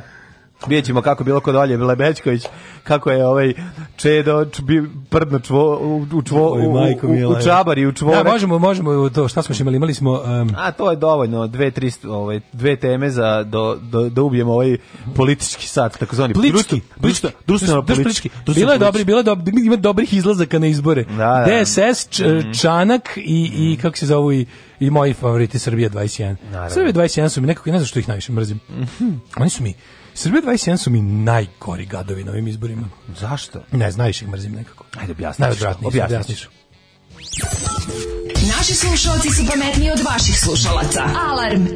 Vidjet ćemo kako bilo kod Olje Lebečković, kako je ovaj Čedo bi prdno čvo, u, čvo, u, u, u čabari, u čvorek. Da, možemo, možemo, to, šta smo imali, imali smo... Um... A to je dovoljno, dve, tri, ovaj, dve teme za, do, do, da ubijemo ovaj politički sat, takozvani plički, plički, društveno politički. Bilo je dobri, bilo je dobri, ima dobrih izlazaka na izbore. Da, da. DSS, č, mm. Čanak i, i mhm. kako se zove i i moji favoriti Srbija 21. Naravno. Srbija 21 su mi nekako, ne znam što ih najviše mrzim. Mm -hmm. Oni su mi, Srbija 21 su mi najgori gadovi na ovim izborima. Zašto? Ne, znaš ih mrzim nekako. Ajde, objasniš. Objasniš. Naši slušalci su pametniji od vaših slušalaca. Alarm! Alarm!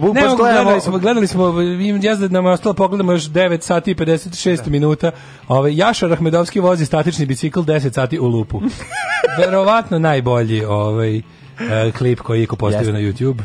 Pa gledali, ne, baš gledamo. smo, gledali smo, im jezda nam je ostalo, pogledamo još 9 sati i 56 da. minuta. Ove, Jaša Rahmedovski vozi statični bicikl 10 sati u lupu. Verovatno najbolji ovaj, uh, klip koji je postavio na YouTube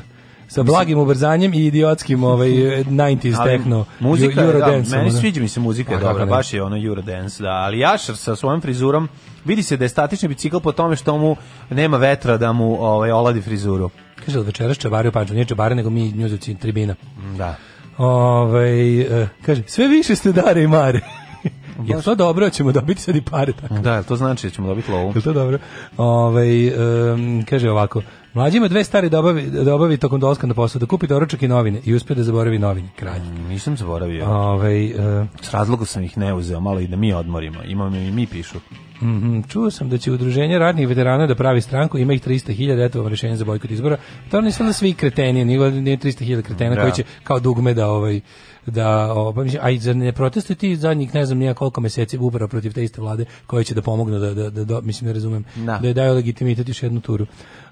sa blagim ubrzanjem i idiotskim ovaj 90s techno muzika eurodance. Da, meni sviđa mi se muzika, A, dobra, baš je ono eurodance, da, ali Jašar sa svojom frizurom vidi se da je statični bicikl po tome što mu nema vetra da mu ovaj oladi frizuru. Kaže, večeras čabari u Panču, nije čabari, nego mi njuzovci tribina. Mm, da. Ove, ovaj, kaže, sve više ste dare i mare. Je to dobro, ćemo dobiti sad i pare tako. Da, to znači da ćemo dobiti lovu. Je to dobro? Ove, ovaj, um, kaže ovako, mlađi ima dve stare dobavi, dobavi tokom dolaska na posao, da kupi doručak i novine i uspe da zaboravi novine, kralj. Mm, nisam zaboravio. Ove, ovaj, uh, S razlogom sam ih ne uzeo, malo i da mi odmorimo, imamo i mi pišu. Mm -hmm. Čuo sam da će udruženje radnih veterana da pravi stranku, ima ih 300.000, eto vam rješenje za bojkot izbora. To nisu da svi kreteni, nije, nije 300.000 kretena da. koji će kao dugme da ovaj da oba, pa a i zar ne protestuju ti zadnjih ne znam nija koliko meseci upravo protiv te iste vlade koje će da pomogne da, da, da, da mislim ne razumem da, da je daju legitimitet još jednu turu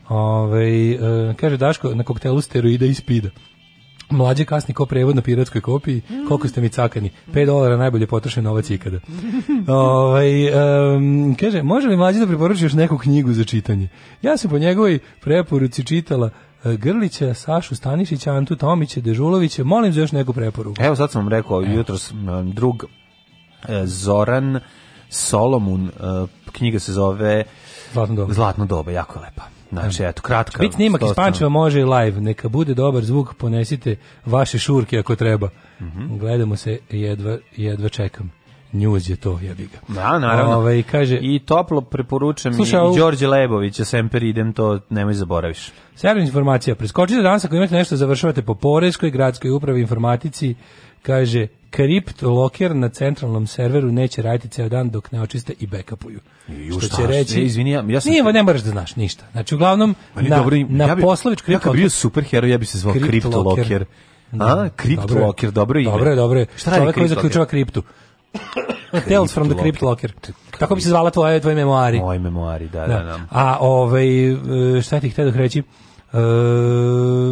Ove, ovaj, e, kaže Daško na koktelu steroida i spida Mlađe kasni ko prevod na piratskoj kopiji, koliko ste mi cakani. 5 dolara najbolje potrošen novac ikada. Ovaj um, kaže, može li mlađe da preporuči još neku knjigu za čitanje? Ja sam po njegovoj preporuci čitala e, Grlića, Sašu Stanišića, Antu Tomića, Dežulovića, molim za još neku preporuku. Evo sad sam vam rekao, jutros drug e, Zoran Solomon, e, knjiga se zove Zlatno doba. Zlatno doba, jako lepa. Znači, eto, kratka. Bit snimak iz Pančeva može i live. Neka bude dobar zvuk, ponesite vaše šurke ako treba. Mm -hmm. Gledamo se, jedva, jedva čekam. News je to, jebi ga. Da, naravno. Ove, ovaj, kaže, I toplo preporučujem Slušaj, i Đorđe Lebovića, semper idem, to nemoj zaboraviš. Sjajna informacija, preskočite danas ako imate nešto, završavate po Poreskoj, gradskoj upravi, informatici, kaže, Kript locker na centralnom serveru neće raditi ceo dan dok ne očiste i backupuju. I što šta, će reći? Ne, izvini, ja, ja sam... Nije, ne moraš da znaš ništa. Znači, uglavnom, na, dobro, na ja bi, poslović Ja kad bio superheroj, ja bi se zvao Kript loker. Da. A, Kript Locker, dobro ime. Dobro je, dobro je. Šta radi koji zaključava kriptu? Tales from the Crypt Locker. Tako bi se zvala tvoje, tvoje memoari? Moje memoari, da, da, da, da. A, ovaj, e, šta ti htio da reći? Uh,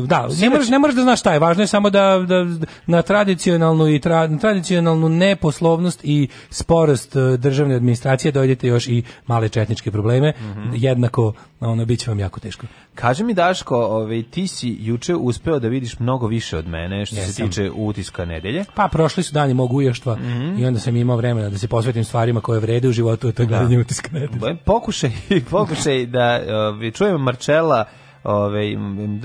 da, ne moraš, ne moraš da znaš šta je, važno je samo da, da na tradicionalnu i tra, na tradicionalnu neposlovnost i sporost e, državne administracije dođete još i male četničke probleme, mm -hmm. jednako ono biće vam jako teško. Kaže mi Daško, ovaj ti si juče uspeo da vidiš mnogo više od mene što Jesam. se tiče utiska nedelje. Pa prošli su dani mog uještva mm -hmm. i onda sam imao vremena da se posvetim stvarima koje vrede u životu, to je da. gledanje utiska nedelje. Pokušaj, pokušaj da vi ovaj, čujemo Marčela Ove,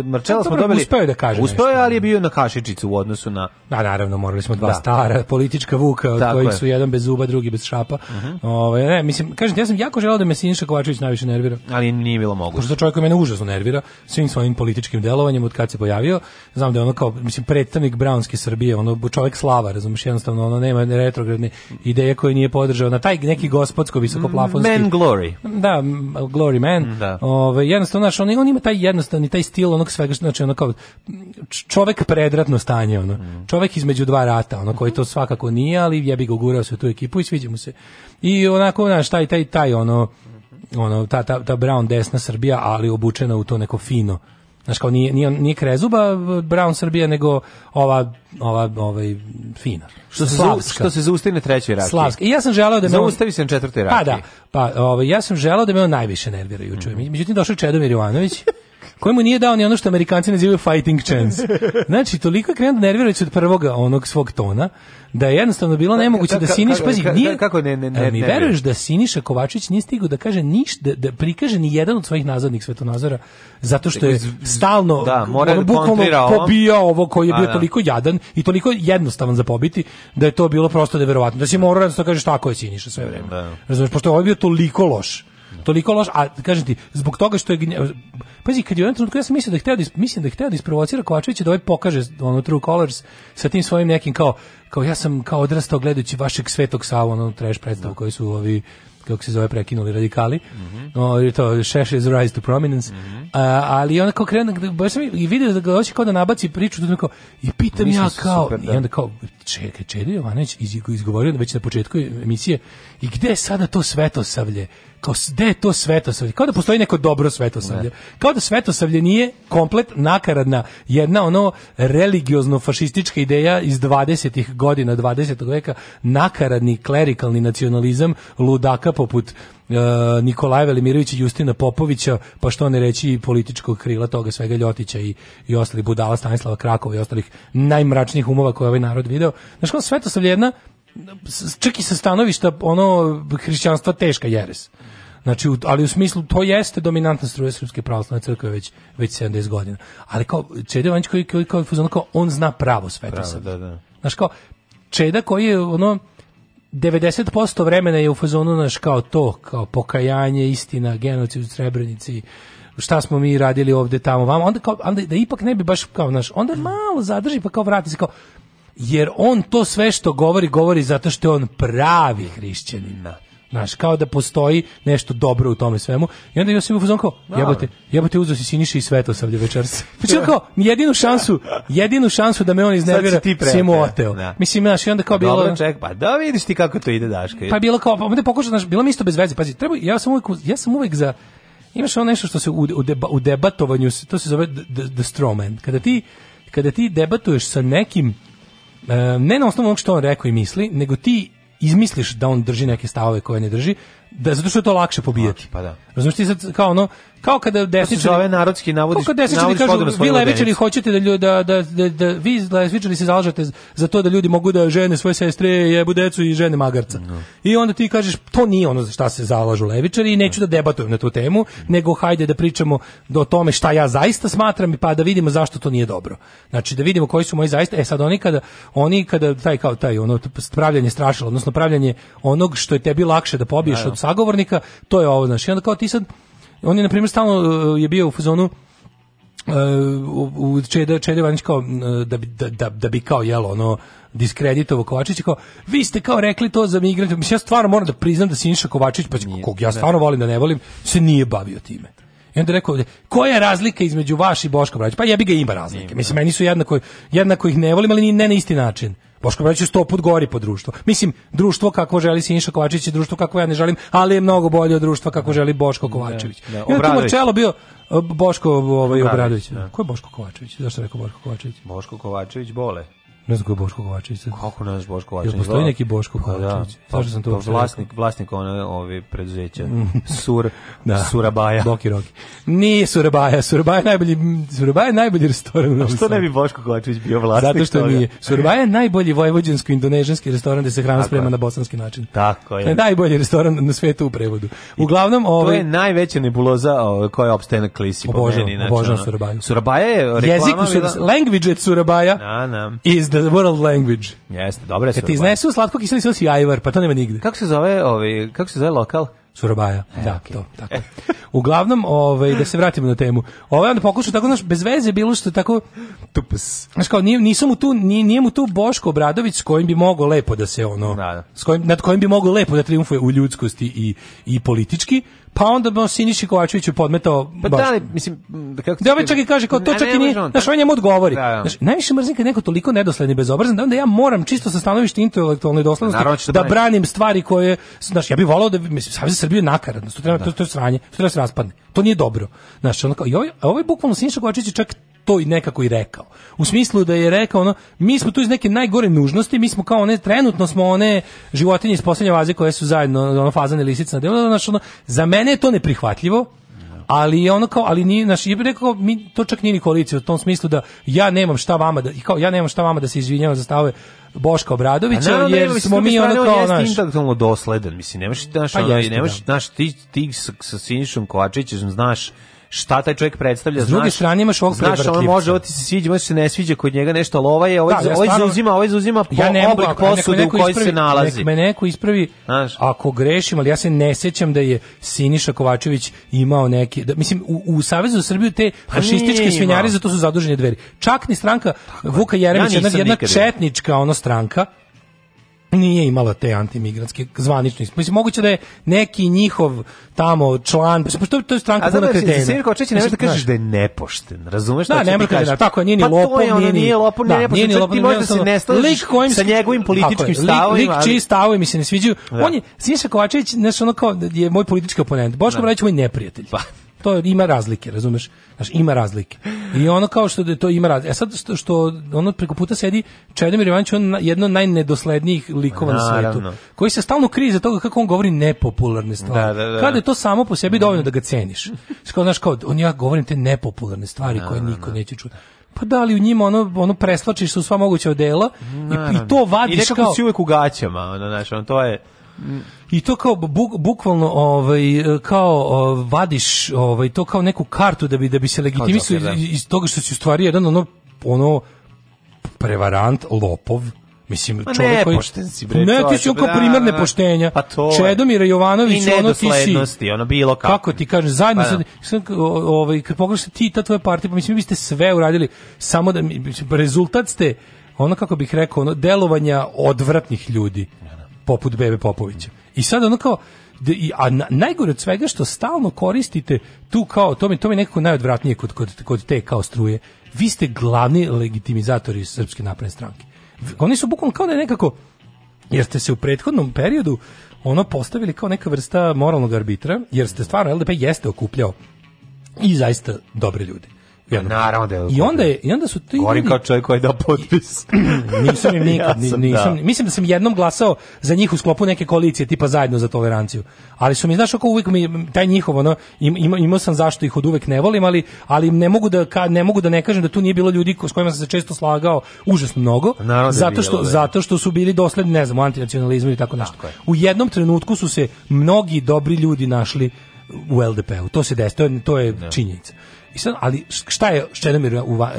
Marčela smo dobili... Uspeo je da kaže Uspeo je, ali je bio na kašičicu u odnosu na... Da, naravno, morali smo dva da. stara politička vuka, od kojih je. su jedan bez zuba, drugi bez šapa. Uh mhm. -huh. Ove, ne, mislim, kažem, ja sam jako želeo da me Siniša Kovačević najviše nervira. Ali nije bilo moguće. Pošto čovjek koji mene užasno nervira, svim svojim političkim djelovanjem od kad se pojavio, znam da je ono kao, mislim, predstavnik Brownske Srbije, ono čovjek slava, razumješ jednostavno, ono nema retrogradne ideje koje nije podržao, na taj neki gospodsko visokoplafonski... Man glory. Da, glory man. Da. Ove, jednostavno, znaš, on, on ima taj jednostavno jednostavni taj stil onog svega, znači ono čovjek čovek predratno stanje, ono. Mm. Čovek između dva rata, ono koji to mhm. svakako nije, ali jebi ga gurao se u tu ekipu i sviđa mu se. I onako, znači taj, taj, taj, ono, mhm. ono, ta, ta, ta brown desna Srbija, ali obučena u to neko fino, znači kao nije, nije, nije Krezuba Brown Srbija, nego ova, ova ovaj, fina. Što se, Slavska. što se zaustavi na trećoj rakiji. Slavska. I ja sam želao da me... Zaustavi on... se na četvrtoj rakiji. Pa da, pa ovaj, ja sam želao da me on najviše nervira juče. Mm Međutim, došao Čedomir Jovanović kojemu nije dao ni ono što Amerikanci nazivaju fighting chance. Znači, toliko je krenuo da nervirajući od prvoga onog svog tona, da je jednostavno bilo nemoguće ka, da Siniš, pazi, ka, nije, kako ne, ne, ne, mi ehm, veruješ da Siniša Kovačić nije stigao da kaže ništa, da, da prikaže ni jedan od svojih nazadnih svetonazora, zato što je dakle, stalno, da, mora ono, da bukvalno pobijao ovo koji je bio A, da. toliko jadan i toliko jednostavan za pobiti, da je to bilo prosto da je verovatno. Da si morao da kažeš tako je Siniša sve vreme. Da. Razumeš, pošto je ovo ovaj bio toliko loš Toliko loš, a kažem ti, zbog toga što je pazi kad je on trenutku ja sam mislio da je hteo da mislim da je hteo da isprovocira Kovačevića da ovaj pokaže ono True Colors sa tim svojim nekim kao kao ja sam kao odrastao gledajući vašeg Svetog Savu, ono trash predstavu da. koji su ovi kako se zove prekinuli radikali. Mm -hmm. o, to Shesha's Rise to Prominence. Mm -hmm. a, ali on kao krene da, baš mi i vidi da ga hoće kao da nabaci priču tu da kao i pitam ja kao super, da. i onda kao čekaj Čedi Jovanović iz, izgovorio već na početku emisije i gde je sada to svetosavlje kao gde je to svetosavlje? Kao da postoji neko dobro svetosavlje. Ne. Kao da svetosavlje nije komplet nakaradna jedna ono religiozno-fašistička ideja iz 20. godina 20. veka, nakaradni klerikalni nacionalizam ludaka poput e, Nikolaja Velimirovića, Justina Popovića, pa što ne reći i političkog krila toga svega Ljotića i, i ostali budala Stanislava Krakova i ostalih najmračnijih umova koje ovaj narod video. Znaš kao svetosavlje jedna čak i sa stanovišta ono hrišćanstva teška jeres. Znači, ali u smislu, to jeste dominantna struja Srpske pravoslavne crkve već, već 70 godina. Ali kao, Čede Vanjić koji, koji, kao, kao, on zna pravo sveta pravo, sad. Da, da. Znaš, kao, Čeda koji je, ono, 90% vremena je u fazonu, naš kao to, kao pokajanje, istina, genocid u Srebrenici, šta smo mi radili ovde, tamo, vamo, onda, kao, onda da ipak ne bi baš, kao, naš, onda malo zadrži, pa kao vrati se, kao, jer on to sve što govori, govori zato što je on pravi hrišćanin. Znaš, kao da postoji nešto dobro u tome svemu. I onda Josip Fuzon kao, jebote, jebote uzo si Siniša i Svetosavlje večeras. Pa kao, jedinu šansu, jedinu šansu da me on iznervira, si mu oteo. Da. Mislim, znaš, i onda kao pa bilo... Dobro, ček, pa da vidiš ti kako to ide, Daška. Pa bilo kao, pa onda pokušao, znaš, bilo mi isto bez veze. Pazi, treba, ja sam uvek, ja sam uvek za... Imaš ono nešto što se u, u, deba, u debatovanju, to se zove the, the, the straw man. Kada ti, kada ti debatuješ sa nekim E, ne na osnovu onog što on rekao i misli, nego ti izmisliš da on drži neke stavove koje ne drži, da zato što je to lakše pobijati. Pa da. Razumeš ti sad kao ono Kao kada desničari... Zove narodski navodi, kako kada navodiš kažu, vi levičari hoćete da, da, da, da, da vi levičari se zalažete za to da ljudi mogu da žene svoje sestre, jebu decu i žene magarca. No. I onda ti kažeš, to nije ono za šta se zalažu levičari i neću da debatujem na tu temu, nego hajde da pričamo do tome šta ja zaista smatram i pa da vidimo zašto to nije dobro. Znači da vidimo koji su moji zaista, e sad oni kada, oni kada taj kao taj ono pravljanje strašila, odnosno pravljanje onog što je tebi lakše da pobiješ da, da. od sagovornika, to je ovo, znači onda kao ti sad On je, na primjer, stalno uh, je bio u fazonu uh, u Čede, Čede Vanić kao uh, da bi, da, da, da bi kao jelo ono diskreditovo Kovačić kao vi ste kao rekli to za migrante mislim ja stvarno moram da priznam da Siniša Kovačić pa kog ja stvarno volim da ne volim se nije bavio time I onda rekao, koja je razlika između vaš i Boška Braća? Pa jebi ga ima razlike. Ima. Mislim, da. meni su jednako, jednako ih ne volim, ali ne na isti način. Boško Bradić je sto put gori po društvu. Mislim, društvo kako želi Sinša Kovačević je društvo kako ja ne želim, ali je mnogo bolje od društva kako da. želi Boško da, Kovačević. Da, da, I onda čelo bio e, Boško ovaj, Obradović. Obradović. Ko je Boško Kovačević? Zašto rekao Boško Kovačević? Boško Kovačević bole. Ne znam ko je Boško Kovačević. Kako ne znaš Boško Kovačević? Jel postoji neki Boško pa da, Kovačević? Da, pa, sam to pa, vlasnik, vlasnik one, ove preduzeća. Mm. Sur, da. Surabaja. Boki Roki. Nije Surabaja. Surabaja je najbolji, Surabaja je najbolji restoran. A što ne bi Boško Kovačević bio vlasnik? Zato što toga? nije. Surabaja je najbolji vojvođansko-indonežanski restoran gde se hrana sprema na bosanski način. Tako je. Najbolji restoran na svetu u prevodu. Uglavnom, ovaj... To je najveća nebuloza ovaj, koja opstaje na klisi. Obožavam, znači, obožavam Surabaju. Surabaja je reklama... Jezik, bila... language at Surabaja na, da, na. Da. is the world language. Jeste, dobre je. Kad ti iznesu slatko kiseli sos i ajvar, pa to nema nigde. Kako se zove, ovaj, kako se zove lokal? Surabaja. E, da, okay. to, tako. Uglavnom, ovaj da se vratimo na temu. Ovaj onda pokušao tako naš bez veze bilo što tako tupas. Znaš kao nije, mu tu nije, nije mu tu Boško Obradović s kojim bi mogao lepo da se ono da, da. s kojim nad kojim bi mogao lepo da triumfuje u ljudskosti i i politički pa onda bo Siniši Kovačeviću podmetao pa baš. da li, mislim da kako da ovaj čak i kaže kao to ne, čak i nije znaš on ovaj njemu odgovori da, da. Znaš, najviše mrzim kad neko toliko nedosledni bezobrazan da onda ja moram čisto sa stanovišta intelektualne doslednosti Naravno, da, da branim stvari koje znači ja bih voleo da mislim Savez Srbije nakaradno sutra da. to to sranje sutra da se raspadne to nije dobro znaš on kao i ovaj, ovaj bukvalno Siniša Kovačević čak to i nekako i rekao. U smislu da je rekao ono, mi smo tu iz neke najgore nužnosti, mi smo kao one, trenutno smo one životinje iz poslednje vaze koje su zajedno, ono, fazane lisice na delu, znači, ono, za mene je to neprihvatljivo, ali ono kao ali ni naš je rekao mi to čak nije ni koalicija u tom smislu da ja nemam šta vama da i kao ja nemam šta vama da se izvinjavam za stavove Boška Obradovića pa naravno, da jer ne, smo mi ono kao naš jeste intelektualno dosledan mislim nemaš naš pa ono, nemaš da. naš ti ti sa, sa Sinišom Kovačićem znaš šta taj čovjek predstavlja. S druge strane imaš ovog znaš, ono može, ovo se sviđa, može se ne sviđa kod njega nešto, al ova je, ovaj, da, ja ovaj uzima, ovaj zauzima po ja ne oblik posude u kojoj se nalazi. Nek me neko ispravi, znaš. ako grešim, ali ja se ne sećam da je Siniša Kovačević imao neke, da, mislim, u, u Savezu za Srbiju te pa fašističke svinjari za to su zadužene dveri. Čak ni stranka Tako, Vuka Jeremića, ja jedna, jedna četnička ona stranka, nije imala te antimigrantske zvanične. Mislim moguće da je neki njihov tamo član, pošto to je stranka puna kretena. A znači Kočić ne možeš da kažeš da je nepošten. Razumeš da, šta da ne ti kažeš? Da, tako nije ni pa lopov, nije, nije ni nije lopov, nije da, nepošten. Nije ti možeš da se ne slažeš kojim sa njegovim političkim stavovima. Lik čiji stavovi mi se ne sviđaju. Da. On je Siniša Kovačević, znači ono kao je moj politički oponent. Boško Bradić moj neprijatelj. Pa, to ima razlike, razumeš? Znaš, ima razlike. I ono kao što da to ima razlike. E sad što, što ono preko puta sedi Čedomir Jovanović, on jedno od najnedoslednijih likova na svetu, koji se stalno krije za toga kako on govori nepopularne stvari. Da, da, da. Kada je to samo po sebi dovoljno da ga ceniš. Kao, znaš, kao, on ja govorim te nepopularne stvari koje niko neće čuti pa da li u njima ono ono preslačiš su sva moguća odela i, i to vadiš I nekako kao si uvek u gaćama ono znači on to je I to kao buk, bukvalno ovaj kao ovaj, vadiš ovaj to kao neku kartu da bi da bi se legitimisao iz, da. iz, toga što si u stvari jedan ono ono prevarant, lopov. Mislim, Ma čovjek ne, koji... pošten si, bre. Ne, ti si oko da, primjer nepoštenja. Da. Pa to Čedomira Jovanović, ono ti si... I ono bilo kako. Kako ti kažem, zajedno pa, sad, ovaj, kad pogledaš ti ta tvoja partija, pa mislim, vi ste sve uradili, samo da, rezultat ste, ono kako bih rekao, ono, delovanja odvratnih ljudi poput Bebe Popovića. I sad ono kao, da a najgore od svega što stalno koristite tu kao, to mi, to mi je nekako najodvratnije kod, kod, kod te kao struje, vi ste glavni legitimizatori Srpske napredne stranke. Oni su bukvalno kao da je nekako, jer ste se u prethodnom periodu ono postavili kao neka vrsta moralnog arbitra, jer ste stvarno, LDP jeste okupljao i zaista dobre ljude. Ja, naravno da I onda je, i onda su ti Govorim kao čovjek koji je potpis. nisam im nikad, ja nisam, da. mislim da sam jednom glasao za njih u sklopu neke koalicije tipa zajedno za toleranciju. Ali su mi znaš kako uvek mi taj njihov ono im, imao sam zašto ih od uvek ne volim, ali ali ne mogu da ka, ne mogu da ne kažem da tu nije bilo ljudi s kojima sam se često slagao užasno mnogo. Pa naravno da zato što bilo, da. zato što su bili dosledni, ne znam, antinacionalizmu i tako nešto. Tako je. U jednom trenutku su se mnogi dobri ljudi našli u LDP-u. To se desilo, to je, to je da. činjenica. I sad, ali šta je Čedomir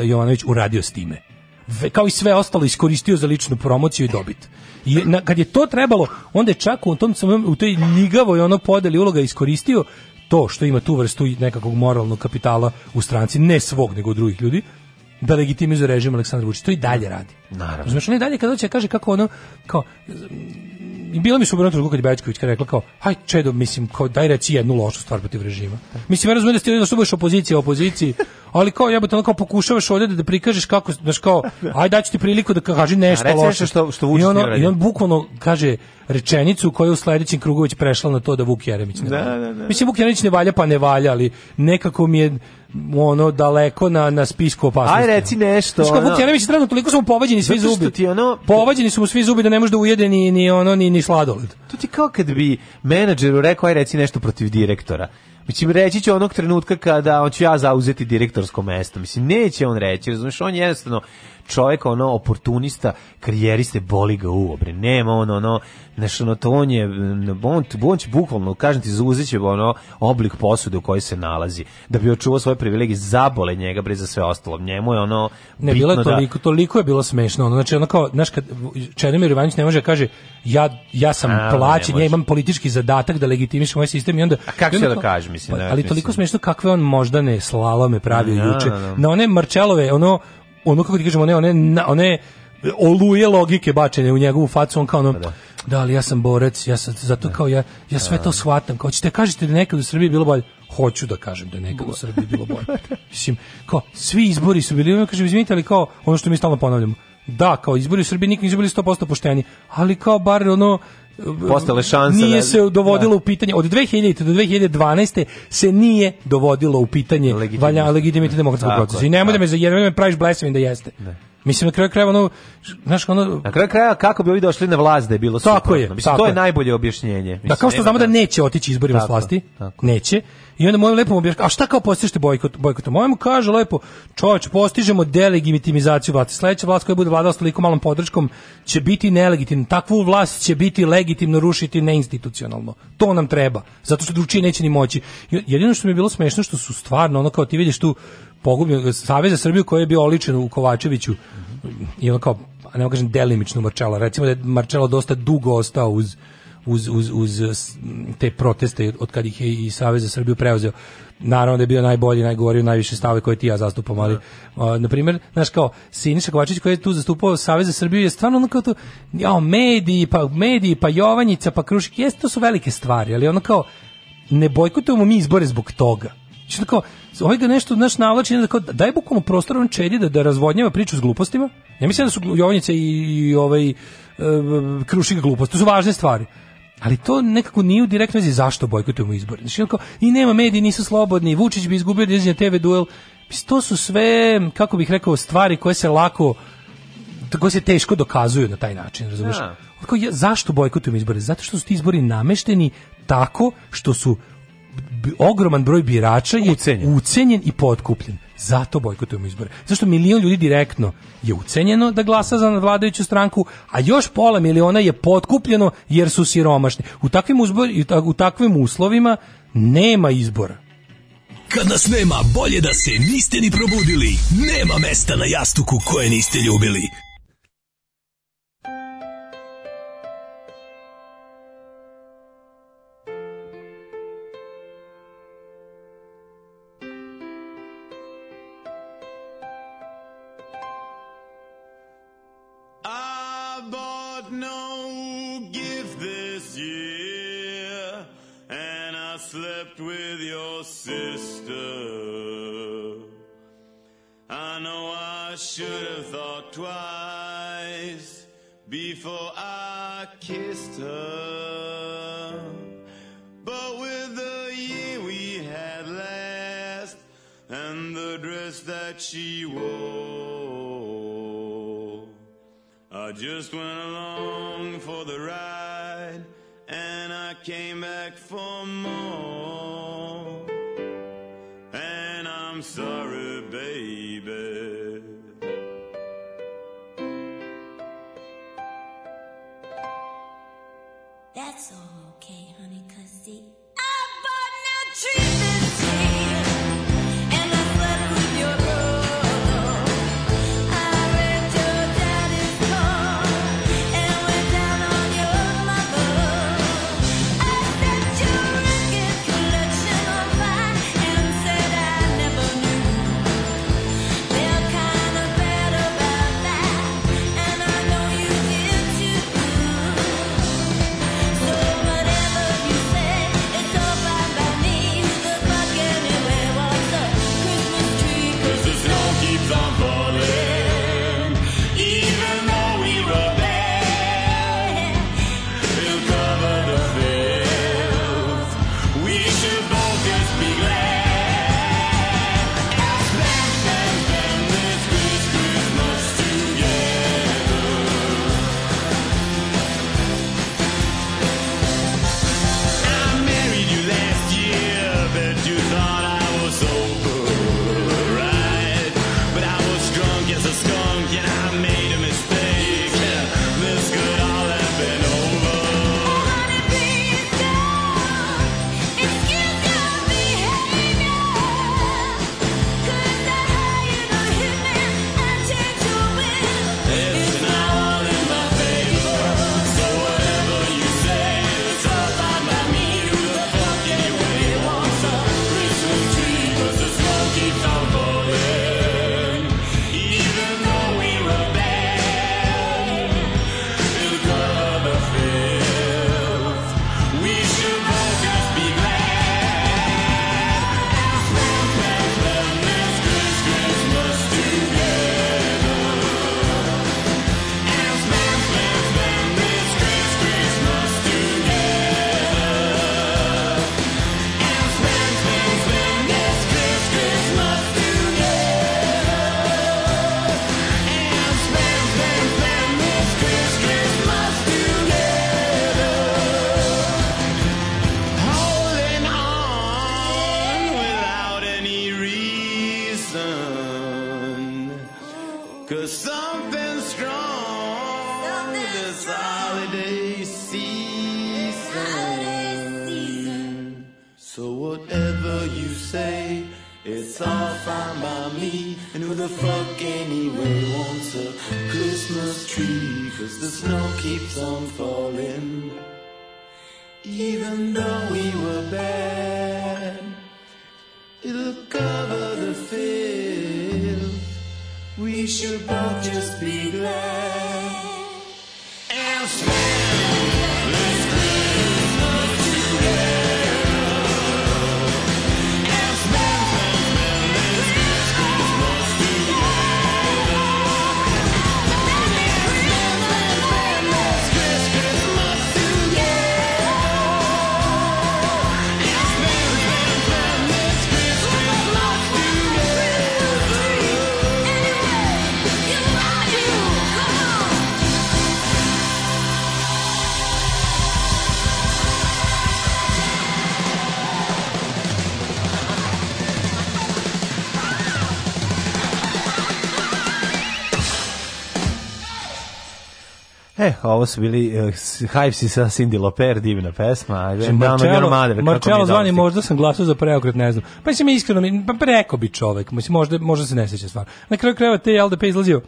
Jovanović uradio s time? kao i sve ostalo iskoristio za ličnu promociju i dobit. I na, kad je to trebalo, onda je čak u, tom, u toj ljigavoj ono podeli uloga iskoristio to što ima tu vrstu nekakvog moralnog kapitala u stranci, ne svog nego drugih ljudi, da legitimizuje režim Aleksandra Vučića. To i dalje radi. Naravno. Znači, ne dalje kada će kaže kako ono, kao, i bilo mi su u trenutku kad Bečković kada rekla kao, aj čedo, mislim, kao, daj reći jednu lošu stvar protiv režima. Da. Mislim, ja razumijem da ste da budeš opozicija opoziciji, ali kao jebote, ono kao pokušavaš ovdje da-, da prikažeš kako, znaš kao, aj daću ti priliku da kaži da, nešto A, loše. Što, što I, ono, I on bukvalno kaže rečenicu koja je u sledećem krugu već prešla na to da Vuk Jeremić ne valja. Da, da, da. Mislim, Vuk Jeremić ne valja pa ne valja, ali nekako mi je ono daleko na, na spisku opasnosti. Aj reci nešto. Znaš kao, Vuk Jeremić je trenutno toliko sam pobeđen povađeni svi zubi. Ti ono... Povađeni su mu svi zubi da ne može da ujede ni, ni, ono, ni, ni sladoled. To ti kao kad bi menadžeru rekao, aj reci nešto protiv direktora. Mislim, reći će onog trenutka kada on ću ja zauzeti direktorsko mesto. Mislim, neće on reći, razumiješ, on jednostavno čovjek ono oportunista, karijeriste, boli ga uobre. Nema on ono, znaš, ono, to on je, mm, on, on će bukvalno, kažem ti, zauzeće ono oblik posude u kojoj se nalazi, da bi očuvao svoje privilegije, zabole njega, bre, za sve ostalo. Njemu je ono ne, bilo je da- toliko, da... toliko je bilo smešno. Ono, znači, ono kao, znaš, kad Čedomir Ivanić ne može da kaže, ja, ja sam A, plaćen, ja imam politički zadatak da legitimišem ovaj sistem i onda... A kako će da kaže, mislim? Pa, ali mislim. toliko smešno kakve on možda ne slalome me ja, juče. Da, Na one Marčelove, ono, ono kako ti kažemo, one, one, one oluje logike bačene u njegovu facu, on kao ono, da. da ali ja sam borec ja sam, zato da. kao ja, ja sve to shvatam, kao ćete da kažete da nekad u Srbiji bilo bolje, hoću da kažem da je nekad u Srbiji bilo bolje. Mislim, kao, svi izbori su bili, ono kaže izvinite, ali kao, ono što mi stalno ponavljamo, da, kao izbori u Srbiji nikad nisu bili 100% pošteni, ali kao bar ono postale šanse. Nije da- se dovodilo da. u pitanje od 2000 do 2012 se nije dovodilo u pitanje valja legitimitet demokratskog procesa. I nemoj da me zajedno praviš blesavim da jeste. Ne. Da. Mislim na kraju krajeva ono znaš ono na kraju krajeva kako bi oni došli na vlast da je bilo tako je, Mislim, tako to je, je najbolje objašnjenje. Da, Mislim, da kao što znamo da, da neće otići izborima s vlasti, tako. neće. I onda moj lepom objašnjava, a šta kao postižete bojkot, bojkot Moj kaže lepo, čovječ, postižemo delegitimizaciju vlasti. Sledeća vlast koja bude vladala s toliko malom podrškom će biti nelegitimna. Takvu vlast će biti legitimno rušiti neinstitucionalno. To nam treba, zato što dručije neće ni moći. Jedino što mi je bilo smešno što su stvarno, ono kao ti vidiš tu pogubio Savez za Srbiju koji je bio oličen u Kovačeviću i ono kao ne kažem delimično Marčela recimo da je Marčelo dosta dugo ostao uz uz, uz, uz te proteste od kad ih je i Savez za Srbiju preuzeo naravno da je bio najbolji, najgovorio najviše stave koje ti ja zastupam, ali uh, na primjer, znaš kao Siniša Kovačić koji je tu zastupao Savez za Srbiju je stvarno ono kao to, jao, mediji, pa mediji, pa Jovanjica, pa Krušik, jeste to su velike stvari, ali ono kao ne bojkotujemo mi izbore zbog toga. Znači, kao, ovaj ga nešto, znaš, navlači, da kao, daj bukvalno prostor on čedi da, da razvodnjava priču s glupostima. Ja mislim da su Jovnice i, i ovaj, e, krušik glupost, to su važne stvari. Ali to nekako nije u direktnoj vezi zašto bojkotujemo izbore. Znači, kao, i nema mediji, nisu slobodni, Vučić bi izgubio dizanje da TV duel. To su sve, kako bih rekao, stvari koje se lako tako se teško dokazuju na taj način, razumiješ? Da. Ja. Zašto bojkotujemo izbore? Zato što su ti izbori namešteni tako što su ogroman broj birača je ucenjen, ucenjen i potkupljen. Zato bojkotujemo izbore. Zašto milion ljudi direktno je ucenjeno da glasa za vladajuću stranku, a još pola miliona je potkupljeno jer su siromašni. U takvim, uzbor, u takvim uslovima nema izbora. Kad nas nema, bolje da se niste ni probudili. Nema mesta na jastuku koje niste ljubili. she wore. I just went along for the ride, and I came back for more. the fuck anyway wants a Christmas tree? Cause the snow keeps on falling. Even though we were bad, it'll cover the field. We should both just be glad. E, ovo su bili uh, eh, Hivesi sa Cindy Loper, divna pesma. Ajde, Marcello, Marcello, Marcello zvani, možda sam glasao za preokret, ne znam. Pa mislim, iskreno, pa preko bi čovek, mislim, možda, možda se ne seća stvar. Na kraju krajeva te LDP izlazio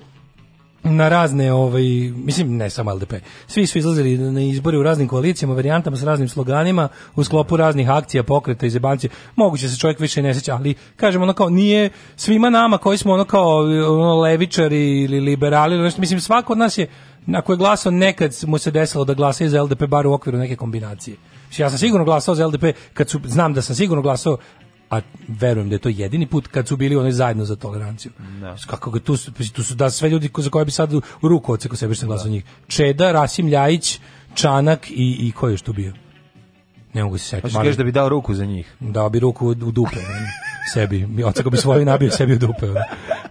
na razne, ovaj, mislim ne samo LDP, svi su izlazili na izbore u raznim koalicijama, varijantama sa raznim sloganima, u sklopu raznih akcija, pokreta i zebanci, moguće se čovjek više ne seća ali kažemo ono kao, nije svima nama koji smo ono kao ono, levičari ili liberali, ili nešto, mislim svako od nas je, na je glasao nekad mu se desilo da glasa i za LDP bar u okviru neke kombinacije. Ja sam sigurno glasao za LDP kad su, znam da sam sigurno glasao a verujem da je to jedini put kad su bili oni zajedno za toleranciju. Da. Kako ga tu, pa tu su da sve ljudi za koje bi sad u ruku odsekao sebi što glasao da. njih. Čeda, Rasim Ljajić, Čanak i, i ko je što bio? Ne mogu se setiti. Hoćeš da bi dao ruku za njih? Dao bi ruku u dupe sebi. Odsekao bi svoju nabio sebi u dupe.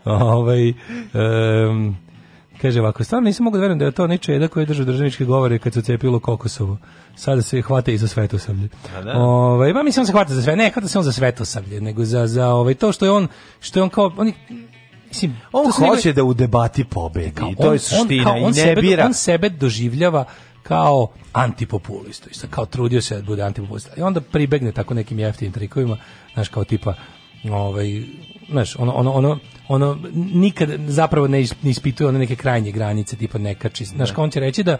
Ovaj, um, Kaže ovako, stvarno nisam mogu da verujem da je to onaj čeda koji drži državničke govore kad su cepilo Kokosovo. Sada se hvata i za svetosavlje. Da. Ovaj, ba, mislim, da se hvata za sve, ne, hvata se on za svetosavlje, nego za, za ovaj, to što je on, što je on kao, oni, Mislim, on hoće njegove... da u debati pobedi, kao, on, to je suština on, kao, on i ne sebe, bira. On sebe doživljava kao antipopulistu, isto kao trudio se da bude antipopulista. I onda pribegne tako nekim jeftim trikovima, znaš, kao tipa, ovaj, znaš, ono, ono, ono, ono nikad zapravo ne, ne ispituje one neke krajnje granice tipa nekači da. znaš kao on će reći da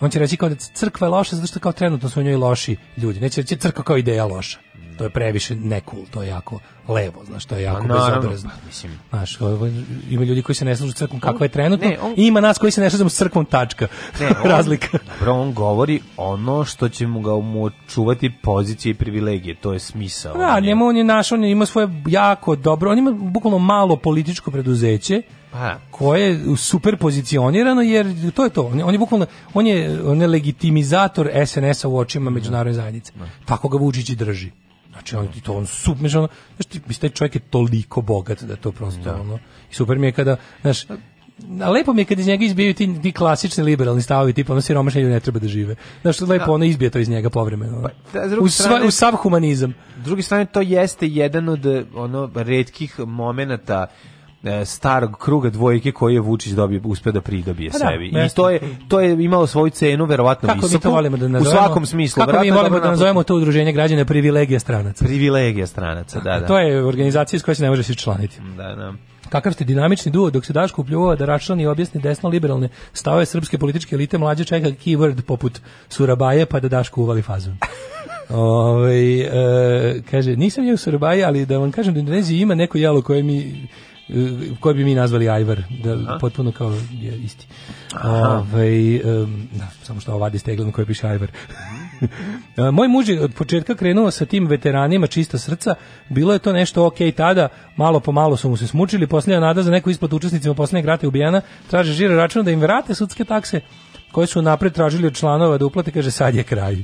on će reći kao da crkva je loša zato što kao trenutno su u njoj loši ljudi neće reći crkva kao ideja loša to je previše nekul, to je jako levo, znaš, to je jako pa bezobrazno. Pa, mislim. Znaš, ovo, ima ljudi koji se ne slažu crkvom kakva je trenutno, ne, on, i ima nas koji se ne slažemo s crkvom tačka. Ne, on, Razlika. Dobro, on govori ono što će mu ga mu čuvati pozicije i privilegije, to je smisao. Da, njemu on je naš, on ima svoje jako dobro, on ima bukvalno malo političko preduzeće, pa. Da. koje je super pozicionirano jer to je to on je, on je bukvalno on je, on je legitimizator SNS-a u očima međunarodne zajednice. Ne. Da. Tako ga Vučić i drži. Znači, on, to on su, znači, ono, znači, taj čovjek je toliko bogat da to prosto, da. ono, i super mi je kada, znaš, a lepo mi je kad iz njega izbijaju ti, ti klasični liberalni stavovi, tipa ono siromašnje ne treba da žive. Znaš, lepo da. ono izbije to iz njega povremeno. Pa, da, u, sva, strane, u sav humanizam. S druge strane, to jeste jedan od ono redkih momenata E, starog kruga dvojke koji je Vučić dobio uspeo da pridobije pa da, I to je to je imalo svoju cenu verovatno kako visoku. Mi to volimo da nazovemo, u svakom smislu. Kako mi volimo da, da nazovemo to udruženje građana privilegija stranaca. Privilegija stranaca, da, da. To je organizacija s kojom se ne možeš članiti. Da, da. Kakav ste dinamični duo dok se Daško upljuvao da račlani objasni desno liberalne stavove srpske političke elite mlađe čeka keyword poput Surabaje pa da Daško uvali fazon. Ove, ovaj, e, kaže, nisam je u Surabaji, ali da vam kažem da u Indoneziji ima neko jelo koje mi Eh, koji bi mi nazvali ajvar, da Aha. potpuno kao je isti. Ovaj um, da, samo što ovadi steglom koji piše ajvar. Eh, moj muž je od početka krenuo sa tim veteranima čista srca, bilo je to nešto ok tada, malo po malo su mu se smučili, poslije nada za neku isplatu učesnicima poslednjeg rata ubijena, traže žira računa da im vrate sudske takse koje su napred tražili od članova da uplate, kaže sad je kraj.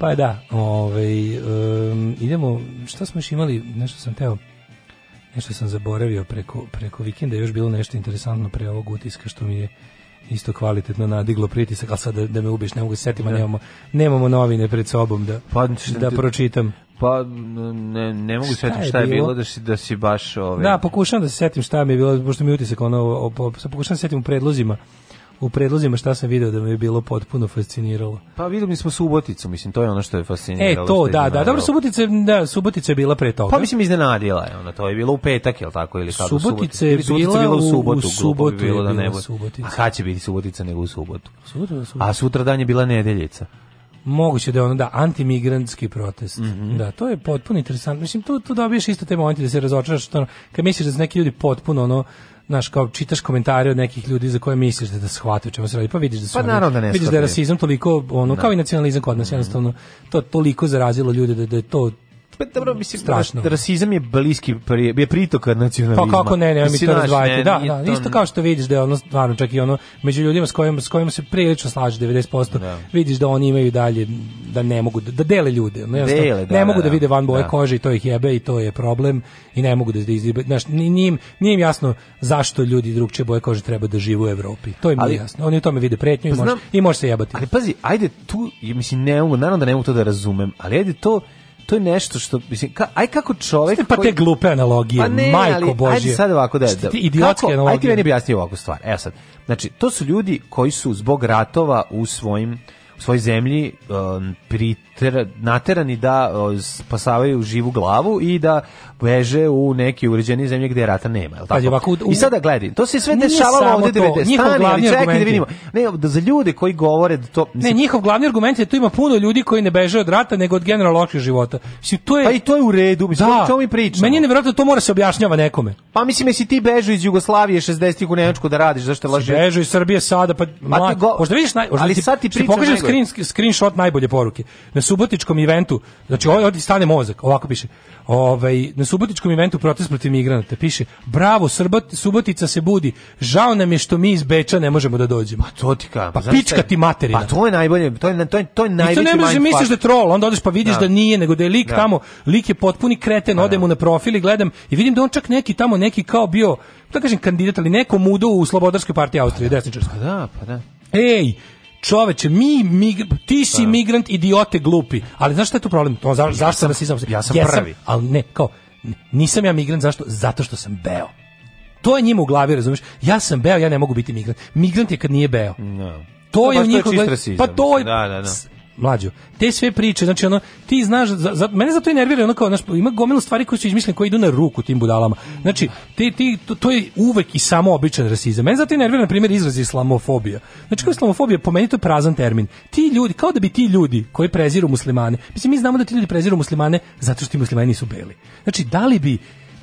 Pa da, ovaj, um, idemo, šta smo još imali, nešto sam teo, nešto sam zaboravio preko, preko vikenda, još bilo nešto interesantno pre ovog utiska što mi je isto kvalitetno nadiglo pritisak, ali sad da, da me ubiješ, ne mogu se setima, ja. Da. nemamo, nemamo novine pred sobom da, pa, da pročitam. Pa ne, ne mogu setiti šta, šta je bilo, da, si, da si baš... Ove... Ovaj- da, pokušam da se setim šta mi je bilo, pošto mi je utisak, ono, o, o, pokušam da se setim u predlozima u predlozima šta sam video da me je bilo potpuno fasciniralo. Pa videli smo Suboticu, mislim, to je ono što je fasciniralo. E, to, da, da, dobro, Subotica, da, Subotica je bila pre toga. Pa mislim, iznenadila je ona, to je bilo u petak, je li tako, ili kako Subotica je bila, bila u subotu, u subotu bilo je da ne Subotica. A kada će biti Subotica nego u subotu? Subotu, subotu. A sutra dan je bila nedeljica. Moguće da je ono, da, antimigrantski protest. Mm -hmm. Da, to je potpuno interesantno. Mislim, tu, tu dobiješ isto te momente da se razočaraš, što, kad misliš da su neki ljudi potpuno, ono, naš kao čitaš komentare od nekih ljudi za koje misliš da da shvate čemu se radi, pa vidiš da su pa naravno da ne vidiš da je rasizam toliko ono da. kao i nacionalizam kod nas mhm. jednostavno to toliko zarazilo ljude da, da je to Pa dobro, mm, mislim, strašno. rasizam je bliski je pritoka nacionalizma. Pa kako ne, ne, mi to razdvajati. Da, da, to... isto kao što vidiš da je ono stvarno čak i ono među ljudima s kojima s kojima se prilično slaže 90%, da. vidiš da oni imaju dalje da ne mogu da, da dele ljude, ne, dele, da, ne mogu da, da vide van boje da. kože i to ih jebe i to je problem i ne mogu da izdibe, znaš, njim, njim jasno zašto ljudi drugče boje kože treba da žive u Evropi. To im ali, je jasno. Oni u tome vide pretnju pa i može i može se jebati. Ali pazi, ajde tu, mislim ne mogu, naravno da ne mogu to da razumem, ali ajde to to je nešto što mislim ka, aj kako čovjek Ste pa te glupe analogije pa ne, majko ali, božje ajde sad ovako da, da idiotske kako, analogije ajde ti meni objasni ovakvu stvar evo sad znači to su ljudi koji su zbog ratova u svojim u svojoj zemlji um, pri ter, naterani da spasavaju živu glavu i da beže u neki uređeni zemlje gdje rata nema, je tako? Ovako, u... I sada gledaj, to se sve dešavalo ovdje 90. Stani, ali čekaj da vidimo. Ne, da za ljude koji govore da to... Mislim, ne, njihov glavni argument je da tu ima puno ljudi koji ne beže od rata, nego od generalno loših života. Mislim, to je... Pa i to je u redu, mislim, da, čemu mi pričamo? Meni je nevjerojatno da to mora se objašnjava nekome. Pa mislim, jesi ti bežu iz Jugoslavije 60-ih u Nemačku da radiš, zašto laži? Bežu iz Srbije sada, pa... Ma, go... možda vidiš, naj... možda ali ti, sad ti pričam... Pokažem screen, screenshot najbolje poruke. Na subotičkom eventu, znači ovaj ovdje stane mozak, ovako piše, ovaj, na subotičkom eventu protest protiv migranata, piše, bravo, Srbot, Subotica se budi, žao nam je što mi iz Beča ne možemo da dođemo. Pa to ti ka, Pa pička ti materina. Pa to je najbolje, to je, to je, to je najveći I to ne možeš misliš da je troll, onda odeš pa vidiš da, da nije, nego da je lik da. tamo, lik je potpuni kreten, da, da. odem mu na profil i gledam i vidim da on čak neki tamo, neki kao bio, da kažem kandidat, ali neko mudo u Slobodarskoj partiji Austrije, pa da. desničarskoj. Pa da, pa da. Ej, čoveče, mi, mi ti si da. migrant, idiote glupi. Ali znaš šta je tu problem? To, za, ja zašto sam rasizam? Ja sam Jesam, prvi. Ali ne, kao, nisam ja migrant, zašto? Zato što sam beo. To je njima u glavi, razumiješ? Ja sam beo, ja ne mogu biti migrant. Migrant je kad nije beo. No. Da. To, pa to je u njihov... Pa to je... Da, da, da mlađu. Te sve priče, znači ono, ti znaš, za, za, mene zato i nervira, ono kao, znaš, ima gomilu stvari koje su izmišljene, koje idu na ruku tim budalama. Znači, ti, ti, to, to, je uvek i samo običan rasizam. Mene zato i nervira, na primjer, izraz islamofobija. Znači, kao islamofobija, po meni to je prazan termin. Ti ljudi, kao da bi ti ljudi koji preziru muslimane, mislim, mi znamo da ti ljudi preziru muslimane zato što ti muslimani nisu beli. Znači, da li bi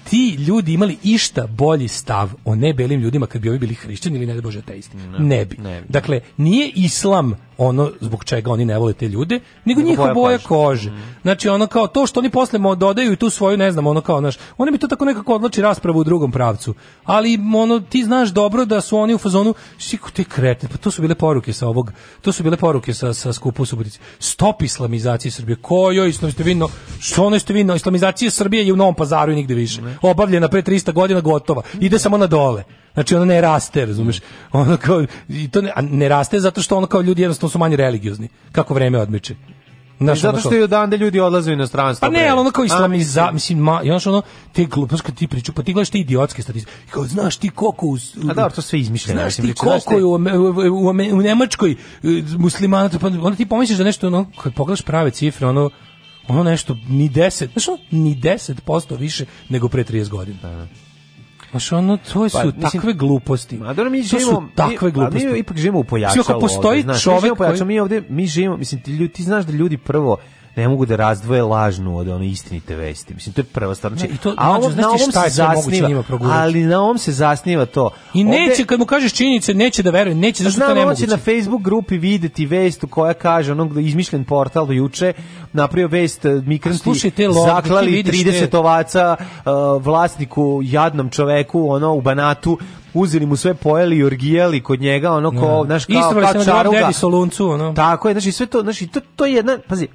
ti ljudi imali išta bolji stav o nebelim ljudima kad bi ovi bili hrišćani ili ne bože ateisti? Ne, ne, bi. ne bi. Dakle, nije islam ono zbog čega oni ne vole te ljude, nego njihova boja kože. Mm. Znači ono kao to što oni posle dodaju i tu svoju ne znam, ono kao znaš, oni bi to tako nekako odlači raspravu u drugom pravcu. Ali ono ti znaš dobro da su oni u fazonu siku te krete, pa to su bile poruke sa ovog, to su bile poruke sa sa skupu Subotice. Stop islamizaciji Srbije. Kojoj islamiste vidno, što ono ste vidno, islamizacija Srbije je u Novom Pazaru i nigde više. Mhm. Obavljena pre 300 godina gotova. Ide samo na dole. Znači ona ne raste, razumeš? Ono kao i to ne, a ne raste zato što ono kao ljudi jednostavno su manje religiozni kako vreme odmiče. Znaš, I zato što je odande ljudi odlaze u inostranstvo. Pa ne, ali ono kao islamiza, a, mislim, ma, i ono što ono, te glupost kad ti priču, pa ti gledaš te idiotske statistike, kao, znaš ti koliko u... A da, to sve izmišljeno. Znaš ti koliko je u, u, u, u Nemačkoj e, muslimana, pa onda ti pomisliš da nešto, ono, kad pogledaš prave cifre, ono, ono nešto, ni 10, znaš ono, ni 10% više nego pre 30 godina. Da. Znaš, ono, to su pa, mislim, takve gluposti. Ma, da mi živimo, to su takve gluposti. Mi ipak živimo u pojačalu. ako postoji ovde, čovek mi živimo, koji... mi ovde, mi živimo, mislim, ti, ljudi, ti znaš da ljudi prvo ne mogu da razdvoje lažnu od ono istinite vesti. Mislim to je prva stvar. Znači, I to, a ovo, znači, na ovom šta se zasniva, njima ali na ovom se zasniva to. I Ovde, neće kad mu kažeš činjenice, neće da veruje, neće zašto to ne mogu. na Facebook grupi videti vest koja kaže onog izmišljen portal do juče napravio vest eh, mikranti zaklali 30 te... ovaca uh, vlasniku jadnom čoveku ono u Banatu uzeli mu sve pojeli i orgijali kod njega ono ko ja. Da. naš kao, kao da čaruga. Soluncu, ono. Tako je, znači sve to, znači to, to je jedna, pazi,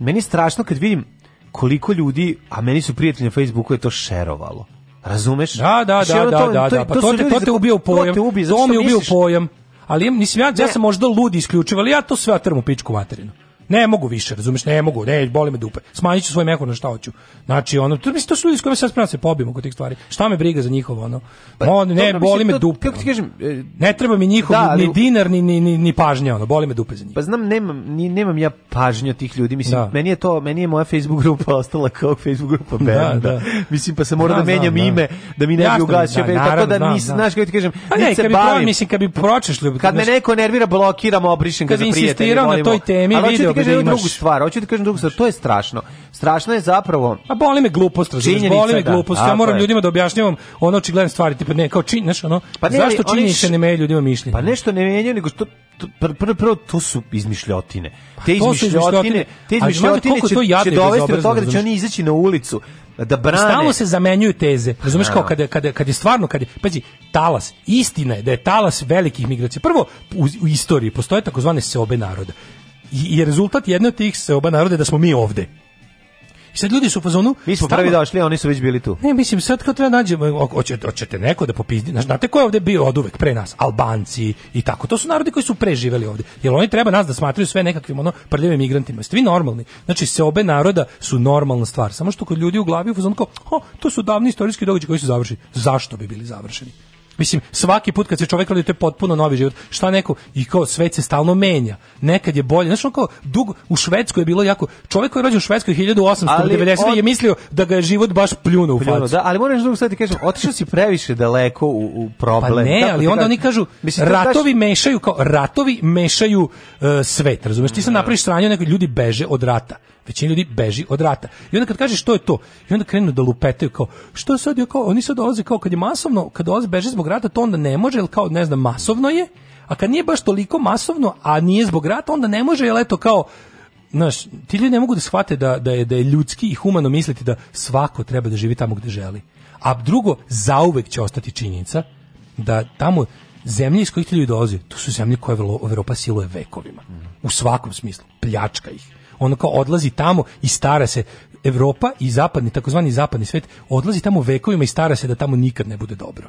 meni je strašno kad vidim koliko ljudi, a meni su prijatelji na Facebooku je to šerovalo. Razumeš? Da, da, znači, da, da, da, da, pa to, to, te, ljudi, to te ubio pojam. To, ubi, to mi je ubio pojam. Ali mislim, ja, ja sam možda lud isključivo, ali ja to sve atrmu pičku materinu. Ne mogu više, razumeš, ne mogu, ne, boli me dupe. Smanjiću svoj mehur na šta hoću. Znači, ono, to, mislim, to su ljudi s kojima sad spravo da se pobijemo kod tih stvari. Šta me briga za njihovo, ono? Pa, ono ne, dobro, boli mislim, me dupe. kako ti kažem, e, ne treba mi njihov da, ali, ni dinar, ni, ni, ni, ni pažnja, ono, boli me dupe za njih. Pa znam, nemam, ni, nemam ja pažnju tih ljudi, mislim, da. meni je to, meni je moja Facebook grupa ostala kao Facebook grupa benda. Da, da. Mislim, pa se mora da, da menjam znam, da. ime, da mi ne bi ugasio, da, naravno, tako da nisam, da. znaš, kako ti kažem, pa se bavim. Mislim, kad bi pročeš, kad me neko nervira, blokiram, obrišem ga za prijatelje. Kad insistiram na toj temi, video kažem da imaš... drugu stvar, hoću da kažem drugu stvar, to je strašno. Strašno je zapravo. A boli me glupost, razumiješ, boli me da. glupost. Da. Ja moram ljudima da objašnjavam ono očigledne stvari, tipa ne, kao činiš ono. Pa ne, zašto činiš se ne menjaju ljudima mišljenje? Pa nešto ne menjaju, nego što prvo pr, pr, pr, to su izmišljotine. Pa te izmišljotine, te izmišljotine će, će dovesti do toga da će oni izaći na ulicu da brane. Stalno se zamenjuju teze. Razumeš kao kad, kad, kad je stvarno kad je pazi talas. Istina je da je talas velikih migracija. Prvo u, u istoriji postoje takozvane seobe naroda i, i rezultat jedne od tih se oba narode da smo mi ovde. I sad ljudi su u fazonu... Mi smo prvi došli, a oni su već bili tu. Ne, mislim, sad kao treba nađemo, hoćete, hoćete neko da popizdi, znate ko je ovde bio od uvek pre nas? Albanci i tako. To su narodi koji su preživeli ovde. Jer oni treba nas da smatraju sve nekakvim ono prljavim migrantima. Ste vi normalni? Znači, se obe naroda su normalna stvar. Samo što kod ljudi u glavi u fazonu kao, to su davni istorijski događaji koji su završeni. Zašto bi bili završeni? Mislim, svaki put kad se čovjek rodi, to je potpuno novi život. Šta neko, i kao svet se stalno menja. Nekad je bolje. Znaš, on kao, dugo, u Švedskoj je bilo jako, čovjek koji je rođen u Švedskoj 1890 on... je mislio da ga je život baš pljuno u facu. Da, ali moram drugo sad ti kažem, otišao si previše daleko u, u problem. Pa ne, Kako ali onda kažu? oni kažu, Mislim, ratovi daš... mešaju, kao, ratovi mešaju uh, svet, razumeš? Ti se da. napraviš stranju, neko ljudi beže od rata. Većina ljudi beži od rata. I onda kad kažeš što je to, i onda krenu da lupetaju kao što sad je kao oni sad dolaze kao kad je masovno, kad dolaze beže zbog rata, to onda ne može, jel kao ne znam, masovno je. A kad nije baš toliko masovno, a nije zbog rata, onda ne može, jel eto kao Znaš, ti ljudi ne mogu da shvate da, da, je, da je ljudski i humano misliti da svako treba da živi tamo gde želi. A drugo, zauvek će ostati činjenica da tamo zemlje iz kojih ti ljudi dolaze, to su zemlje koje Evropa siluje vekovima. U svakom smislu. Pljačka ih ono kao odlazi tamo i stara se Evropa i zapadni, takozvani zapadni svet odlazi tamo vekovima i stara se da tamo nikad ne bude dobro.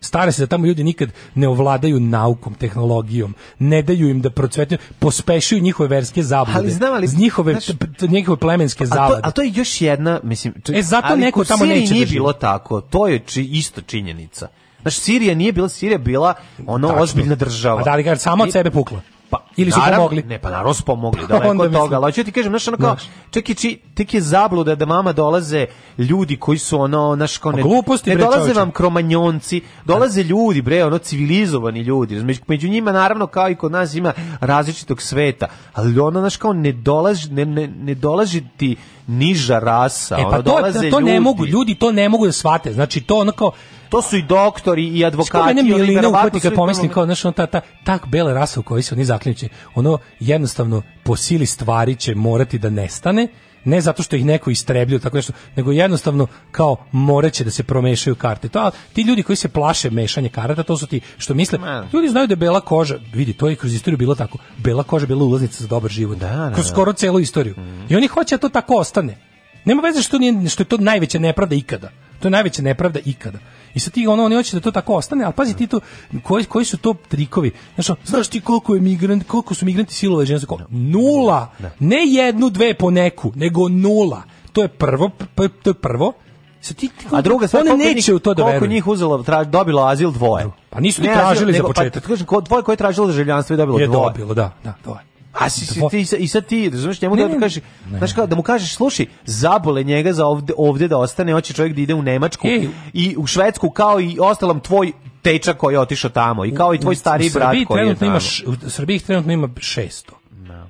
Stara se da tamo ljudi nikad ne ovladaju naukom, tehnologijom, ne daju im da procvetaju, pospešuju njihove verske zabude, ali znam, ali, njihove, znaš, njihove plemenske zavade. A to, je još jedna, mislim... To, e, zato ali neko tamo neće nije da bilo tako, to je či, isto činjenica. Znaš, Sirija nije bila Sirija, bila ono Tačno. ozbiljna država. A da li ga samo od sebe pukla? Pa, ili su naravno, pomogli? Ne, pa naravno su pomogli, pa, daleko od toga. Ali ću da ti kažem, znaš, ono kao, čak i, či, tek je zabluda da mama dolaze ljudi koji su ono, znaš, kao pa ne... Gluposti, ne bre, dolaze čoveče. vam kromanjonci, dolaze ljudi, bre, ono, civilizovani ljudi. Među, među njima, naravno, kao i kod nas ima različitog sveta, ali ono, znaš, kao, ne dolazi, ne, ne, ne dolazi ti niža rasa, e, pa ono, to, to, to ljudi. ne mogu, ljudi to ne mogu da shvate, znači to ono kao, To su i doktori i advokati. Mene milina uhvati kad pomislim kao, znaš, on ta, ta, tak bela rasa u kojoj se oni zaključi, ono jednostavno po sili stvari će morati da nestane, ne zato što ih neko istrebljuje tako nešto, nego jednostavno kao moreće da se promešaju karte. To, a ti ljudi koji se plaše mešanje karata, to su ti što misle. Man. Ljudi znaju da je bela koža, vidi, to je kroz istoriju bilo tako. Bela koža bila ulaznica za dobar život. Da, da, kroz da. skoro celu istoriju. Mm. I oni hoće da to tako ostane. Nema veze što, nije, što je to najveća nepravda ikada. To je najveća nepravda ikada. I sad ti ono, oni hoće da to tako ostane, ali pazi ti tu, koji, koji su to trikovi? Znaš, znaš ti koliko je migrant, koliko su migranti silovali žene za da. Nula! Da. Ne jednu, dve po neku, nego nula. To je prvo, pa, to je prvo. Sad ti, ti a druga stvar, oni neće u to da veruju. Koliko njih uzelo, traž, dobilo azil dvoje. Pa nisu ni tražili azil, za pa, početak. Pa, dvoje koje je tražilo državljanstvo i dobilo je dvoje. Je dobilo, da, da, dvoje. A si, si ti, i sad ti, razumiješ, njemu ne, da kažeš, znaš kao, da mu kažeš, slušaj, zabole njega za ovde, ovde da ostane, hoće čovjek da ide u Nemačku Ej. i u Švedsku, kao i ostalom tvoj teča koji je otišao tamo, i kao i tvoj stari brat koji je tamo. Imaš, u Srbiji trenutno ima 600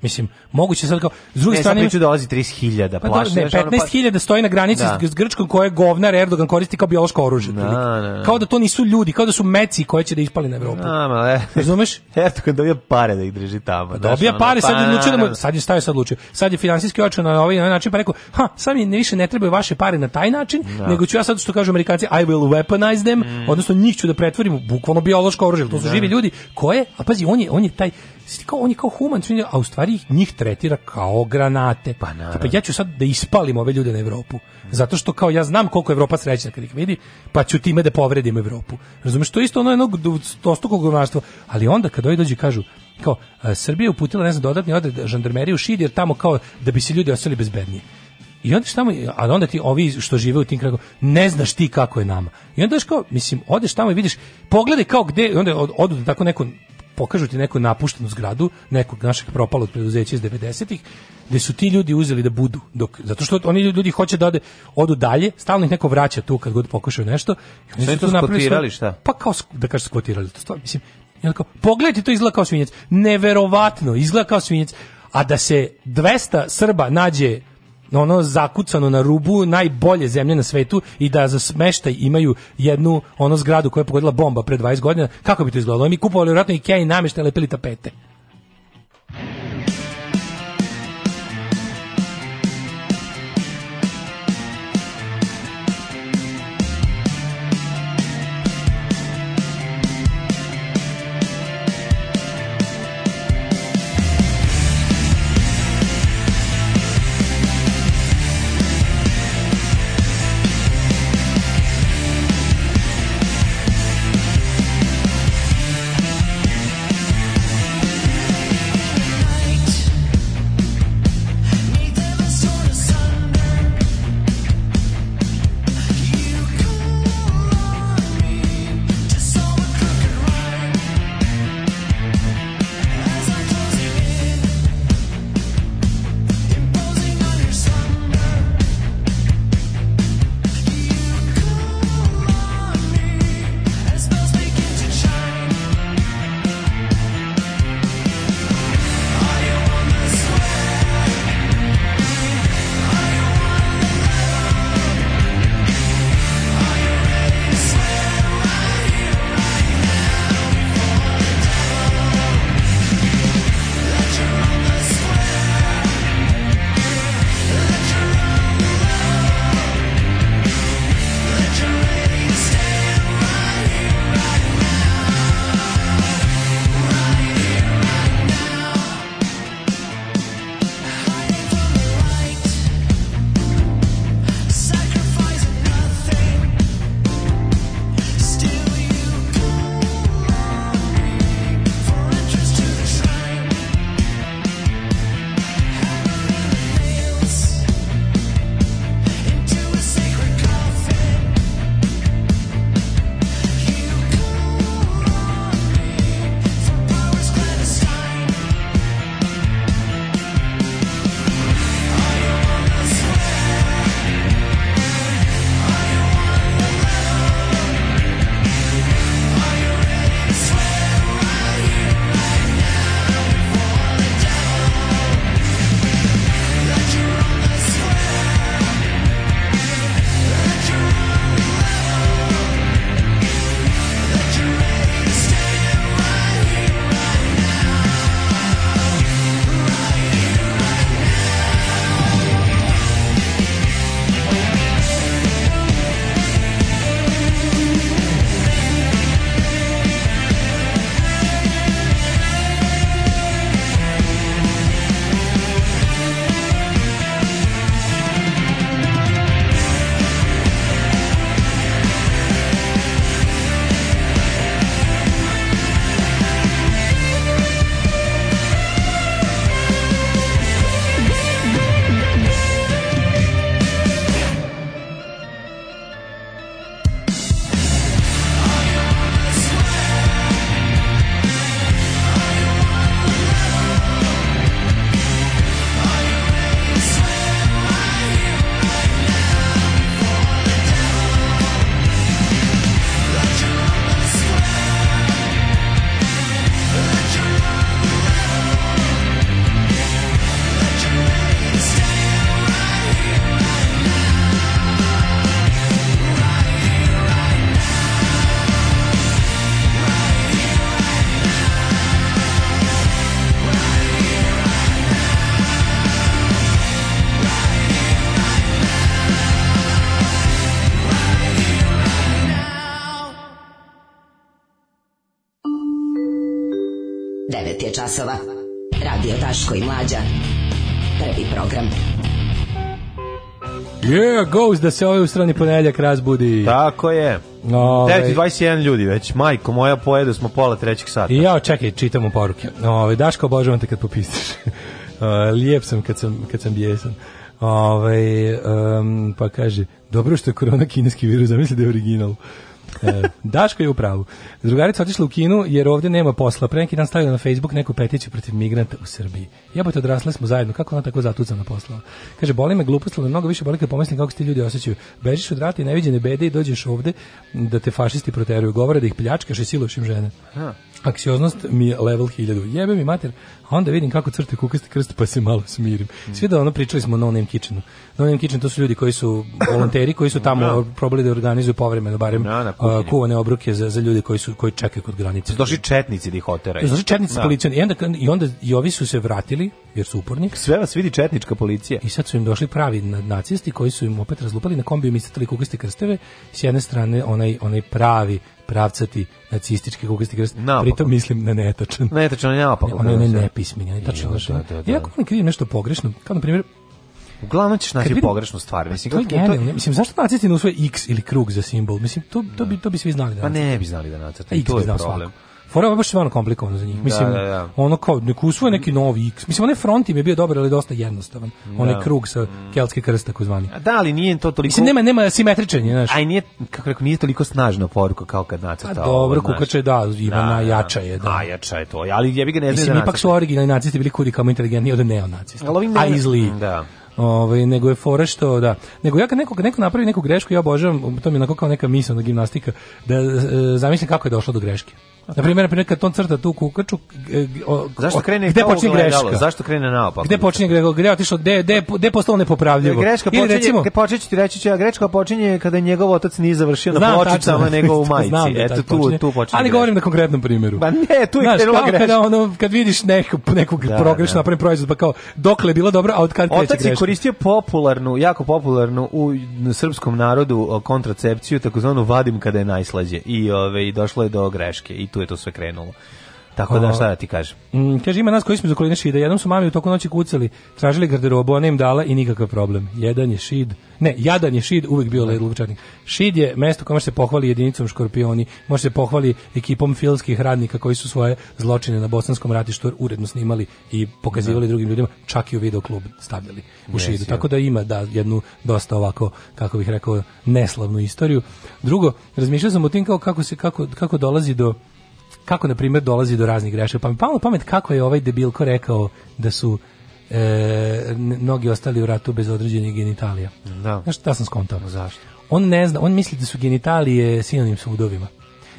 Mislim, moguće sad kao s druge ne, strane priču dolazi 30.000, pa plaši. Ne, 15.000 pa- stoji na granici da. s Grčkom koje govnar Erdogan koristi kao biološko oružje. Da, da, da, Kao da to nisu ljudi, kao da su meci koje će da ispali na Evropu. Da, ma, e. Razumeš? Erdogan dobija pare da ih drži tamo. Pa dobija ono, pare, pa, sad odlučio da mu, sad je stavio, sad odlučio. Sad je finansijski očeo na ovaj, ovaj način, pa rekao, ha, sad mi više ne trebaju vaše pare na taj način, da. nego ću ja sad što kažu Amerikanci, I will weaponize them, mm. odnosno njih ću da pretvorim u bukvalno biološko oružje. To su da. živi ljudi koje, a pazi, on je, on je taj, kao, on je kao human, a u stvari njih tretira kao granate. Pa naravno. Pa ja ću sad da ispalim ove ljude na Evropu. Zato što kao ja znam koliko je Evropa srećna kad ih vidi, pa ću time da povredim Evropu. Razumeš, to je isto ono jedno dostokog govnarstva. Ali onda kad ovi dođu kažu, kao, a, e, Srbija uputila, ne znam, dodatni odred žandarmeriju Šid, jer tamo kao da bi se ljudi ostali bezbedniji. I onda tamo, a onda ti ovi što žive u tim kraju, ne znaš ti kako je nama. I onda kao, mislim, odeš tamo i vidiš, pogledaj kao gde, onda od, od, da tako neko pokažu ti neku napuštenu zgradu nekog našeg propalog preduzeća iz 90-ih, gde su ti ljudi uzeli da budu, dok, zato što oni ljudi hoće da ode, odu dalje, stalno ih neko vraća tu kad god pokušaju nešto. I oni su to napravili, šta? Pa kao, da kaže skotirali to stvar, mislim, i onda kao, pogledajte, to izgleda kao svinjec. Neverovatno, izgleda kao svinjec. A da se 200 Srba nađe ono zakucano na rubu najbolje zemlje na svetu i da za smeštaj imaju jednu ono zgradu koja je pogodila bomba pre 20 godina, kako bi to izgledalo? Mi kupovali vjerojatno Ikea i namještaj lepili tapete. časova. Radio Daško i Mlađa. Prvi program. Yeah, goes da se ovaj u strani ponedeljak razbudi. Tako je. Ove... 9.21 ljudi već, majko moja pojedu smo pola trećeg sata. I ja, čekaj, čitam u poruke. Ove, Daško, obožavam te kad popistiš. Lijep sam kad sam, kad sam bijesan. Ove, um, pa kaže, dobro što je korona kineski virus, zamisli da je original. E, Daško je u pravu. Drugarica otišla u Kinu jer ovdje nema posla. Pre neki dan stavila na Facebook neku peticiju protiv migranta u Srbiji. Jebote, odrasle smo zajedno. Kako ona tako zatucana posla? Kaže, boli me glupost, ali mnogo više boli kad pomislim kako se ti ljudi osjećaju. Bežiš od rata i neviđene bede i dođeš ovdje da te fašisti proteruju. Govore da ih pljačkaš i siluš im žene. Aha. Aksioznost mi je level 1000. Jebe mi mater, onda vidim kako crte kukasti krst pa se malo smirim. Svi da ono pričali smo o No Name Kitchenu. No Name Kitchen to su ljudi koji su volonteri koji su tamo no. Da. probali da organizuju povremeno barem no, no, uh, kuvane obruke za, za ljude koji su koji čekaju kod granice. Došli četnici da ih oteraju. Došli četnici no. Da. policija i onda i onda i ovi su se vratili jer su uporni. Sve vas vidi četnička policija. I sad su im došli pravi nacisti koji su im opet razlupali na kombiju mi kukasti krsteve. S jedne strane onaj onaj pravi pravcati nacistički kukasti krst. Napak. Pritom mislim na netačan. Netačan je napak. Da, da. Ono je nepismenje, ne tačno. Da, iako ne krivim nešto pogrešno, kao na primjer, Uglavnom ćeš naći pogrešnu stvar. Pa mislim, to je genijalno. To... Mislim, zašto nacisti ne svoj X ili krug za simbol? Mislim, to, to, bi, to bi svi znali pa da Pa ne bi znali da nacrta. I to je problem. Svako. Fora baš stvarno komplikovano za njih. Da, Mislim, da, da, da. ono kao neku usvoje neki novi X. Mislim, onaj frontim je bio dobar, ali dosta jednostavan. Onaj da. krug sa mm. keltski krst tako zvani. A da, ali nije to toliko Mislim nema nema simetričan je, znaš. Aj nije kako rekao, nije toliko snažna poruka kao kad A pa Dobro, kukače da, ima da, jača je, da. A jača je to. Ali jebi ga ne znam. Mislim ipak su originalni nacisti bili kudi kao inteligentni od neonacista. A izli. Mm, da. Ovaj nego je fora što da. Nego ja kad neko neko napravi neku grešku, ja obožavam, to mi je onako kao neka misaona gimnastika da e, zamislim kako je došlo do greške. Na primjer, na kad on crta tu kukaču, e, o, zašto krene gde počinje greška? Zašto krene naopako? Gde počinje greška? Gde otišao? Gde gde gde postalo nepopravljivo? Greška počinje, recimo, gde počinje ti reći će, greška počinje kada njegov otac nije završio na pločicama nego u majici. Znam, da Eto tu tu počinje. Ali govorim na konkretnom primjeru. Pa ne, tu je krenula greška. Kada ono kad vidiš neku neku da, progrešno da. napravljen proizvod pa kao dokle je bilo dobro, a od kad kreće greška. Otac je koristio popularnu, jako popularnu u srpskom narodu kontracepciju takozvanu vadim kada je najslađe i ove i došlo je do greške i tu je to sve krenulo. Tako da šta da ti kažem. Mm, kaže ima nas koji smo zakoljeni šida, jednom su mami u toku noći kucali, tražili garderobu, a ne im dala i nikakav problem. Jedan je šid. Ne, jadan je šid, uvek bio lučarnik. Šid je mesto kome se pohvali jedinicom škorpioni, može se pohvali ekipom filmskih radnika koji su svoje zločine na bosanskom ratištu uredno snimali i pokazivali da. drugim ljudima, čak i u video klub stavljali u šidu. Yes, Tako da ima da jednu dosta ovako kako bih rekao neslavnu istoriju. Drugo, razmišljao sam o tim kao kako se kako kako dolazi do kako, na primjer, dolazi do raznih grešaka. Pa mi palo pamet kako je ovaj debilko rekao da su e, mnogi ostali u ratu bez određenih genitalija. Da. Znaš, da sam skontao. Zašto? On ne zna, on misli da su genitalije sinonim sa udovima.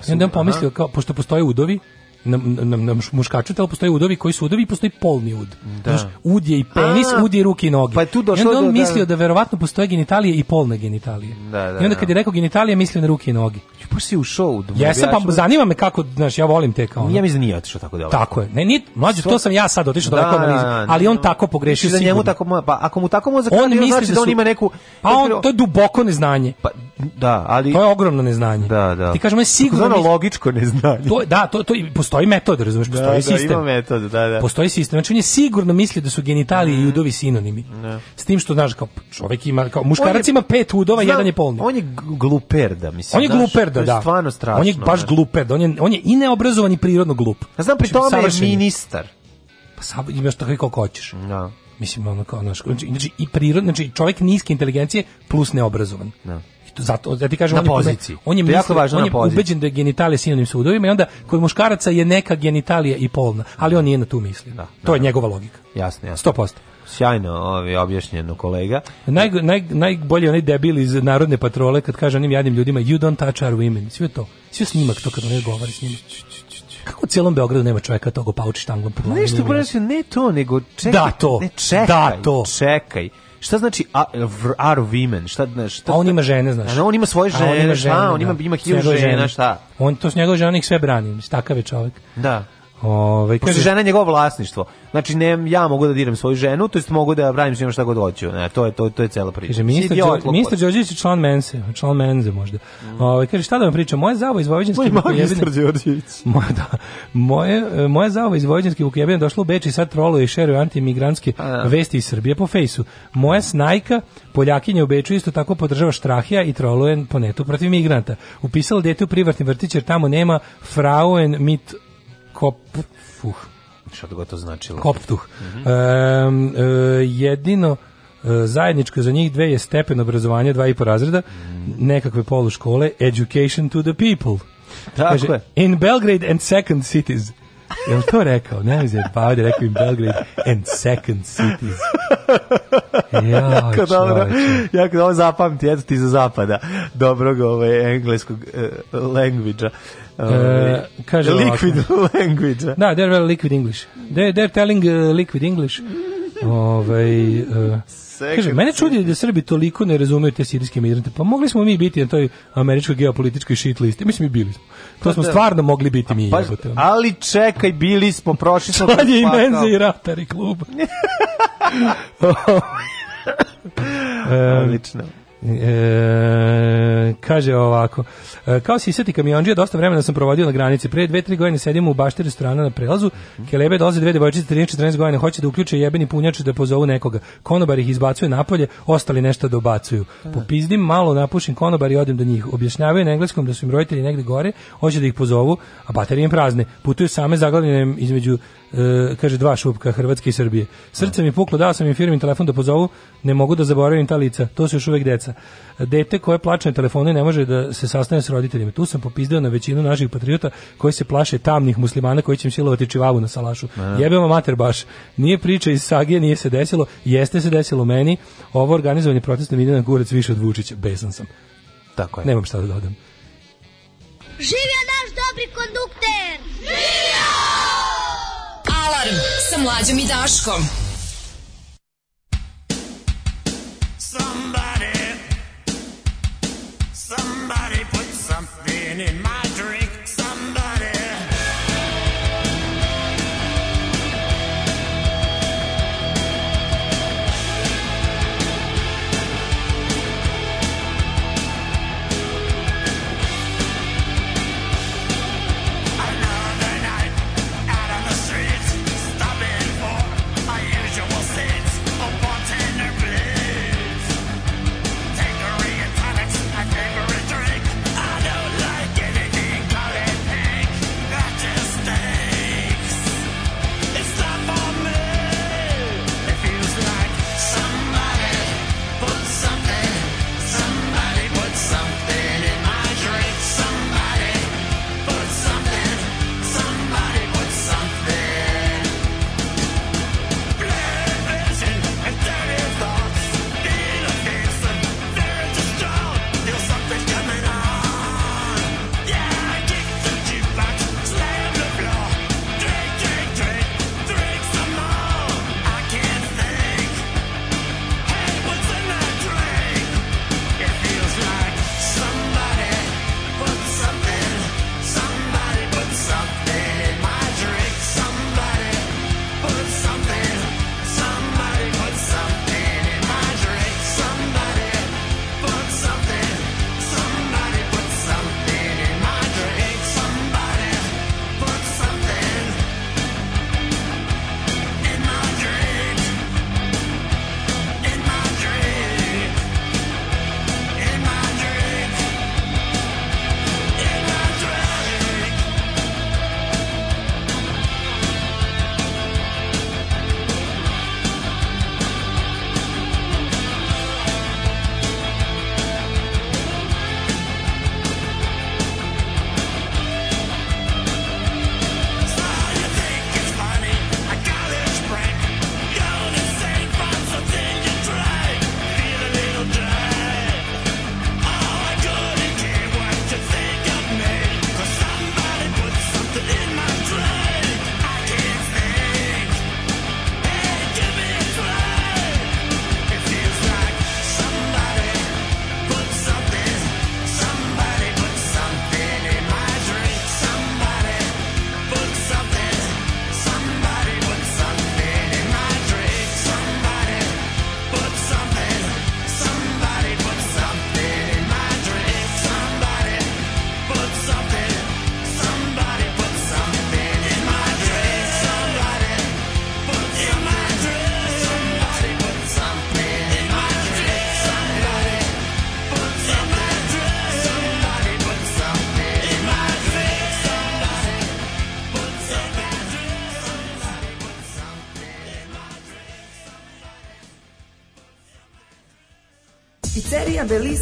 I onda on pomislio, kao, pošto postoje udovi, na, na, na muškaču telo postoje udovi koji su udovi postoji polni ud. Da. Znaš, ud je i penis, A, ud je ruke i noge. Pa je tu došlo I onda on do, da. mislio da, da verovatno postoje genitalije i polne genitalije. Da, da, I onda da. kad je rekao genitalije mislio na ruke i noge baš si ušao u dvoje. Da Jesam, pa zanima me kako, znaš, ja volim te kao. Ja mislim da nije otišao tako daleko. Tako je. Ne, ni mlađi, to sam ja sad otišao da, daleko analizu, ali on da. tako pogrešio da sigurno. njemu tako, pa ako mu tako mozak on misli znači da, su, da on ima neku Pa on to je duboko neznanje. Pa da, ali to je ogromno neznanje. Da, da. Ti kažeš, sigurno ono logičko neznanje. To da, to to postoji metod, razumeš, postoji da, sistem. Da, ima metod, da, da. Postoji sistem. Znači on je sigurno misli da su genitalije i mm. udovi sinonimi. S tim što znaš kao čovjek ima kao muškarac ima pet udova, jedan je polni. On je gluperda, mislim. On je gluperda to da. stvarno strašno. On je baš gluped, on je, on je i neobrazovan i prirodno glup. Ja znam, pri tome je ministar. Pa sad imaš tako i koliko hoćeš. Da. Mislim, ono kao, ono, znači, i prirodno, znači čovjek niske inteligencije plus neobrazovan. Da zato da ti kažem na on poziciji. on je, to važno on je ubeđen da je genitalije sinonim sudovima i onda kod muškaraca je neka genitalija i polna, ali on nije na tu misli. Da, to da, je njegova logika. Jasno, jasno. 100% sjajno ovaj, objašnjeno kolega. Naj, naj, najbolje onaj debil iz narodne patrole kad kaže onim jadnim ljudima you don't touch our women. Sve to. Sve snimak to kad on govori s njima kako u cijelom Beogradu nema čovjeka toga pauči štanglom po glavi. Nešto braćo, ne to, nego čekaj. Da to. Ne, čekaj, da to. Čekaj. Šta znači are women? Šta znaš? Šta, a on ima žene, znaš. A on ima svoje žene, a on ima žene, a on ima, da. ima hiljadu žena, šta? On to s njegove žene ih sve brani, mislim, takav je čovjek. Da. Ovaj kaže žena je njegovo vlasništvo. Znači ne ja mogu da diram svoju ženu, to jest mogu da branim s šta god hoću. Ne, to je to to je cela priča. Kaže ministar Đorđe, ministar Đorđević je član Mense, član Menze možda. Mm. Ovaj kaže šta da vam pričam, Moja zavo iz Vojvođanske Ministar Đorđević. Moje da. Moje e, moje zavo iz Vojvođanske Vukjebine došlo u Beč i sad troluje i šeruje antimigrantske da. vesti iz Srbije po fejsu. Moja snajka Poljakinja u Beču isto tako podržava štrahija i troluje po netu protiv migranta. Upisala dete u privatni vrtić jer tamo nema Frauen mit kop, fuh. Šta to to značilo? Koptuh. Mm -hmm. e, jedino e, zajedničko za njih dve je stepen obrazovanja dva i po razreda, mm. nekakve poluškole, education to the people. Tako Kaže, je. In Belgrade and second cities. Je li to rekao? Ne znam, pa ovdje rekao im Belgrade and second cities. Jao, jako dobro, jako dobro zapamti, eto ti za zapada dobrog ovaj, engleskog uh, language-a. Ovaj, e, kaže liquid ovako. language. Da, they're very liquid English. They're, they're telling uh, liquid English. Ovaj uh, Kaže, mene čudi da Srbi toliko ne razumeju te sirijske migrante. Pa mogli smo mi biti na toj američkoj geopolitičkoj shit listi. Mislim, mi bili smo. To pa smo da. stvarno mogli biti mi. Pa, ali čekaj, bili smo, prošli smo. Sad je i menze i ratari klub. Um, Odlično. E, kaže ovako e, kao si seti kamionđija dosta vremena sam provodio na granici pre 2-3 godine sedim u bašti restorana na prelazu kelebe dolaze dve devojčice 13-14 godina hoće da uključe jebeni punjač da pozovu nekoga konobar ih izbacuje napolje ostali nešto dobacuju da. popizdim malo napušim konobar i odem do njih objašnjavaju na engleskom da su im roditelji negde gore hoće da ih pozovu a baterije im prazne putuju same zaglavljene između E, kaže dva šupka Hrvatske i Srbije. Srce mi puklo, dao sam im firmin telefon da pozovu, ne mogu da zaboravim ta lica, to su još uvek deca. Dete koje plače na telefone ne može da se sastane s roditeljima. Tu sam popizdeo na većinu naših patriota koji se plaše tamnih muslimana koji će im silovati čivavu na salašu. Jebemo mater baš. Nije priča iz Sagije, nije se desilo, jeste se desilo meni. Ovo organizovanje protesta na gurec više od Vučića, besan sam. Tako je. Nemam šta da dodam. Živio naš dobri kondukter! Živio! Alarm sa mlađom i Daškom. Somebody, somebody put something in my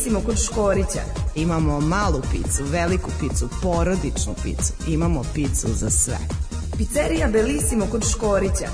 recimo kod Škorića imamo malu picu, veliku picu, porodičnu picu, imamo picu za sve. Pizzeria Belissimo kod Škorića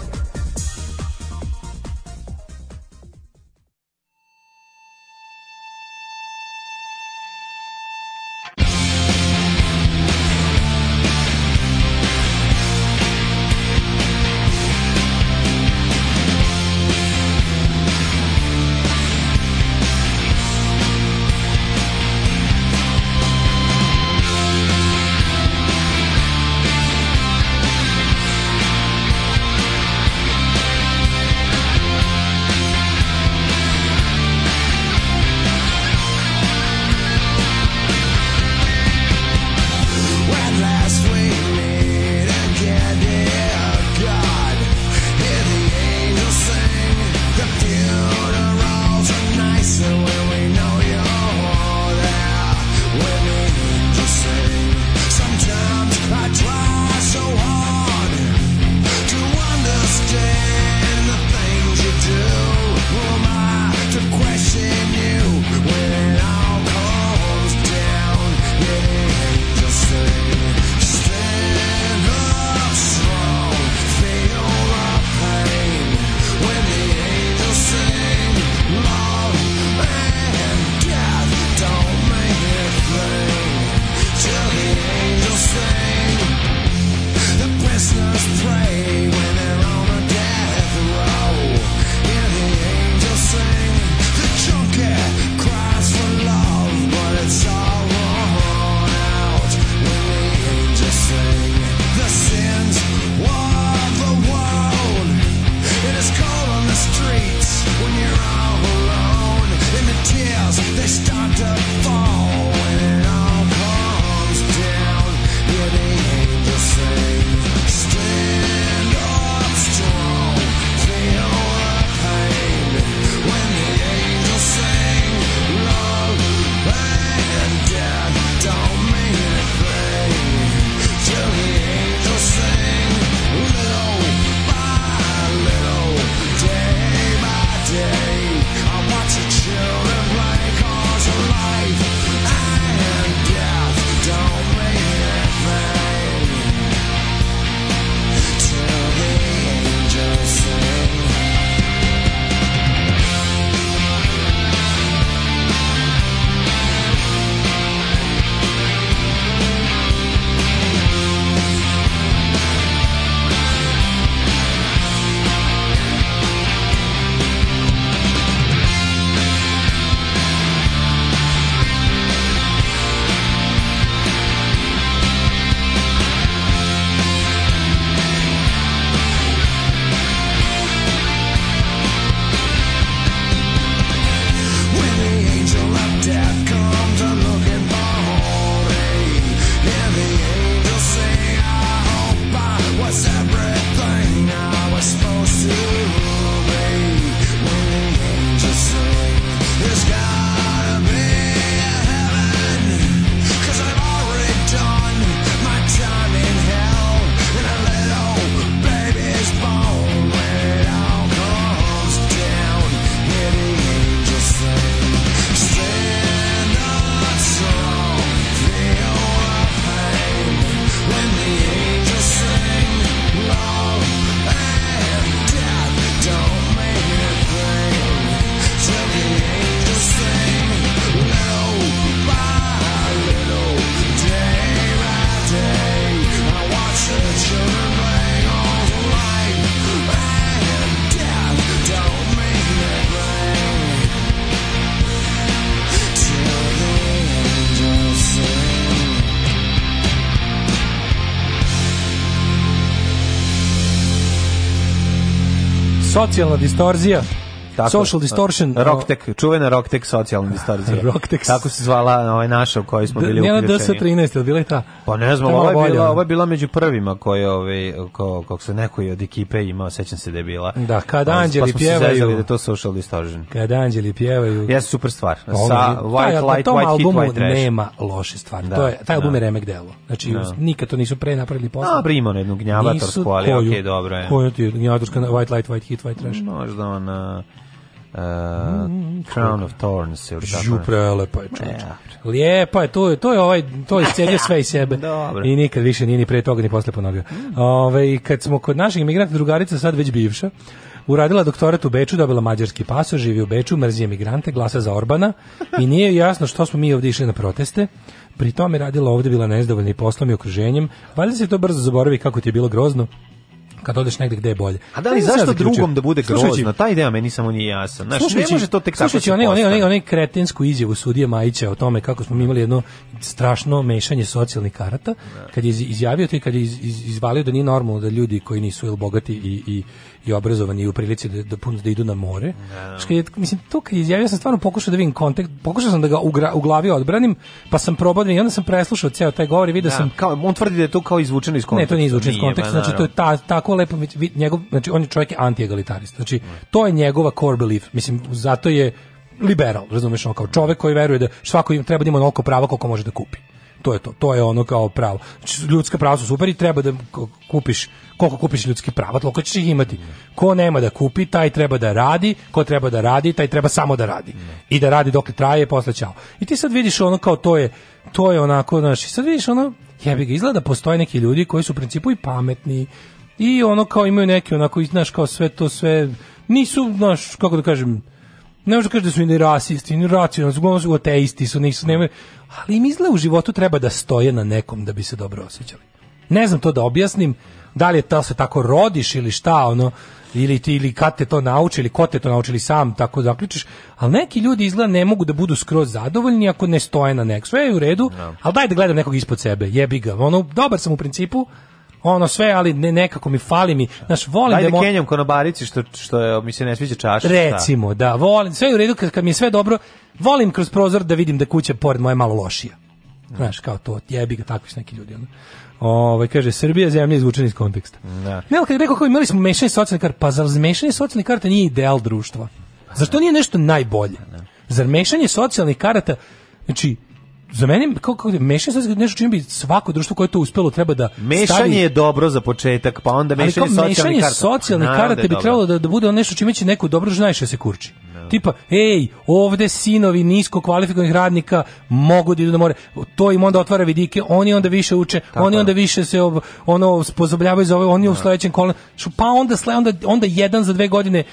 socijalna distorzija Tako, Social Distortion. Rocktek, čuvena Rocktek socijalna distorzija. Rocktek. Tako se zvala ovaj naša u kojoj smo bili uključeni. Njela DS13, ili bila je ta? Pa ne znam, ova je, bila, ova je bila među prvima koje, ovaj, ko, kako se neko od ekipe imao, sećam se da je bila. Da, kad pa, anđeli pa pjevaju. Pa da to Social Distortion. Kad anđeli pjevaju. Jesi super stvar. Pa Sa White taj, Light, White Heat, White Trash. nema loše stvari. Da, to je, taj album da. je remek delo. Znači, da. nikad to nisu pre napravili posle. Dobro, ima jednu gnjavatorsku, ali okej, dobro je. Koju ti gnjavatorska White Light, White Heat, White Trash? Možda ona... Uh, Crown of Thorns ili tako. Žu prelepa je čovječe. Lijepa je, to je, to je ovaj, to je scelje sve i sebe. Dobre. I nikad više nije ni pre toga ni posle ponovio. Mm. Ove, kad smo kod naših imigranta drugarica, sad već bivša, uradila doktorat u Beču, dobila mađarski pasoš, živi u Beču, mrzi emigrante, glasa za Orbana i nije jasno što smo mi ovdje išli na proteste. Pri tome radila ovdje, bila nezdovoljna i poslom i okruženjem. Valjda se to brzo zaboravi kako ti je bilo grozno kad odeš negde gde je bolje. A da li zašto drugom da bude grozno? Taj ideja meni samo nije jasan. Znaš, slušajući, ne može to tek slušajući tako. Slušajući onaj onaj kretinsku izjavu sudije Majića o tome kako smo mi imali jedno strašno mešanje socijalnih karata, da. kad je izjavio to i kad je iz, iz, izvalio da nije normalno da ljudi koji nisu ili bogati i, i i obrazovani i u prilici da, da, da idu na more. Da, da. Što je, mislim, to kad izjavio sam stvarno pokušao da vidim kontekst, pokušao sam da ga u, glavi odbranim, pa sam probao da i onda sam preslušao ceo taj govor i video sam... Kao, on tvrdi da je to kao izvučeno iz konteksta. Ne, to nije izvučeno iz konteksta, pa znači to je ta, tako lepo, njegov, znači on je čovjek je antiegalitarist, znači to je njegova core belief, mislim, zato je liberal, razumeš, kao čovjek koji veruje da svako im treba da ima onoliko prava koliko može da kupi to je to, to je ono kao pravo. Znači, ljudska prava su super i treba da kupiš koliko kupiš ljudski prava, toliko ćeš ih imati. Ko nema da kupi, taj treba da radi, ko treba da radi, taj treba samo da radi. I da radi dok traje, posle ćao. I ti sad vidiš ono kao to je, to je onako, znaš, i sad vidiš ono, jebi ga, izgleda da postoje neki ljudi koji su u principu i pametni, i ono kao imaju neki onako, znaš, kao sve to sve, nisu, znaš, kako da kažem, Ne možda kaži da su i ni rasisti, ni racionalni, uglavnom su ateisti, su, nisu, nemaju, ali im izgleda u životu treba da stoje na nekom da bi se dobro osjećali. Ne znam to da objasnim, da li je to se tako rodiš ili šta, ono, ili ti ili kad te to nauči ili ko te to naučili sam tako zaključiš, ali neki ljudi izgleda ne mogu da budu skroz zadovoljni ako ne stoje na nek. Sve je u redu, no. Da. ali daj da gledam nekog ispod sebe, jebi ga. Ono, dobar sam u principu, ono sve, ali ne, nekako mi fali mi. Znaš, volim Ajde da... Ajde da Kenjom konobarici što, što je, mi se ne sviđa čaša. Recimo, da, volim. Sve u redu, kad, kad mi je sve dobro, volim kroz prozor da vidim da kuća pored moje malo lošija. Znaš, kao to, jebi ga, takvi su neki ljudi. Ono. Ovaj kaže Srbija zemlja izvučena iz konteksta. Da. Ne, ali kad rekao kao imali smo mešanje socijalne karte, pa zar mešanje socijalne karte nije ideal društva? Zašto nije nešto najbolje? Da, da. Zar mešanje socijalnih karata, znači za mene kako kako mešanje sa nešto čime bi svako društvo koje to uspelo treba da mešanje stavi... je dobro za početak pa onda mešanje socijalnih karata mešanje socijalnih karata da bi trebalo da, da bude on nešto čime će neko dobro da najviše da se kurči tipa ej ovde sinovi nisko kvalifikovanih radnika mogu da idu na more to im onda otvara vidike oni onda više uče Tako. oni onda više se ob, ono sposobljavaju za ovo, oni no. u sledećem kolenu pa onda sle onda onda jedan za dve godine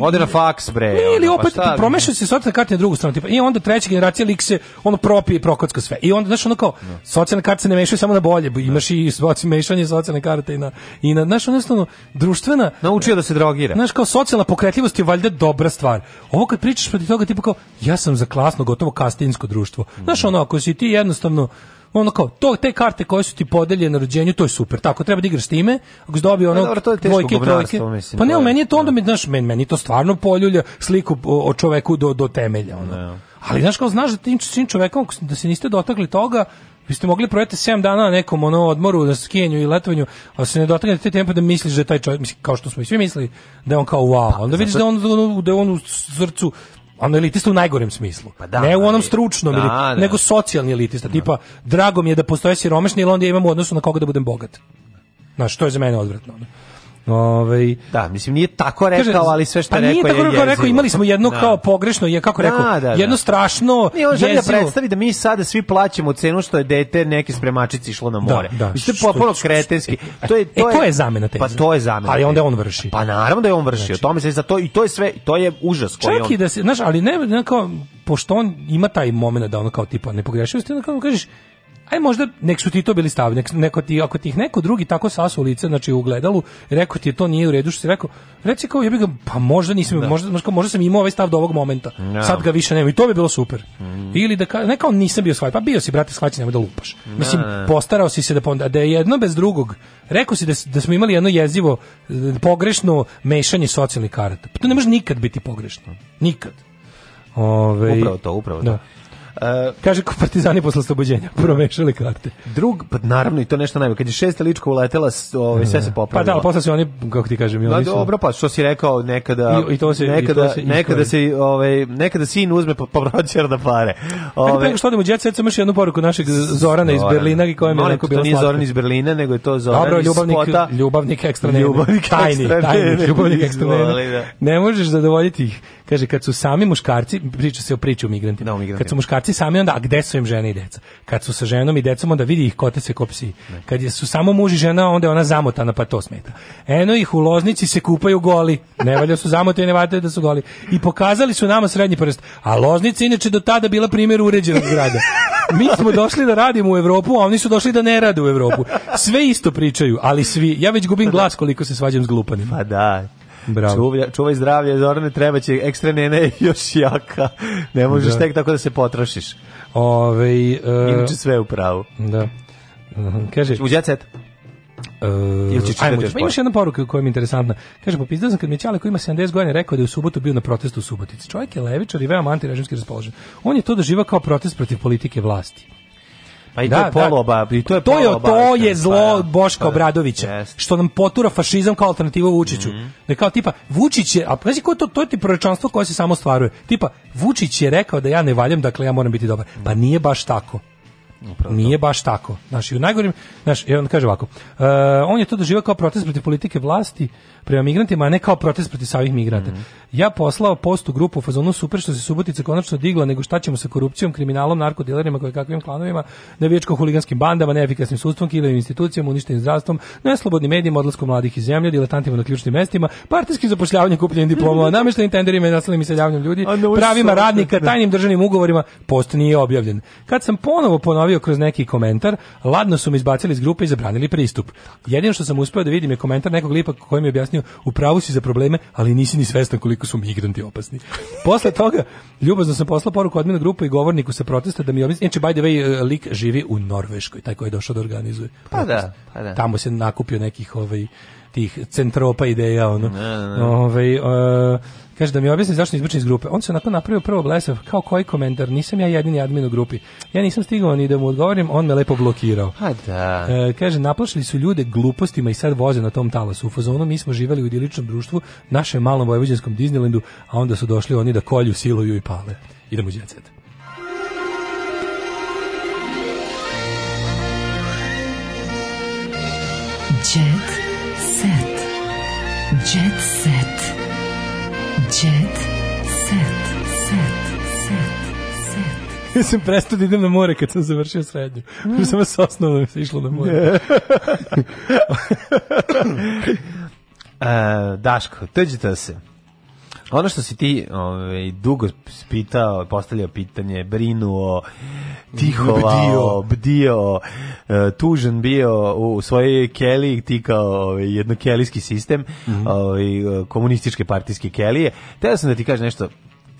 Ode na faks, bre. Ne, ili ono, pa opet pa promešaju se socijalne karte na drugu stranu. Tipa, I onda treća generacija lik se ono propije i prokocka sve. I onda, znaš, ono kao, no. Da. socijalne karte se ne mešaju samo na bolje. Imaš no. i mešanje socijalne karte i na, i na znaš, jednostavno, društvena... Naučio da se drogira. Znaš, kao, socijalna pokretljivost je valjda dobra stvar. Ovo kad pričaš protiv toga, tipa kao, ja sam za klasno, gotovo kastinsko društvo. Znaš, ono, ako si ti jednostavno ono kao to te karte koje su ti podeljene na rođenju to je super tako treba da igraš s time ako si dobio ono pa dobro, to dvojke trojke mislim, pa ne to meni je to onda da. mi znaš meni, meni to stvarno poljulja sliku o, o čoveku do do temelja ono da. ali znaš kao znaš da tim svim čovekom da se niste dotakli toga vi ste mogli projeti 7 dana na nekom ono odmoru na skijenju i letovanju, a se ne dotaknete te tempo da misliš da je taj čovjek, kao što smo i svi mislili, da je on kao wow, pa, onda vidiš da on, da, da on u srcu Ono elitista u najgorem smislu. Pa da, ne u onom stručnom, da, ili, da. nego socijalni elitista. Tipa, drago mi je da postoje siromašni, jer onda ja imam u odnosu na koga da budem bogat. Znaš, to je za mene odvratno. Ovaj da, mislim nije tako rekao, kaže, ali sve što pa rekao nije tako je rekao, rekao, imali smo jedno da. kao pogrešno, je kako rekao, da, da, da, jedno strašno. I on želi da predstavi da mi sada svi plaćamo cenu što je dete neke spremačice išlo na da, more. Da, Mislim potpuno kretenski. E, e, to je to, e, to je, je zamena teze. Pa to je zamena. Ali onda on vrši. Pa naravno da je on vršio. Znači, tome se za to i to je sve, to je užas koji čak on. i da se, znaš, ali ne, ne kao, pošto on ima taj momenat da on kao tipa ne pogrešivosti, onda kao kažeš, Aj možda nek su ti to bili stavnik, neko ti ako ti ih neko drugi tako sasu lice, znači u gledalu, rekao ti je to nije u redu što si rekao. Reci kao ja bih ga pa možda nisam, da. možda, možda, možda sam imao ovaj stav do ovog momenta. No. Da. Sad ga više nema i to bi bilo super. Mm. Ili da ka, ne kao nisam bio shvaćen, pa bio si brate shvaćen, nemoj da lupaš. No. Da. Mislim postarao si se da ponda, da je jedno bez drugog. Rekao si da, da smo imali jedno jezivo eh, pogrešno mešanje socijalnih karata. Pa to ne može nikad biti pogrešno. Nikad. Ove, upravo to, upravo da. to. Da. Uh, Kaže kao partizani posle oslobođenja, promešali karte. Drug, pa naravno i to nešto najbolje. Kad je šesta lička uletela, ovaj, sve se e, pa popravilo. Pa da, posle se oni, kako ti kažeš, oni su... Dobro, pa što si rekao, nekada... I, i to se, nekada, i to se nekada, se, ovaj, nekada sin uzme po, po da pare. Ovaj Ajde, preko što odemo, djeca, sad jednu poruku našeg Zorana iz Berlina, i koja je rekao bio. To nije Zoran iz Berlina, nego je to Zoran Dobro, ljubavnik, iz spota. ljubavnik ekstra Ljubavnik tajni, tajni, ljubavnik ekstra da. Ne možeš zadovoljiti ih. Kaže, kad su sami muškarci, priča se o priči o migrantima, da, o migrantima. kad su muškarci sami, onda, a gde su im žene i deca? Kad su sa ženom i decom, onda vidi ih kote se kopsi. Kad je su samo muž i žena, onda je ona zamotana, pa to smeta. Eno ih u loznici se kupaju goli. Ne valja su zamote i ne valja da su goli. I pokazali su nama srednji prst. A loznica inače do tada bila primjer uređenog grada. Mi smo došli da radimo u Evropu, a oni su došli da ne rade u Evropu. Sve isto pričaju, ali svi. Ja već gubim glas koliko se svađam s glupanima. Pa da, Bravo. Čuvaj, čuvaj zdravlje, Zorane, treba će ekstra nene još jaka. Ne možeš da. tek tako da se potrošiš. Ove, uh, e, Inače sve u pravu. Da. Kaže, u djecet. Uh, e, Ili ajmo, još pa imaš jedna poruka koja mi je interesantna. Kaže, popizdao sam kad mi je Ćale koji ima 70 godina rekao da je u subotu bio na protestu u Subotici. Čovjek je levičar i veoma antirežimski raspoložen. On je to doživao kao protest protiv politike vlasti. Pa i to da, je da, poloba, da. i to je To je, to je zlo Boška Obradovića, yes. što nam potura fašizam kao alternativu Vučiću. Mm Da kao tipa, Vučić je, a znači ko je to, to je ti prorečanstvo koje se samo stvaruje. Tipa, Vučić je rekao da ja ne valjam, dakle ja moram biti dobar. Pa nije baš tako. Upravo Nije baš tako. Znaš, i u najgorim, znaš, on kaže ovako, uh, on je to doživio kao protest protiv politike vlasti, prema migrantima, a ne kao protest protiv savih migrata. Mm. Ja poslao post u grupu fazonu super što se Subotica konačno digla, nego šta ćemo sa korupcijom, kriminalom, narkodilerima, koje kakvim klanovima, navijačko huliganskim bandama, neefikasnim sudstvom, kilovim institucijama, uništenim zdravstvom, neslobodnim medijima, odlaskom mladih iz zemlje, diletantima na ključnim mestima, partijskim zapošljavanjem, kupljenjem diploma, namještenim tenderima i nasilnim iseljavanjem ljudi, pravima radnika, tajnim državnim ugovorima, post nije objavljen. Kad sam ponovo ponovio kroz neki komentar, ladno su mi izbacili iz grupe i zabranili pristup. Jedino što sam uspeo da vidim je komentar nekog lipa koji mi je objasnio, u pravu si za probleme, ali nisi ni svestan koliko su migranti opasni. Posle toga, ljubazno sam poslao poruku odmjena grupa i govorniku sa protesta da mi objasni, inče, by the way, e, lik živi u Norveškoj, taj koji je došao da organizuje. Pa da, pa da. Tamo se nakupio nekih ovaj, tih centropa ideja ono. Ne, ne. Ove, ovaj, uh, Kaže da mi objasni zašto izbačen iz grupe. On se onako napravio prvo blesav, kao koji komentar, nisam ja jedini admin u grupi. Ja nisam stigao ni da mu odgovorim, on me lepo blokirao. A pa da. E, kaže, naplašili su ljude glupostima i sad voze na tom talasu. U fazonu mi smo živeli u idiličnom društvu, našem malom vojvođanskom Disneylandu, a onda su došli oni da kolju, siluju i pale. Idemo u djecet. Jet set. Jet set. Jet set. Set. Set. set. Ja sam prestao da idem na more kad sam završio srednju. Mm. Sam vas osnovno da išlo na more. uh, Daško, tuđite da se. Ono što si ti ovaj, dugo spitao, postavljao pitanje, brinuo, tihovao, bdio, bdio e, tužen bio u svojoj keli, ti kao ovaj, jednokelijski sistem, mm -hmm. ovaj, komunističke partijske kelije. Teo sam da ti kažem nešto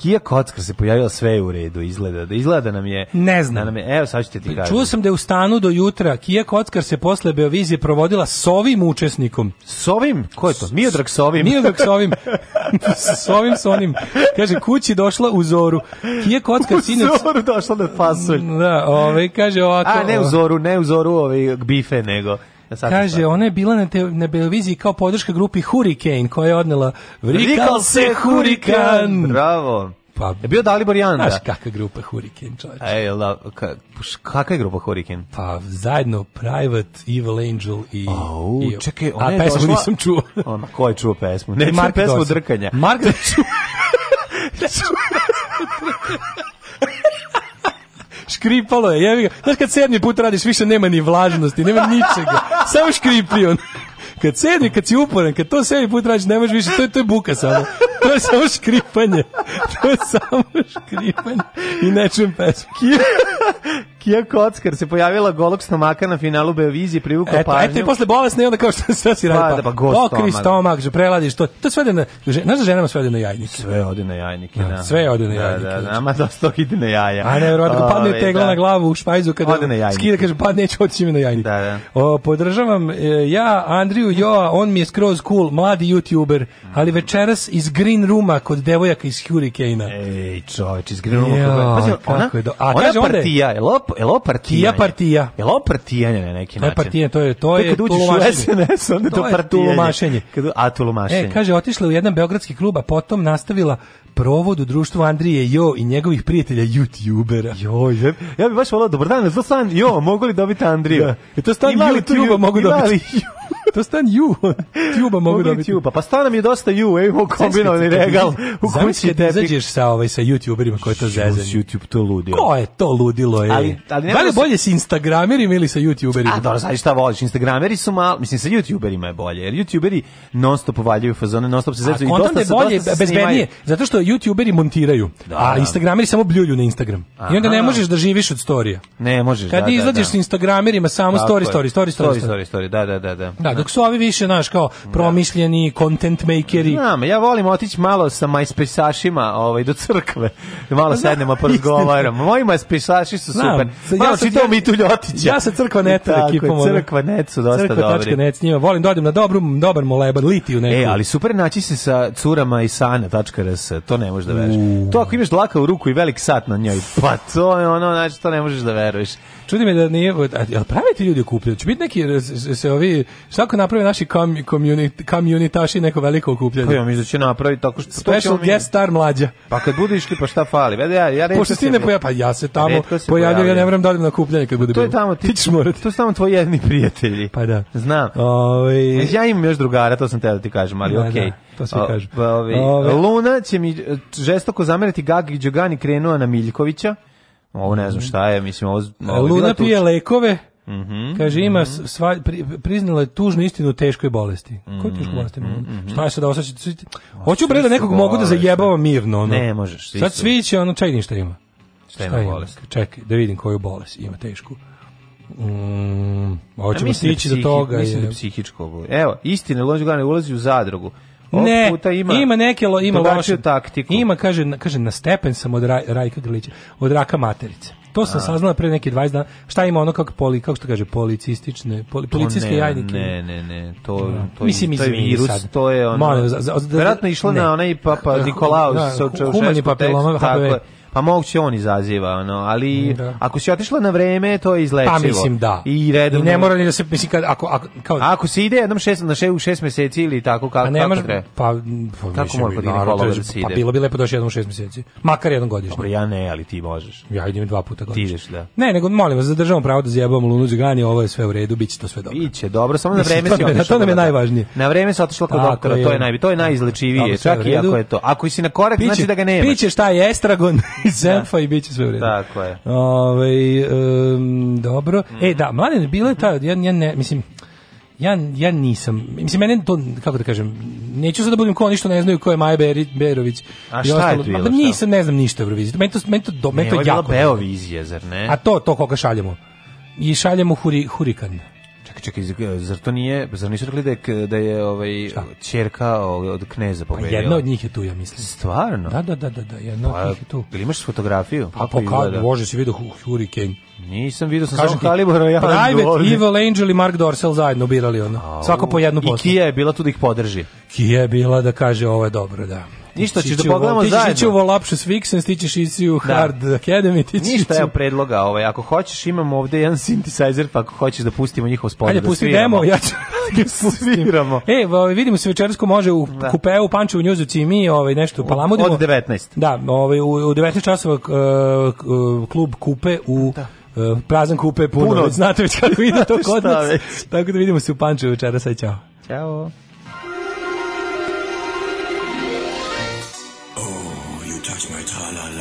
Kija kocka se pojavila sve je u redu, izgleda da izgleda da nam je. Ne znam. Da nam je, evo sad ćete ti kažem. Čuo sam da je u stanu do jutra Kija Kockar se posle Beovizije provodila s ovim učesnikom. S ovim? Ko je to? Miodrag s ovim. Miodrag s ovim. s ovim s onim. Kaže, kući došla u zoru. Kija Kockar sinoć... U zoru došla na fasulj. Da, ove, ovaj, kaže ovako... A, ne u zoru, ne u zoru ove ovaj, bife, nego... Da, Kaže, ona je bila na, te, na televiziji kao podrška grupi Hurricane, koja je odnela Vrikal se Hurikan! Bravo! Pa, je bio Dalibor Janda. Znaš da? kakva grupa Hurricane, čovječe. Ej, la, da, ka, kakva je grupa Hurricane? Pa zajedno Private, Evil Angel i... Au, i, čekaj, ona je A pesmu došla... nisam čuo. Ona, ko je čuo pesmu? Ne, Mark čuo pesmu Dossi. drkanja. Mark da čuo. škripalo je, jevi ga. Znaš kad sedmi put radiš, više nema ni vlažnosti, nema ničega. Samo škripi on. Kad sedmi, kad si uporan, kad to sedmi put radiš, ne možeš više, to je, to je buka samo. To je samo škripanje. To je samo škripanje. I nečem pesmu. Kija Kockar se pojavila golog stomaka na finalu Beovizije, privukla eto, pažnju. Eto je posle bolesne i onda kao što šta si radi? Pa, da, pa go Pokri stomak. stomak, že preladiš to. To sve ode na, znaš da ženama sve ode na jajnike? Sve ode na jajnike, da. da. Sve ode na da, jajnike. Da, da, da, dosta ide na jaja. A ne, verovatno, kad padne tegla da. na glavu u špajzu, kada ode na jajnike. skida, kaže, pa neću otići mi na jajnike. Da, da. O, podržavam e, ja, Andriju Joa, on mi je skroz cool, mladi youtuber, ali večeras iz Green Rooma kod devojaka iz Hurricane-a. Ej, čoveč, iz Green Rooma. Jo, pa, znači, ona, kako je do... ona partija, je lop, je partija. partija. Je partija na neki način. Ne partija, to je to, je to je kad uđeš u SNS, onda to, to partija. Kad a tulumašenje. E, kaže otišla u jedan beogradski klub, a potom nastavila provod u društvu Andrije Jo i njegovih prijatelja YouTubera. Jo, ja, ja bih baš volao, dobar dan, to stan Jo, mogu li dobiti Andrija? Da. E to stan YouTubera mogu dobiti. to stan ju. Tuba mogu dobiti. Tuba. Pa stan mi je dosta ju, ej, moj kombinovani regal. U kući te izađeš sa ovaj sa youtuberima koji to zezanje. S YouTube to ludilo. Ko je to ludilo, ej? Ali, ali ne da li bolje sa instagramerima ili sa youtuberima? A dobro, znači šta voliš? Instagrameri su malo, mislim sa youtuberima je bolje. Jer youtuberi non stop valjaju fazone, non stop se zezuju i dosta se bolje bezbednije, zato što youtuberi montiraju, da, a da, da. instagrameri samo bljulju na Instagram. Aha. I onda ne možeš da živiš od storija. Ne možeš, Kad da, izlaziš da, da. s instagramerima samo Tako story, story, story, story, story, story, story, da, da, da, da. Da, dok su ovi više, znaš, kao promišljeni content makeri. Znam, ja volim otići malo sa MySpace-ašima ovaj, do crkve. Malo pa sednemo pa razgovaram. Moji MySpace-aši su super. Malo ja čitao mi tu Ljotića. Ja sa crkva neta ekipom. Crkva net su dosta crkva dobri. Crkva net s njima. Volim da na dobru, dobar moleban, litiju e, neku. E, ali super naći se sa curama i sana.rs to ne možeš da veruješ. Mm. To ako imaš dlaka u ruku i velik sat na njoj, pa to je ono, znači, to ne možeš da veruješ. Čudi me da nije, ali pravi ti ljudi okupljaju. Će biti neki, e, se ovi, šta ako naprave naši community, communitaši neko veliko okupljanje? Pa mi da će napraviti tako što... Special guest star mlađa. Pa kad budu išli, pa šta fali? Ja, ja, ja Pošto ti ne poja, pa ja se tamo pojavljam, ja ne moram da na okupljanje kad bude. To je tamo, ti, ti ćeš morati. To su tamo tvoji jedni prijatelji. Pa da. Znam. Ove... Ovaj- ja imam još drugara, to sam te da ti kažem, ali da, okej. Okay. Da to svi kažu. Pa ovi, Ovi. Luna će mi e, žestoko zameriti Gagi Đogani krenuo na Miljkovića. Ovo ne znam šta je, mislim ovo... ovo Luna pije lekove, Mm -hmm, Kaže, ima, mm -hmm. sva, pri, priznala je tužnu istinu o teškoj bolesti. Mm -hmm, Koju tešku mhm. bolesti? Mm -hmm. Šta je sad osjećati? Hoću bre da nekog mogu da zajebavam mirno. Ono. Ne možeš. Svi sad svi će, ono, čaj ništa ima. Šta, šta ima bolest? Čekaj, da vidim koju bolest ima tešku. Mm, hoćemo da stići do toga. Mislim da je... da psihičko. Evo, istine, Lonđe Gane ulazi u zadrugu ne, puta ima, ima neke lo, ima loše taktiku. Ima kaže kaže na stepen sam od raj, Rajka Grlića, od raka materice. To sam saznala pre neki 20 dana. Šta ima ono kako poli kako što kaže policistične poli, policijske jajnike. Ne, ne, ne, to no. Da. to, mislim, to je virus, sad. to je ono. verovatno išlo ne. na onaj papa pa Nikolaus da, sa Čaušesku. Humani papiloma, tako, pa moguće on izaziva, ono, ali da. ako si otišla na vreme, to je izlečivo. Pa mislim da. I redom. I ne mora ni da se mislim kad ako ako kao ako se ide jednom šest na šest u šest meseci ili tako kako pa ne može pa, pa kako mora kod ginekologa da se pa ide. Pa bilo bi lepo da doći jednom šest meseci, makar jednom godišnje. Dobro, ja ne, ali ti možeš. Ja idem dva puta godišnje. Ti ideš, da. Ne, nego molim vas, zadržavamo pravo da zjebamo Lunu Đugani, ovo je sve u redu, biće to sve dobro. Biće dobro, samo na vreme se otišla. To nam je najvažnije. Na vreme se otišla kod doktora, to je najbi, to je najizlečivije, čak i ako je to. Ako si na korak, znači da ga nema. Piće šta je estragon. iz Zemfa da. i bit će sve u Tako je. Ove, ovaj, um, dobro. Mm. E, da, mladen, bila je ta, ja, ja ne, mislim, ja, ja nisam, mislim, mene to, kako da kažem, neću sad da budem ko ništa ne znaju ko je Maja Beri, Berović. A šta ostalo, je bilo? Da šta? Nisam, ne znam ništa Eurovizije. Meni to, meni to, meni to, meni to ne, jako. Ne, ovo je bila Beovizija, zar ne? A to, to koga šaljemo. I šaljemo huri, hurikan. Čekaj, čekaj, zar to nije, zar nisu rekli da je, da je ovaj, Šta? ćerka ovaj, od kneza pa pobedila? Pa jedna od njih je tu, ja mislim. Stvarno? Da, da, da, da, da jedna pa, od njih je tu. Ili imaš fotografiju? Pa, pa kako, može si vidio Hurricane. Nisam vidio sam samo Kalibor ja Private, dovoljni. Evil Angel i Mark Dorsel zajedno birali ono. Svako po jednu postu. I Kija je bila tu da ih podrži. Kija je bila da kaže ovo je dobro, da. Ništa ćeš da pogledamo zajedno. Ti ćeš ići u Volapšus Vixens, ti ćeš ići u da. Hard Academy, ti ćeš Ništa je predloga, ovaj, ako hoćeš imamo ovde jedan synthesizer, pa ako hoćeš da pustimo njihov spod Ajde, da pusti demo, ja ću da sviramo. E, ovaj, vidimo se večeras ko može u da. kupeu, panče u njuzuci i mi ovaj, nešto palamudimo. Od 19. Da, ovaj, u, u 19 časova uh, klub kupe u... Da e, prazan kupe puno, puno. znate već kako ide to kod nas. Tako da vidimo se u Pančevu večeras, aj čao. Ćao.